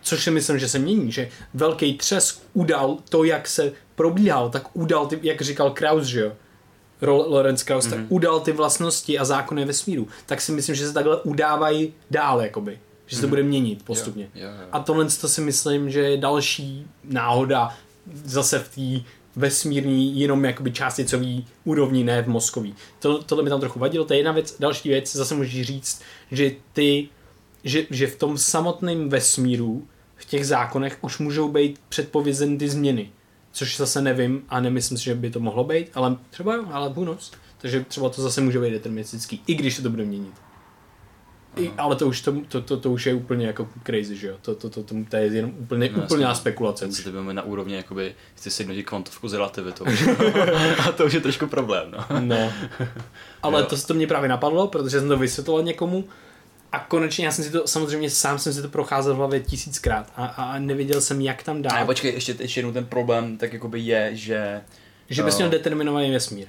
což si myslím, že se mění, že velký třesk udal to, jak se probíhal, tak udal, jak říkal Kraus, že jo, Lorenz Krauss, mm-hmm. tak mhm. udal ty vlastnosti a zákony vesmíru, tak si myslím, že se takhle udávají dál, jakoby že se to mhm. bude měnit postupně. Jo, jo, jo. A tohle to si myslím, že je další náhoda zase v té vesmírní, jenom jakoby částicový úrovni, ne v mozkový. To, tohle mi tam trochu vadilo. To je jedna věc. Další věc, zase můžeš říct, že ty, že, že v tom samotném vesmíru, v těch zákonech už můžou být předpovězeny ty změny. Což zase nevím a nemyslím si, že by to mohlo být, ale třeba jo, ale who knows. Takže třeba to zase může být deterministický, i když se to bude měnit. I, ale to už, to, to, to, to, už je úplně jako crazy, že jo? To, to, to, to, to je jenom úplně, no, úplná spekulace. Teď se na úrovni, jakoby, chci si jednotit kvantovku s relativitou. a to už je trošku problém, no. no. Ale jo. to, to mě právě napadlo, protože jsem to vysvětloval někomu a konečně já jsem si to, samozřejmě sám jsem si to procházel v hlavě tisíckrát a, a nevěděl jsem, jak tam dát. A počkej, ještě, ještě jednou ten problém tak jakoby je, že... Že bys měl determinovaný vesmír.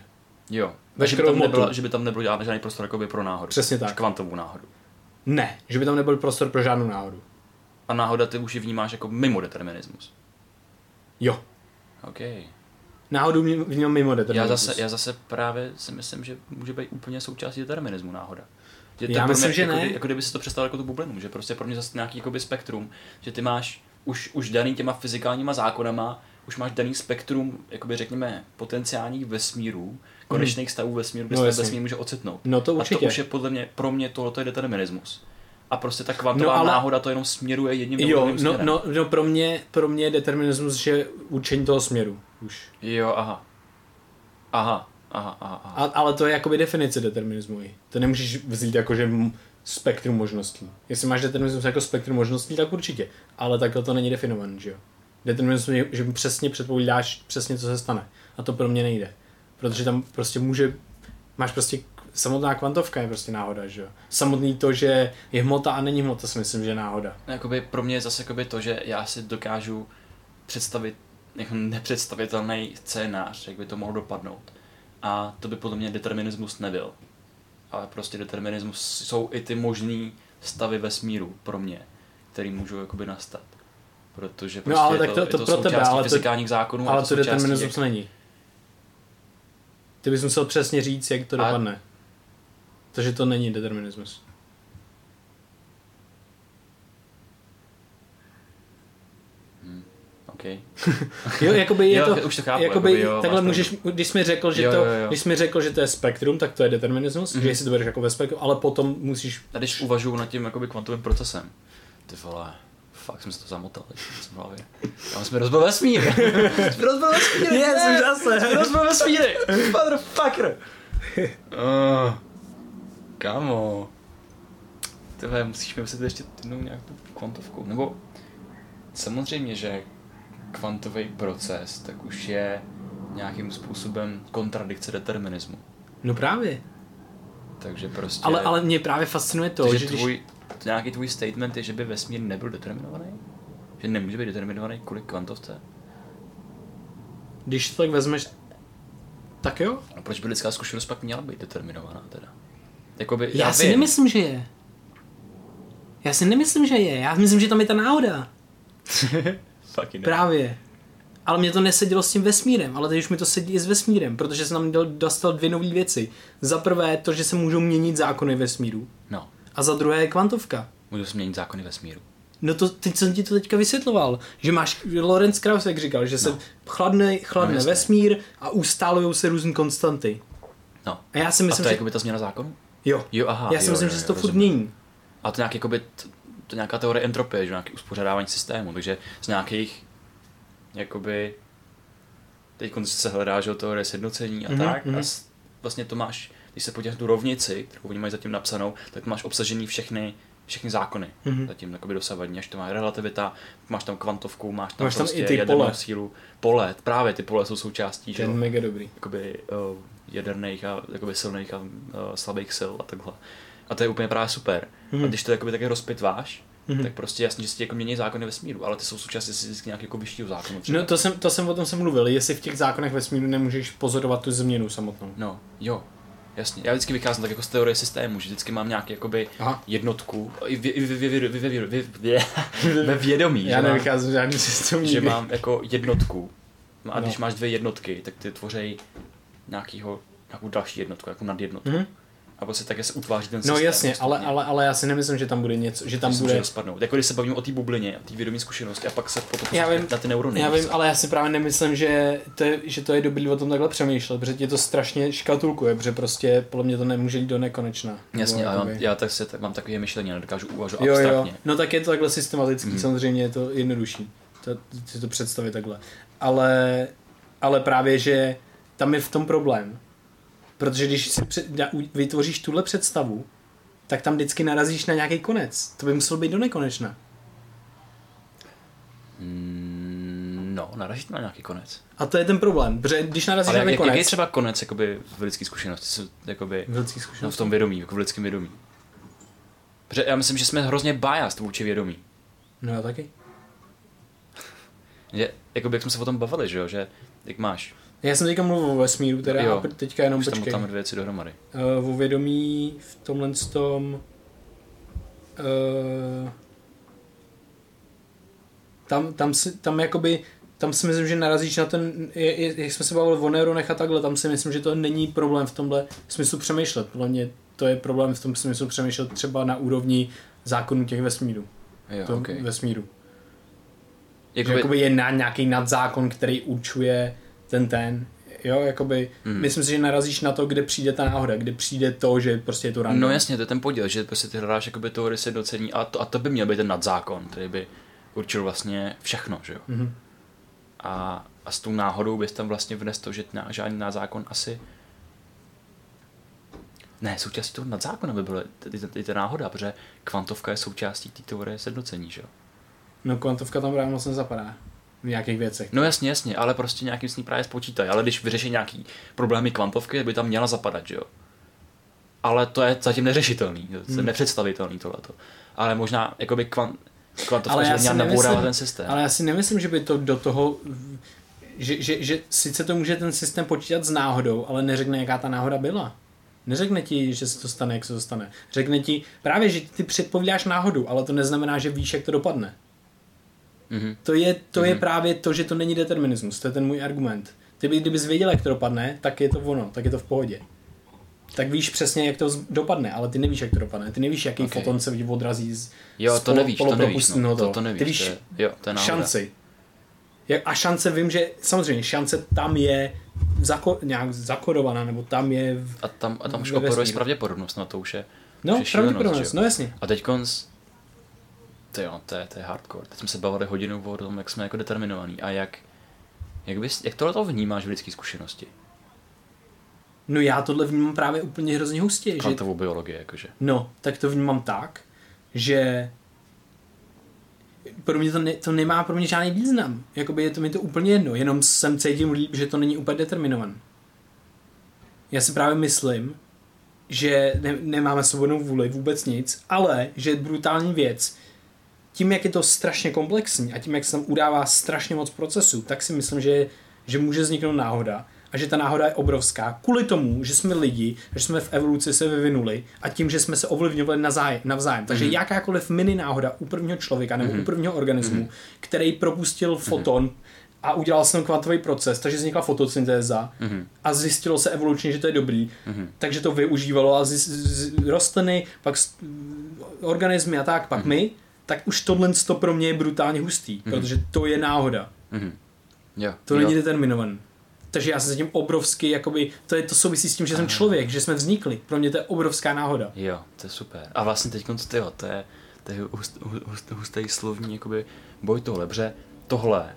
Jo. Že by, tam nebylo, že by tam nebyl žádný prostor jakoby pro náhodu. Přesně tak. Kvantovou náhodu. Ne, že by tam nebyl prostor pro žádnou náhodu. A náhoda ty už ji vnímáš jako mimo determinismus. Jo. OK. Náhodu vnímám mimo determinismus. Já zase, já zase právě si myslím, že může být úplně součástí determinismu náhoda. Že já myslím, mě, že jako, ne. Jako kdyby se to představil jako tu bublinu, že prostě pro mě zase nějaký jakoby spektrum, že ty máš už, už daný těma fyzikálníma zákonama, už máš daný spektrum, jakoby řekněme, potenciálních vesmírů, konečných hmm. stavů vesmíru, kde no, se vesmír může ocitnout. No to určitě. A to už je podle mě, pro mě tohle je determinismus. A prostě ta kvantová no, ale... náhoda to jenom směruje jedním jo, no, směrem. No, no, pro, mě, pro mě je determinismus, že určení toho směru už. Jo, aha. Aha, aha, aha. aha. A, ale to je jakoby definice determinismu. To nemůžeš vzít jako, že spektrum možností. Jestli máš determinismus jako spektrum možností, tak určitě. Ale takhle to není definovaný, že jo. Determinismus je, že přesně předpovídáš přesně, co se stane. A to pro mě nejde protože tam prostě může, máš prostě samotná kvantovka je prostě náhoda, že jo. Samotný to, že je hmota a není hmota, si myslím, že je náhoda. No, jakoby pro mě je zase jakoby to, že já si dokážu představit jako nepředstavitelný scénář, jak by to mohlo dopadnout. A to by podle mě determinismus nebyl. Ale prostě determinismus jsou i ty možný stavy vesmíru pro mě, který můžou jakoby nastat. Protože prostě no, ale tak to, je to, to, to pro tebe, ale fyzikálních to, zákonů. Ale to, to determinismus těch... není. Ty bys musel přesně říct, jak to a... dopadne. Takže to není determinismus. Hmm. Okay. jo, jakoby je jo, to, už to chápu, jakoby, jakoby jo, takhle můžeš, když jsi mi řekl, že jo, to, jo, jo. když jsi mi řekl, že to je spektrum, tak to je determinismus, mm-hmm. že jestli to bereš jako ve spektrum, ale potom musíš... A když uvažuji nad tím jakoby kvantovým procesem, ty vole, fakt jsem se to zamotal v hlavě. Já jsme rozbil vesmír. jsme rozbil vesmír. Yes, už zase. Jsme rozbil vesmír. Motherfucker. Uh, kamo. Tebe, musíš mi myslet ještě jednou nějakou kvantovku. Nebo samozřejmě, že kvantový proces tak už je nějakým způsobem kontradikce determinismu. No právě. Takže prostě... Ale, ale mě právě fascinuje to, že tvůj, když nějaký tvůj statement je, že by vesmír nebyl determinovaný? Že nemůže být determinovaný kvůli kvantovce? Když to tak vezmeš, tak jo. A proč by lidská zkušenost pak měla být determinovaná teda? Jakoby, já, já si vím. nemyslím, že je. Já si nemyslím, že je. Já myslím, že tam je ta náhoda. Fucking Právě. ale mě to nesedělo s tím vesmírem, ale teď už mi to sedí i s vesmírem, protože jsem tam dostal dvě nové věci. Za prvé to, že se můžou měnit zákony vesmíru. No. A za druhé je kvantovka. Můžou se měnit zákony vesmíru. No to, teď jsem ti to teďka vysvětloval, že máš, Lorenz Krauss jak říkal, že se no. chladne, chladne no, vesmír a ustálují se různé konstanty. No. A já si myslím, a to je že... jakoby ta změna zákonu? Jo. Jo, aha. Já si jo, myslím, jo, že se jo, to furt mění. A to nějak jakoby, t- to nějaká teorie entropie, že nějaký uspořádávání systému, takže z nějakých, jakoby, teď se hledá, že teorie sjednocení a Mhm, tak, mhm. a s, vlastně to máš, když se podíváš tu rovnici, kterou oni mají zatím napsanou, tak máš obsažený všechny, všechny zákony, Mhm. zatím jakoby dosavadní, až to má relativita, máš tam kvantovku, máš tam Máš tam prostě i ty jadernou pole. sílu, pole, právě ty pole jsou součástí, že mega dobrý. jakoby uh, jaderných a jakoby silných a uh, slabých sil a takhle. A to je úplně právě super. Mhm. A když to jakoby taky rozpitváš, Mhm. tak prostě jasně, že se ti jako mění zákony vesmíru, ale ty jsou součástí si vždycky nějakého jako vyššího zákonu. třeba. No to jsem, to jsem o tom jsem mluvil, jestli v těch zákonech vesmíru nemůžeš pozorovat tu změnu samotnou. no, jo, jasně. Já vždycky vycházím tak jako z teorie systému, že vždycky mám nějaký jakoby Aha. jednotku, ve vědomí, Já nevycházím žádný systém že mám jako jednotku. No a No. když máš dvě jednotky, tak ty tvoří nějakýho, nějakou další jednotku, jako nadjednotku. Mhm. A prostě také se utváří ten No systém. jasně, ale, postupně. ale, ale já si nemyslím, že tam bude něco, že tam bude... rozpadnout. Jako když se bavíme o té bublině, o té vědomí zkušenosti a pak se potom Já prostě vím, na ty neurony. Já vím, ale já si právě nemyslím, že to je, že to je dobrý o tom takhle přemýšlet, protože tě to strašně škatulkuje, protože prostě podle mě to nemůže jít do nekonečna. Jasně, ale mám, jakoby- já tak se, tak mám takové myšlení, nedokážu uvažovat Jo, jo, abstraktně. no tak je to takhle systematický, Mhm. samozřejmě je to jednodušší, to, si to představit takhle. Ale, ale právě, že tam je v tom problém, protože když si před, vytvoříš tuhle představu, tak tam vždycky narazíš na nějaký konec. To by muselo být do nekonečna. Mm, No, naražit na nějaký konec. A to je ten problém, protože když narazíš Ale na jak, konec... jaký je třeba konec jakoby, v lidské zkušenosti? Jakoby, v lidský no, v zkušenosti. tom vědomí, jako v lidském vědomí. Protože já myslím, že jsme hrozně biased vůči vědomí. No já taky. Že, jakoby, jak jsme se o tom bavili, že jo, že jak máš, Já jsem teďka mluvil o vesmíru, teda Jo. a teďka jenom už tam, počkej. tam dvě věci dohromady. Uh, o vědomí v tomhle tom uh, tam, tam, si, tam jakoby tam si myslím, že narazíš na ten, jak jsme se bavili o neuronech a takhle, tam si myslím, že to není problém v tomhle smyslu přemýšlet. Podle mě to je problém v tom smyslu přemýšlet třeba na úrovni zákonů těch vesmíru. Jo, To okay. vesmíru. Že Jakoby, jakoby je na nějaký nadzákon, který určuje ten ten. Jo, jakoby, Mm. myslím si, že narazíš na to, kde přijde ta náhoda, kde přijde to, že prostě je to random. No jasně, to je ten podíl, že prostě ty hledáš jakoby teorii sjednocení a to, a to by měl být ten nadzákon, který by určil vlastně všechno, že jo. Mhm. A, a s tou náhodou bys tam vlastně vnesl to, že na, žádný nadzákon asi ne, součástí toho nadzákona by byla i ta- náhoda, protože kvantovka je součástí té teorie sjednocení, že jo. No kvantovka tam právě moc nezapadá. V nějakých věcech. No jasně, jasně, ale prostě nějakým s ní právě spočítají, ale když vyřeší nějaký problémy kvantovky, by tam měla zapadat, že jo. Ale to je zatím neřešitelný, to je Hmm. nepředstavitelný tohleto. Ale možná, jakoby kvan, kvantovka, Ale já měla nemyslím- ten systém. Ale já si nemyslím, že by to do toho, že, že, že sice to může ten systém počítat s náhodou, ale neřekne, jaká ta náhoda byla. Neřekne ti, že se to stane, jak se to stane. Řekne ti právě, že ty předpovídáš náhodu, ale to neznamená, že víš, jak to dopadne. Mhm. To je, to je Mhm. právě to, že to není determinismus. To je ten můj argument. Ty by, kdybys věděl, jak to dopadne, tak je to ono, tak je to v pohodě. Tak víš přesně, jak to dopadne, ale ty nevíš, jak to dopadne. Ty nevíš, jaký Ok. okay. foton se odrazí z Jo, z to nevíš, to nevíš, no, to, to nevíš, Ty víš to je, jo, to je náhoda. šanci. A šance vím, že samozřejmě šance tam je zako, nějak zakodovaná, nebo tam je... V, A tam, a tam už vesmíru. pravděpodobnost, na to už je, no, pravděpodobnost, no jasně. A teď konc, to, jo, to, je, to je hardcore. Teď jsme se bavili hodinu o tom, jak jsme jako determinovaný a jak, jak, bys, jak tohle to vnímáš v lidské zkušenosti. No já tohle vnímám právě úplně hrozně hustě, že Kvantovou biologii, jakože. No, tak to vnímám tak, že pro mě to, ne, to nemá pro mě žádný význam. Jakoby je to mi to úplně jedno, jenom jsem cítím líp, že to není úplně determinovan. Já si právě myslím, že ne, nemáme svobodnou vůli, vůbec nic, ale že brutální věc, tím, jak je to strašně komplexní a tím, jak se tam udává strašně moc procesů, tak si myslím, že, že může vzniknout náhoda a že ta náhoda je obrovská kvůli tomu, že jsme lidi, že jsme v evoluci se vyvinuli a tím, že jsme se ovlivňovali navzájem. navzájem. Takže Mhm. mm-hmm. jakákoliv mini náhoda u prvního člověka nebo mm-hmm. u prvního organismu, mm-hmm. který propustil foton a udělal jsem kvantový proces, takže vznikla fotosyntéza mm-hmm. a zjistilo se evolučně, že to je dobrý, mm-hmm. takže to využívalo a z, z, rostliny, pak z, organismy a tak, pak mm-hmm. my, tak už tohle to pro mě je brutálně hustý, mm-hmm. protože to je náhoda. Mm-hmm. Jo, to jo. není determinovaný. Takže já se zatím obrovsky, jakoby, to, je, to souvisí s tím, že jsem člověk, že jsme vznikli. Pro mě to je obrovská náhoda. Jo, to je super. A vlastně teď to, jo, to je, to je hust, hust, hustý slovní jakoby, boj tohle, protože tohle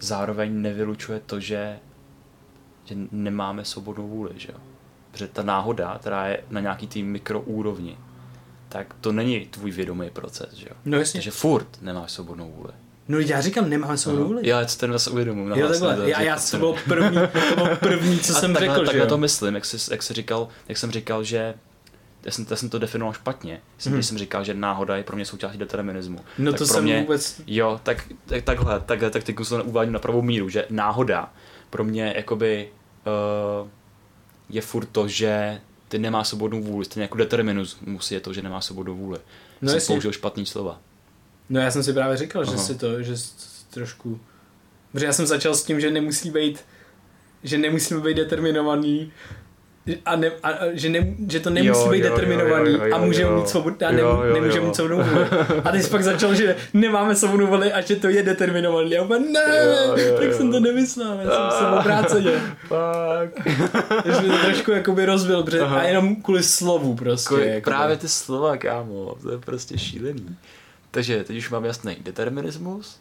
zároveň nevylučuje to, že, že nemáme svobodnou vůli, že jo. Protože ta náhoda, která je na nějaký tým mikroúrovni, tak to není tvůj vědomý proces, že jo. No jasně. Takže furt nemáš svobodnou vůli. No já říkám, nemám svou vůli. Já ten vás uvědomuji. Jo, takhle, já, já to bylo první, to bylo první co jsem takhle, řekl, takhle že to myslím, jak, jsi, jak, jsi říkal, jak jsem říkal, že já jsem, já jsem to definoval špatně. Jsem, hmm. jsem říkal, že náhoda je pro mě součástí determinismu. No tak to pro jsem mě, vůbec... Jo, tak, tak takhle, takhle, tak teď to uvádím na pravou míru, že náhoda pro mě jakoby uh, je furt to, že ty nemá svobodnou vůli, stejně jako determinismus je to, že nemá svobodnou vůli. No jsem použil špatný slova. No já jsem si právě říkal, Aha. že si to, že trošku... Protože já jsem začal s tím, že nemusí být že nemusíme být determinovaný a, ne, a že, ne, že to nemusí jo, být jo, determinovaný jo, jo, jo, a můžeme mít svobodu, a ne, nemůžeme mít svobodnou vůli. A jsi pak začal, že nemáme svobodnou vůli a že to je determinovaný. A úplně, ne, jo, jo, tak jo. jsem to nemyslel, já jsem se obráceně. Fuck. Takže to trošku jakoby rozbil, protože, a jenom kvůli slovu prostě. Kvůli, jakoby. právě ty slova, kámo, to je prostě šílený. Takže teď už mám jasný determinismus,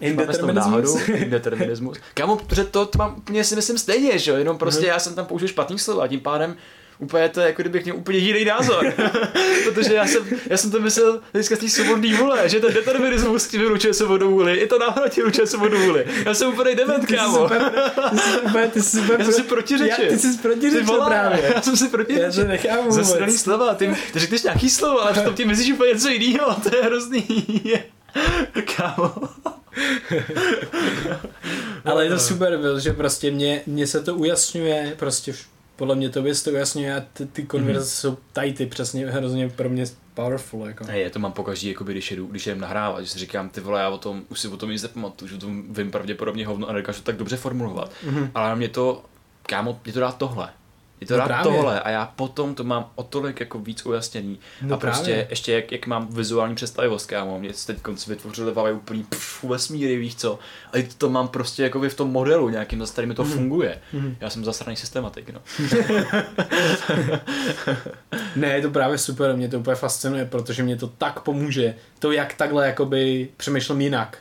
Indeterminismus. indeterminismus. Kámo, protože to, to mám úplně si myslím stejně, že jo, jenom prostě mm. já jsem tam použil špatný slova, tím pádem úplně to je, jako kdybych měl úplně jiný názor. Protože já jsem, já jsem to myslel dneska z té svobodný vůle, že ten determinismus ti vylučuje svobodnou vůli, i to náhoda ti vylučuje svobodnou vůli. Já jsem úplně dement, kámo. Ty jsi super, já jsem si protiřečil. ty jsi protiřečil právě. Já jsem si protiřečil. Já to vůbec. Zasraný slova, ty, ty řekneš nějaký slovo, ale potom ti myslíš úplně něco jiného, to je hrozný. kámo. Ale je to super, že prostě mě, mě se to ujasňuje, prostě podle mě to to ujasňuje a ty, ty konverzace mm-hmm. jsou tajty, přesně hrozně pro mě powerful. Jako. Hey, to mám pokaždý, jako když jedu, když jdem nahrávat, že si říkám, ty vole, já o tom, už si o tom nic nepamatuju, že o tom vím pravděpodobně hovno a nedokážu tak dobře formulovat. Mm-hmm. Ale mě to, kámo, mě to dá tohle. Je to no rád tohle a já potom to mám o tolik jako víc ujasněný. No a prostě právě. ještě jak, jak mám vizuální představivost, kámo, mě teď konci vytvořili v úplný pff, vesmíry, víš co. A to mám prostě jako v tom modelu nějakým, za kterým to mm. funguje. Mm. Já jsem zasraný systematik, no. ne, je to právě super, mě to úplně fascinuje, protože mě to tak pomůže. To, jak takhle jakoby přemýšlím jinak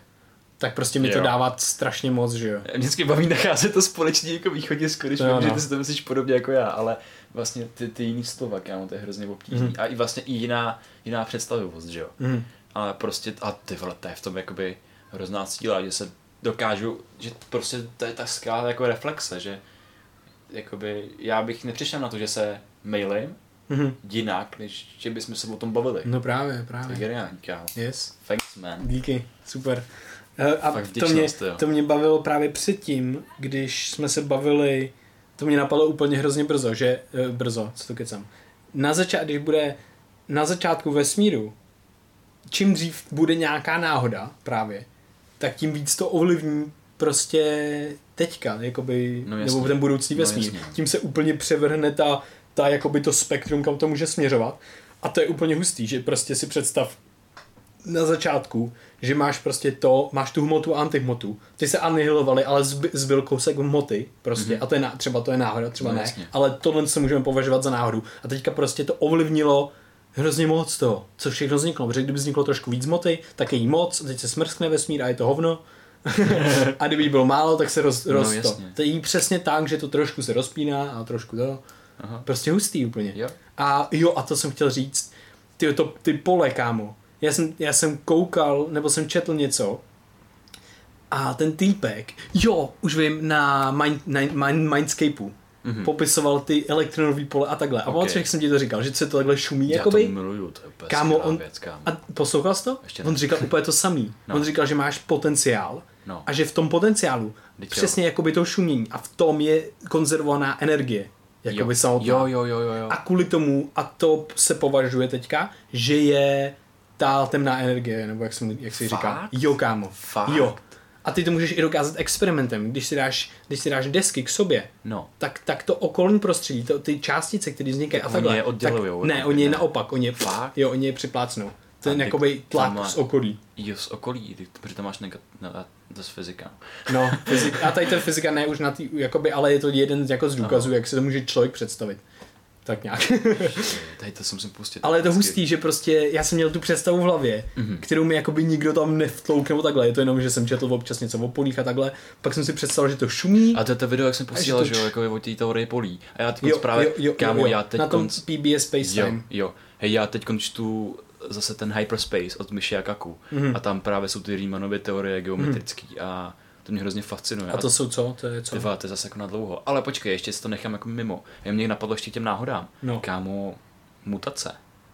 tak prostě mi jo. to dává strašně moc, že jo. Vždycky baví nacházet to společně jako východisko, když vím, no. že ty si to myslíš podobně jako já, ale vlastně ty, ty jiný slova, kámo, to je hrozně obtížný. Mm. A i vlastně i jiná, jiná představivost, že jo. Mm. Ale prostě, a ty vole, to je v tom jakoby hrozná síla, že se dokážu, že prostě to je ta skala jako reflexe, že jakoby já bych nepřišel na to, že se mailím, mm-hmm. jinak, než že bychom se o tom bavili. No právě, právě. To je geniální, kámo. Yes. Thanks, man. Díky, super. A to mě, to mě bavilo právě předtím, když jsme se bavili, to mě napadlo úplně hrozně brzo, že, eh, brzo, co to kecám. Na začátku, když bude na začátku vesmíru, čím dřív bude nějaká náhoda právě, tak tím víc to ovlivní prostě teďka, jakoby, no nebo ten budoucí no vesmír. No tím se úplně převrhne ta, ta jakoby to spektrum, kam to může směřovat. A to je úplně hustý, že prostě si představ na začátku, že máš prostě to, máš tu hmotu a antihmotu. Ty se anihilovali, ale zby, zbyl kousek hmoty prostě mm-hmm. a to je, třeba to je náhoda, třeba no, ne, jasně. ale tohle se můžeme považovat za náhodu. A teďka prostě to ovlivnilo hrozně moc toho, co všechno vzniklo, protože kdyby vzniklo trošku víc moty, tak je jí moc, teď se smrskne vesmír a je to hovno. a kdyby bylo málo, tak se roz, roz no, to. To je přesně tak, že to trošku se rozpíná a trošku to. Aha. Prostě hustý úplně. Jo. A jo, a to jsem chtěl říct, ty, to, ty pole, kámo, já jsem, já jsem koukal, nebo jsem četl něco a ten týpek, jo, už vím, na, mind, na mind, Mindscapeu, mm-hmm. popisoval ty elektronové pole a takhle. A okay. jak jsem ti to říkal, že se to takhle šumí, Já jakoby. to miluju, to je úplně kámo, on, věc, kámo. A poslouchal jsi to? Ještě on říkal úplně to samý. No. On říkal, že máš potenciál no. a že v tom potenciálu Teď přesně jo. jakoby to šumění a v tom je konzervovaná energie. Jakoby jo. Jo, jo, jo, jo, jo. A kvůli tomu, a to se považuje teďka, že je ta temná energie, nebo jak, jsem, jak si říká. Jo, kámo. Fakt? Jo. A ty to můžeš i dokázat experimentem. Když si dáš, když si dáš desky k sobě, no. tak, tak to okolní prostředí, to, ty částice, které vznikají a takhle. Oni je oddělujou. Tak, ne, oni je naopak, oni je, Fakt? jo, oni je připlácnou. To je jakoby tlak má, z okolí. Jo, z okolí, protože tam máš negat, no, to je fyzika. No, fyzika, a tady to je fyzika ne už na tý, jakoby, ale je to jeden jako z důkazů, no. jak se to může člověk představit. Tak nějak. tady to jsem musím pustit. Ale je to hustý, že prostě já jsem měl tu představu v hlavě, mm-hmm. kterou mi jakoby nikdo tam nevtlouk nebo takhle. Je to jenom, že jsem četl občas něco o polích a takhle. Pak jsem si představil, že to šumí. A to je to video, jak jsem posílal, že jo, jako o té teorii polí. A já teď právě, jo, jo, kámo, jo, jo. já teď Na tom konc... PBS Space Time. Jo, jo. Hej, já teď čtu zase ten Hyperspace od Michia Kaku. Mm-hmm. A tam právě jsou ty Riemannovy teorie geometrické mm-hmm. a to mě hrozně fascinuje. A to jsou co? To je co? Tyva, to je zase jako na dlouho. Ale počkej, ještě si to nechám jako mimo. Já mě napadlo ještě těm náhodám. No. Kámo, mutace.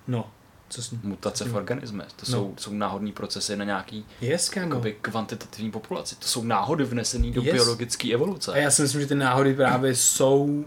No. Co s Mutace co v organismech. To no. jsou, jsou náhodní procesy na nějaký yes, jakoby, kvantitativní populaci. To jsou náhody vnesené do yes. biologické evoluce. A já si myslím, že ty náhody právě jsou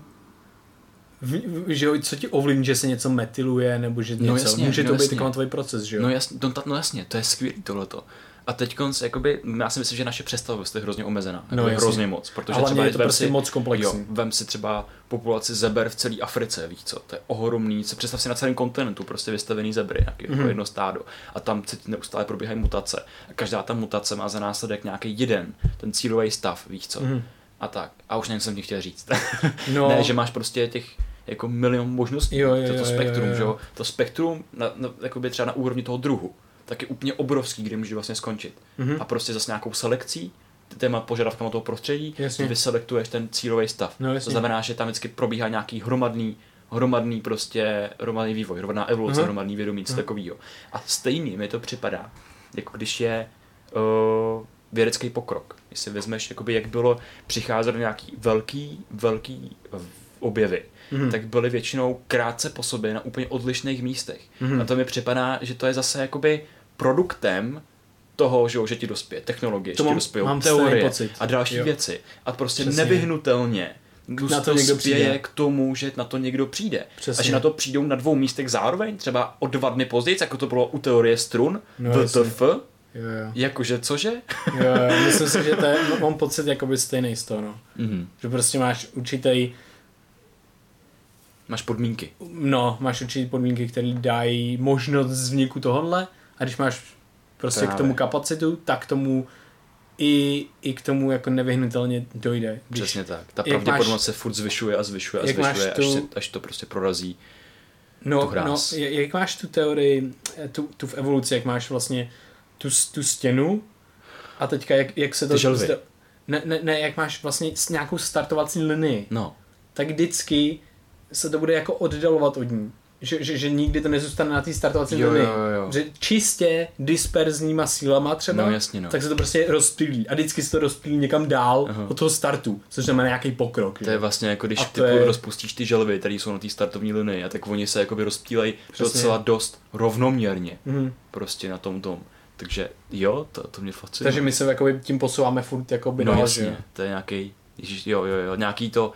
v, že jo, co ti ovlivní, že se něco metyluje, nebo že no něco, no jasně, může no to jasně. být kvantový proces, že jo? No jasně, no, no jasně, to je skvělý tohleto. A teď jakoby, já si myslím, že naše představovost je hrozně omezená. No, hrozně moc. Protože Ale třeba je to prostě si, moc komplexní. Jo, vem si třeba populaci zeber v celé Africe, víš co, to je ohromný. Se představ si na celém kontinentu prostě vystavený zebry, nějaký mm-hmm. jako jedno stádo. A tam se neustále probíhají mutace. A každá ta mutace má za následek nějaký jeden, ten cílový stav, víš co. Mm-hmm. A tak. A už nevím, jsem ti chtěl říct. no. ne, že máš prostě těch jako milion možností, jo, jo, to, to spektrum, jo, jo, jo. že To spektrum na, na, jakoby třeba na úrovni toho druhu tak je úplně obrovský, kde může vlastně skončit. Mm-hmm. A prostě zase nějakou selekcí, těma požadavkama toho prostředí, jasně. ty vyselektuješ ten cílový stav. No, to znamená, že tam vždycky probíhá nějaký hromadný, hromadný prostě, hromadný vývoj, hromadná evoluce, uh-huh. hromadný vědomí, něco uh-huh. takového. A stejný mi to připadá, jako když je uh, vědecký pokrok. Když si vezmeš, jakoby, jak bylo přicházet do nějaký velký, velký objevy, mm-hmm. tak byly většinou krátce po sobě na úplně odlišných místech. Mm-hmm. A to mi připadá, že to je zase jakoby produktem toho, že, že ti dospěje technologie, že ti dospějou teorie pocit. a další jo. věci. A prostě Přesně. nevyhnutelně na to někdo přijde. k tomu, že na to někdo přijde. Přesně. A že na to přijdou na dvou místech zároveň, třeba o dva dny později, jako to bylo u teorie strun, no, VTF, jo, jo. Jakože, cože? jo, jo, myslím si, že to je, mám pocit jakoby stejný z toho, no. Mm-hmm. Že prostě máš určitý Máš podmínky. No, máš určitý podmínky, které dají možnost vzniku tohohle a když máš prostě Právě. k tomu kapacitu, tak tomu i, i k tomu jako nevyhnutelně dojde. Když, Přesně tak. Ta pravděpodobnost máš, se furt zvyšuje a zvyšuje a zvyšuje, tu, až, se, až to prostě prorazí no, tu no, jak máš tu teorii, tu, tu v evoluci, jak máš vlastně tu, tu stěnu a teďka jak, jak se to... Zda, ne, ne, ne, jak máš vlastně nějakou startovací linii. No. Tak vždycky se to bude jako oddalovat od ní že, že, že nikdy to nezůstane na té startovací linii. Že čistě disperzníma sílama třeba, no, jasně, no. tak se to prostě rozptýlí. A vždycky se to rozptýlí někam dál Aha. od toho startu, což znamená nějaký pokrok. To že? je vlastně jako když ty je... rozpustíš ty želvy, které jsou na té startovní linii, a tak oni se jakoby rozptýlejí docela dost rovnoměrně. Mhm. Prostě na tom tom. Takže jo, to, to mě fascinuje. Takže my se jakoby tím posouváme furt jakoby no, dál, jasně, že? to je nějaký, jo, jo, jo, nějaký to,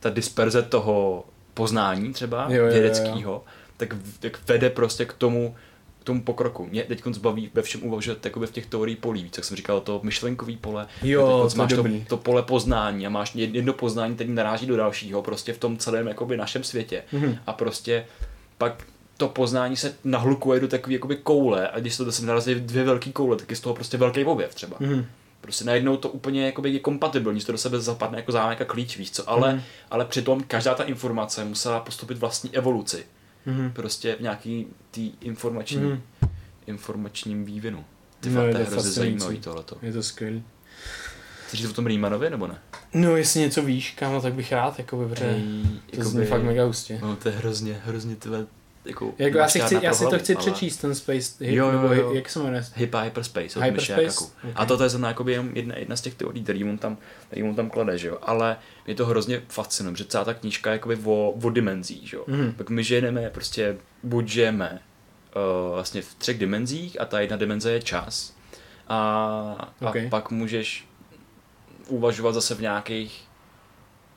ta disperze toho poznání třeba jo, jo, vědeckého, tak, tak vede prostě k tomu, k tomu pokroku. Mě teď zbaví ve všem uvažovat jakoby v těch teorií polí, víc, jak jsem říkal, to myšlenkový pole, jo, to máš to, to, pole poznání a máš jedno poznání, který naráží do dalšího, prostě v tom celém jakoby našem světě. Mm-hmm. A prostě pak to poznání se nahlukuje do takové jakoby koule a když to zase narazí dvě velké koule, tak je z toho prostě velký objev třeba. Mm-hmm. Prostě najednou to úplně jakoby je kompatibilní, že to do sebe zapadne jako zámek a klíč, víš co, ale, mm. ale přitom každá ta informace musela postupit vlastní evoluci. Mm. Prostě v nějaký tý informační, mm. informačním vývinu. Ty no, fakt, je to hrozně zajímavý tohleto. Je to skvělý. Chceš říct o tom Riemannovi, nebo ne? No, jestli něco víš, kámo, tak bych rád, jako by, protože to zní fakt mega hustě. No, to je hrozně, hrozně tvé jako, jako já, si chci, já si to chci ale... přečíst, ten Space, hip, jo, jo, jo. jak se jmenuje? Hypa Hyperspace, od Hyperspace? Okay. A to je zrovna jako jedna, jedna z těch teorií, který mu tam, který mu tam klade, že jo. Ale mě to hrozně fascinuje, že celá ta knížka je jakoby o, o dimenzích, že jo. Mm-hmm. Tak my žijeme prostě, buď žijeme uh, vlastně v třech dimenzích a ta jedna dimenze je čas. A, okay. a pak můžeš uvažovat zase v nějakých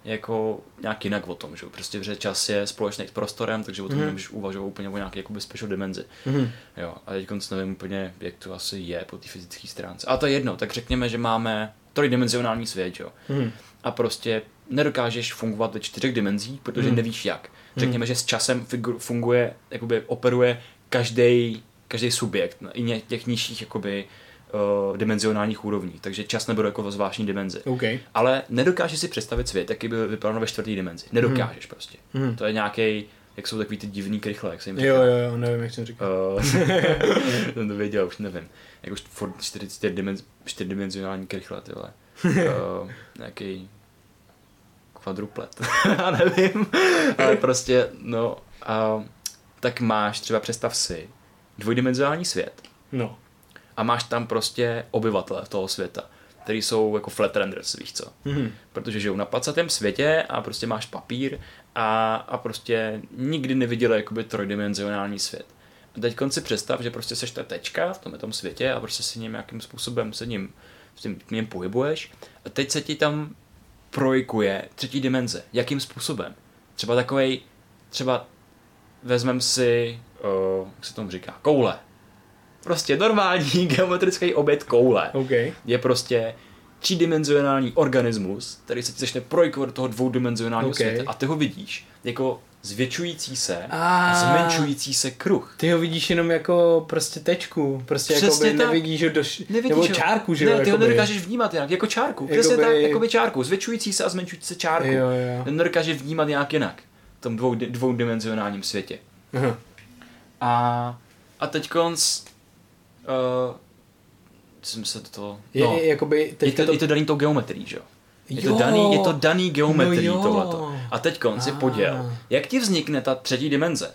jako nějak jinak o tom, že prostě že čas je společný s prostorem, takže o tom mm. nemůžeš uvažovat úplně o nějaké jakoby special dimenzi. Mm. Jo, a teď nevím úplně, jak to asi je po té fyzické stránce. A to je jedno, tak řekněme, že máme trojdimenzionální svět, jo. Mm. A prostě nedokážeš fungovat ve čtyřech dimenzích, protože mm. nevíš jak. Řekněme, mm. že s časem funguje, jakoby operuje každý každý subjekt, i těch nižších jakoby, uh, dimenzionálních úrovní, takže čas nebude jako zvláštní dimenzi. Okay. Ale nedokážeš si představit svět, jaký by vypadal ve čtvrtý dimenzi. Nedokážeš hmm. prostě. Hmm. To je nějaký, jak jsou takový ty divný krychle, jak se jim říká. Jo, jo, jo, nevím, jak jsem říkal. Uh, jsem to věděl, už nevím. Jak už čtyřdimenzionální krychle, ty vole. Uh, nějaký kvadruplet. Já nevím. Ale prostě, no, uh, tak máš třeba, představ si, dvojdimenzionální svět. No a máš tam prostě obyvatele toho světa, který jsou jako flat renders, víš co. Mm-hmm. Protože žijou na placatém světě a prostě máš papír a, a prostě nikdy neviděli jakoby trojdimenzionální svět. A teď si představ, že prostě seš ta tečka v tom, tom světě a prostě si nějakým způsobem se ním, s tím, něm pohybuješ a teď se ti tam projikuje třetí dimenze. Jakým způsobem? Třeba takovej, třeba vezmem si, uh, jak se tomu říká, koule prostě normální geometrický objekt koule okay. je prostě třídimenzionální organismus, který se ti začne projikovat do toho dvoudimenzionálního okay. světa a ty ho vidíš jako zvětšující se a, zmenšující se kruh. Ty ho vidíš jenom jako prostě tečku, prostě jako nevidíš ho do, nevidíš nebo ho. čárku, že ne, ty ho nedokážeš vnímat jinak, jako čárku, jakoby... přesně tak, jako by čárku, zvětšující se a zmenšující se čárku. Jo, jo. Nedokážeš vnímat nějak jinak v tom dvou, dvoudimenzionálním světě. Aha. A, a teď konc Uh, jsem se to... Je, no, je, jakoby je, to, to... je to daný tou geometrií, že jo? Je to, daný, je to daný geometrií no tohleto. A teď konci poděl. Jak ti vznikne ta třetí dimenze?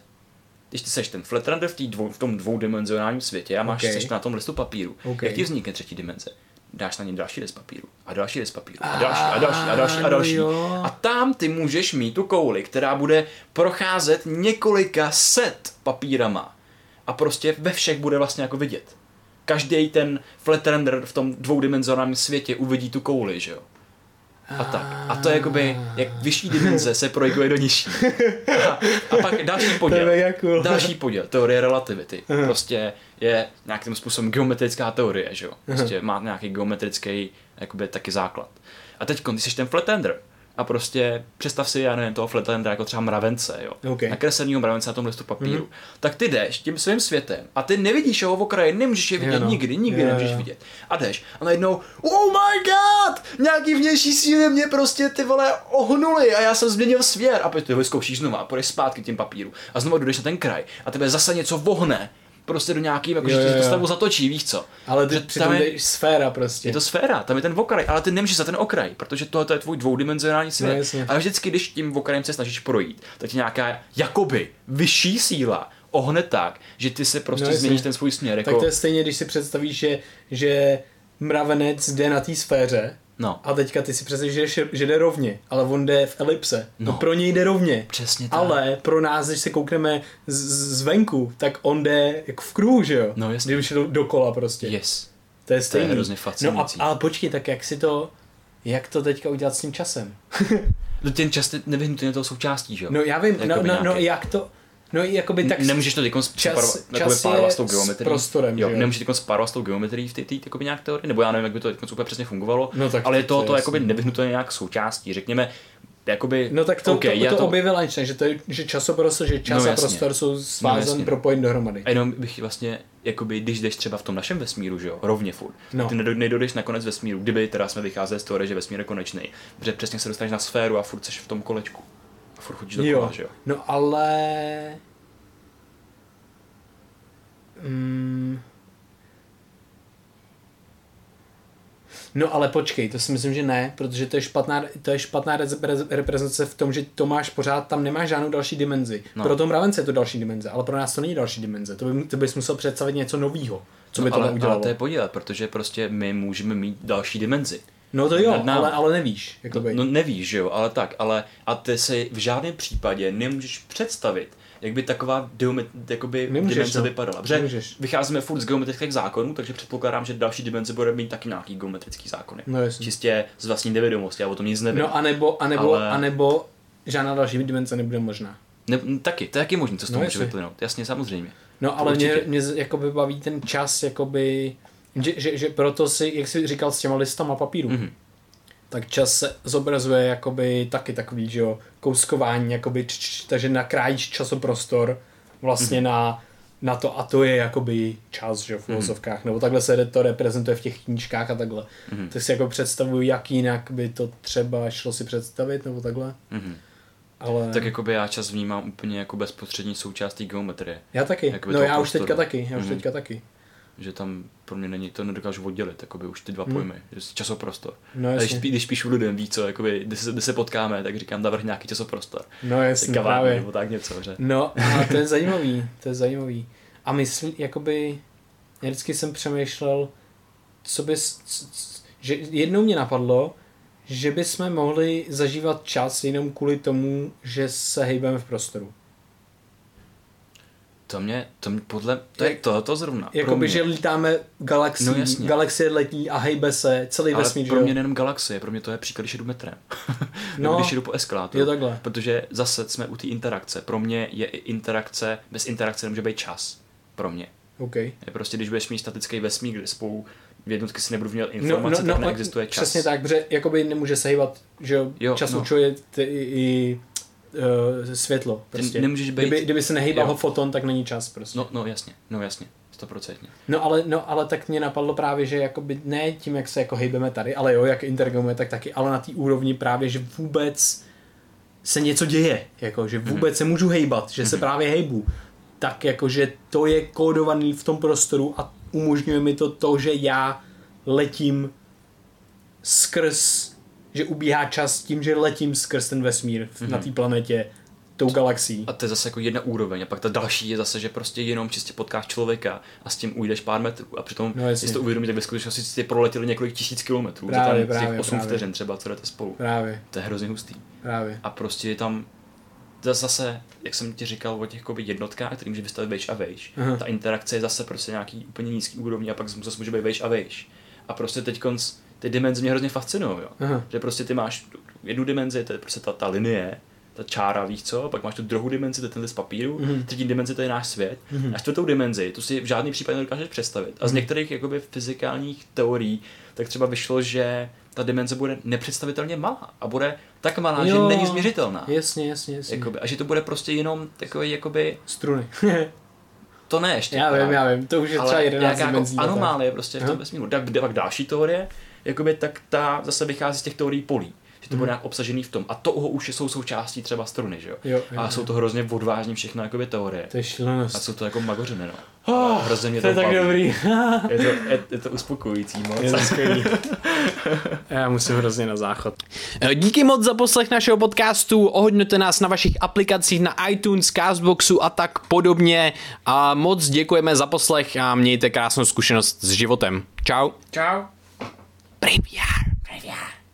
Když ty seš ten flatrender v, dvou, v tom dvoudimenzionálním světě a máš okay. seš na tom listu papíru, okay. jak ti vznikne třetí dimenze? Dáš na něj další list papíru a další list papíru a další a další a další a další. A tam ty můžeš mít tu kouli, která bude procházet několika set papírama a prostě ve všech bude vlastně jako vidět každý ten flat render v tom dvoudimenzionálním světě uvidí tu kouli, že jo. A tak. A to je jakoby, jak vyšší dimenze se projikuje do nižší. A, a pak další poděl. Další poděl, teorie relativity. Prostě je nějakým způsobem geometrická teorie, že jo. Prostě má nějaký geometrický jakoby taky základ. A teď, když jsi ten flatender, a prostě představ si, já nevím, toho Flatlandera jako třeba mravence, jo. Okay. Nakreslenýho mravence na tom listu papíru. Mm-hmm. Tak ty jdeš tím svým světem a ty nevidíš jeho v okraji, nemůžeš je vidět yeah, no. nikdy, nikdy yeah, nemůžeš yeah. vidět. A jdeš a najednou, oh my god, nějaký vnější síly mě prostě ty vole ohnuli a já jsem změnil svět. A pak ty ho vyzkoušíš znova a půjdeš zpátky tím papíru a znovu jdeš na ten kraj a tebe zase něco vohne prostě do nějaký, jako, jo, že to stavu zatočí, víš co. Ale ty přitom je sféra prostě. Je to sféra, tam je ten okraj, ale ty nemůžeš za ten okraj, protože tohle je tvůj dvoudimenzionální svět. No, a vždycky, když tím okrajem se snažíš projít, tak ti nějaká jakoby vyšší síla ohne tak, že ty se prostě no, změníš ten svůj směr. Jako... Tak to je stejně, když si představíš, že, že mravenec jde na té sféře No. A teďka ty si představíš, že, že jde rovně, ale on jde v elipse. No. no pro něj jde rovně. Přesně tak. Ale pro nás, když se koukneme z, zvenku, tak on jde jako v kruhu, že jo? No jasně. Když do, dokola prostě. Yes. To je stejný. To je hrozně fascinující. No a, ale počkej, tak jak si to, jak to teďka udělat s tím časem? no ten čas nevyhnutelně toho součástí, že jo? No já vím, no, no, no, jak to, No jakoby tak... Nemůžeš to teď čas, čas párovat s tou geometrií. prostorem, jo, jo. Nemůžeš teď spárovat s tou geometrií v té jakoby nějak teorii, nebo já nevím, jak by to teď úplně přesně fungovalo, no, tak ale je to, to, to jakoby nevyhnutelně nějak součástí. Řekněme, jakoby, no tak to, okay, to, to, to objevil Einstein, že, to je, že časoprostor, že čas no, a prostor jsou svázan no, propojeni dohromady. A jenom bych vlastně, jakoby, když jdeš třeba v tom našem vesmíru, že jo, rovně furt, no. ty nedojdeš na konec vesmíru, kdyby teda jsme vycházeli z teorie, že vesmír je konečný, protože přesně se dostaneš na sféru a furt seš v tom kolečku. Furt chodíš do kola, že jo. No ale Mm. No ale počkej, to si myslím, že ne, protože to je špatná, to je špatná reprezentace v tom, že to máš pořád, tam nemáš žádnou další dimenzi. No. Pro tom mravence je to další dimenze, ale pro nás to není další dimenze. To, by, to bys musel představit něco nového, co no, by to ale, udělalo. Ale to je podívat, protože prostě my můžeme mít další dimenzi. No to jo, ale, ale nevíš. No, no nevíš, že jo, ale tak, ale a ty si v žádném případě nemůžeš představit, jak by taková geomet, jakoby Nemůžeš, dimenze no. vypadala. Protože Nemůžeš. vycházíme furt z geometrických zákonů, takže předpokládám, že další dimenze bude mít taky nějaký geometrický zákony. No, jasně. Čistě z vlastní nevědomosti, já o tom nic nevím. No anebo, anebo, ale... anebo žádná další dimenze nebude možná. Ne, taky, to je taky možné, co z toho no, může vyplynout. Jasně, samozřejmě. No ale mě, mě jakoby baví ten čas, jakoby, že, že, že proto si, jak jsi říkal s těma listama papíru, mm-hmm. tak čas se zobrazuje jakoby taky takový, že jo, kouskování, jakoby, č, č, takže nakrájíš časoprostor vlastně mm-hmm. na, na to a to je jakoby čas, že jo, v filozofkách, mm-hmm. nebo takhle se to reprezentuje v těch knížkách a takhle. Mm-hmm. Tak si jako představuju, jak jinak by to třeba šlo si představit, nebo takhle. Mm-hmm. Ale... Tak jako by já čas vnímám úplně jako bezprostřední součástí geometrie. Já taky, Jakoby no já prostoru. už teďka taky, já už mm. teďka taky. Že tam pro mě není, to nedokážu oddělit, jakoby už ty dva mm. pojmy, že časoprostor. No, a když, když píšu lidem, ví co, jakoby, kde, se, kde se potkáme, tak říkám, navrh nějaký časoprostor. No jasně, právě. Nebo tak něco, že? No a to je zajímavý, to je zajímavý. A myslím, jakoby, já vždycky jsem přemýšlel, co bys, že jednou mě napadlo, že bychom mohli zažívat čas jenom kvůli tomu, že se hejbeme v prostoru. To mě, to mě podle, to je to, to zrovna. Jakoby, že lítáme galaxii, no, jasně. galaxie letí a hejbe se, celý Ale vesmír. pro mě nejenom galaxie, pro mě to je příklad, když jdu metrem. no, když jdu po eskalátoru. Jo, takhle. Protože zase jsme u té interakce. Pro mě je i interakce, bez interakce nemůže být čas. Pro mě. Okay. Je prostě, když budeš mít statický vesmír, kde spolu v jednotky si nebudu měl informace, no, no, no, neexistuje čas. Přesně tak, protože jakoby nemůže se hýbat, že jo, čas no. určuje ty, i uh, světlo. Prostě. Nemůžeš být... kdyby, kdyby se nehýbal ho foton, tak není čas prostě. No, no jasně, no jasně. 100%. No ale, no ale tak mě napadlo právě, že jakoby ne tím, jak se jako hejbeme tady, ale jo, jak interagujeme, tak taky, ale na té úrovni právě, že vůbec se něco děje, jako, že vůbec mm-hmm. se můžu hejbat, že mm-hmm. se mhm. právě hejbu, tak jakože to je kódovaný v tom prostoru a umožňuje mi to to, že já letím skrz, že ubíhá čas tím, že letím skrz ten vesmír mm-hmm. na té planetě tou galaxií. A to je zase jako jedna úroveň. A pak ta další je zase, že prostě jenom čistě potkáš člověka a s tím ujdeš pár metrů. A přitom, no, jestli to uvědomíš, tak ve skutečnosti jste proletěli několik tisíc kilometrů. Právě, tam těch 8 vteřin třeba, co jdete spolu. Právě. To je hrozně hustý. Právě. A prostě je tam zase, jak jsem ti říkal o těch jednotkách, který může vystavit vejš a vejš, Aha. ta interakce je zase prostě nějaký úplně nízký úrovní a pak zase může být vejš a vejš. A prostě teď konc, ty dimenze mě hrozně fascinují, jo. Aha. Že prostě ty máš jednu dimenzi, to je prostě ta, ta linie, ta čára, víš co, pak máš tu druhou dimenzi, to je ten z papíru, mm-hmm. třetí dimenzi, to je náš svět, mm-hmm. a čtvrtou dimenzi, tu si v žádný případě nedokážeš představit. A z mm-hmm. některých jakoby fyzikálních teorií, tak třeba vyšlo, že ta dimenze bude nepředstavitelně malá a bude tak malá, jo, že není změřitelná. Jasně, jasně, jasně. Jakoby, a že to bude prostě jenom takový jakoby... Struny. to ne ještě. Já vím, já vím, to už je třeba 11 jako dimenzí. Jako anomálie prostě v tom vesmíru. Tak, pak další teorie, jakoby, tak ta zase vychází z těch teorií polí že to bude nějak obsažený v tom. A to už jsou součástí třeba struny, že jo? jo, jo a jsou to hrozně odvážní všechno jakoby teorie. To je šílenost. A jsou to jako magořiny, no. Oh, hrozně mě to, to je tak dobrý. je, to, je, je, to uspokojující moc. Je to skvělý. Já musím hrozně na záchod. Díky moc za poslech našeho podcastu. Ohodňujte nás na vašich aplikacích na iTunes, Castboxu a tak podobně. A moc děkujeme za poslech a mějte krásnou zkušenost s životem. Čau. Čau. Graveyard. Graveyard.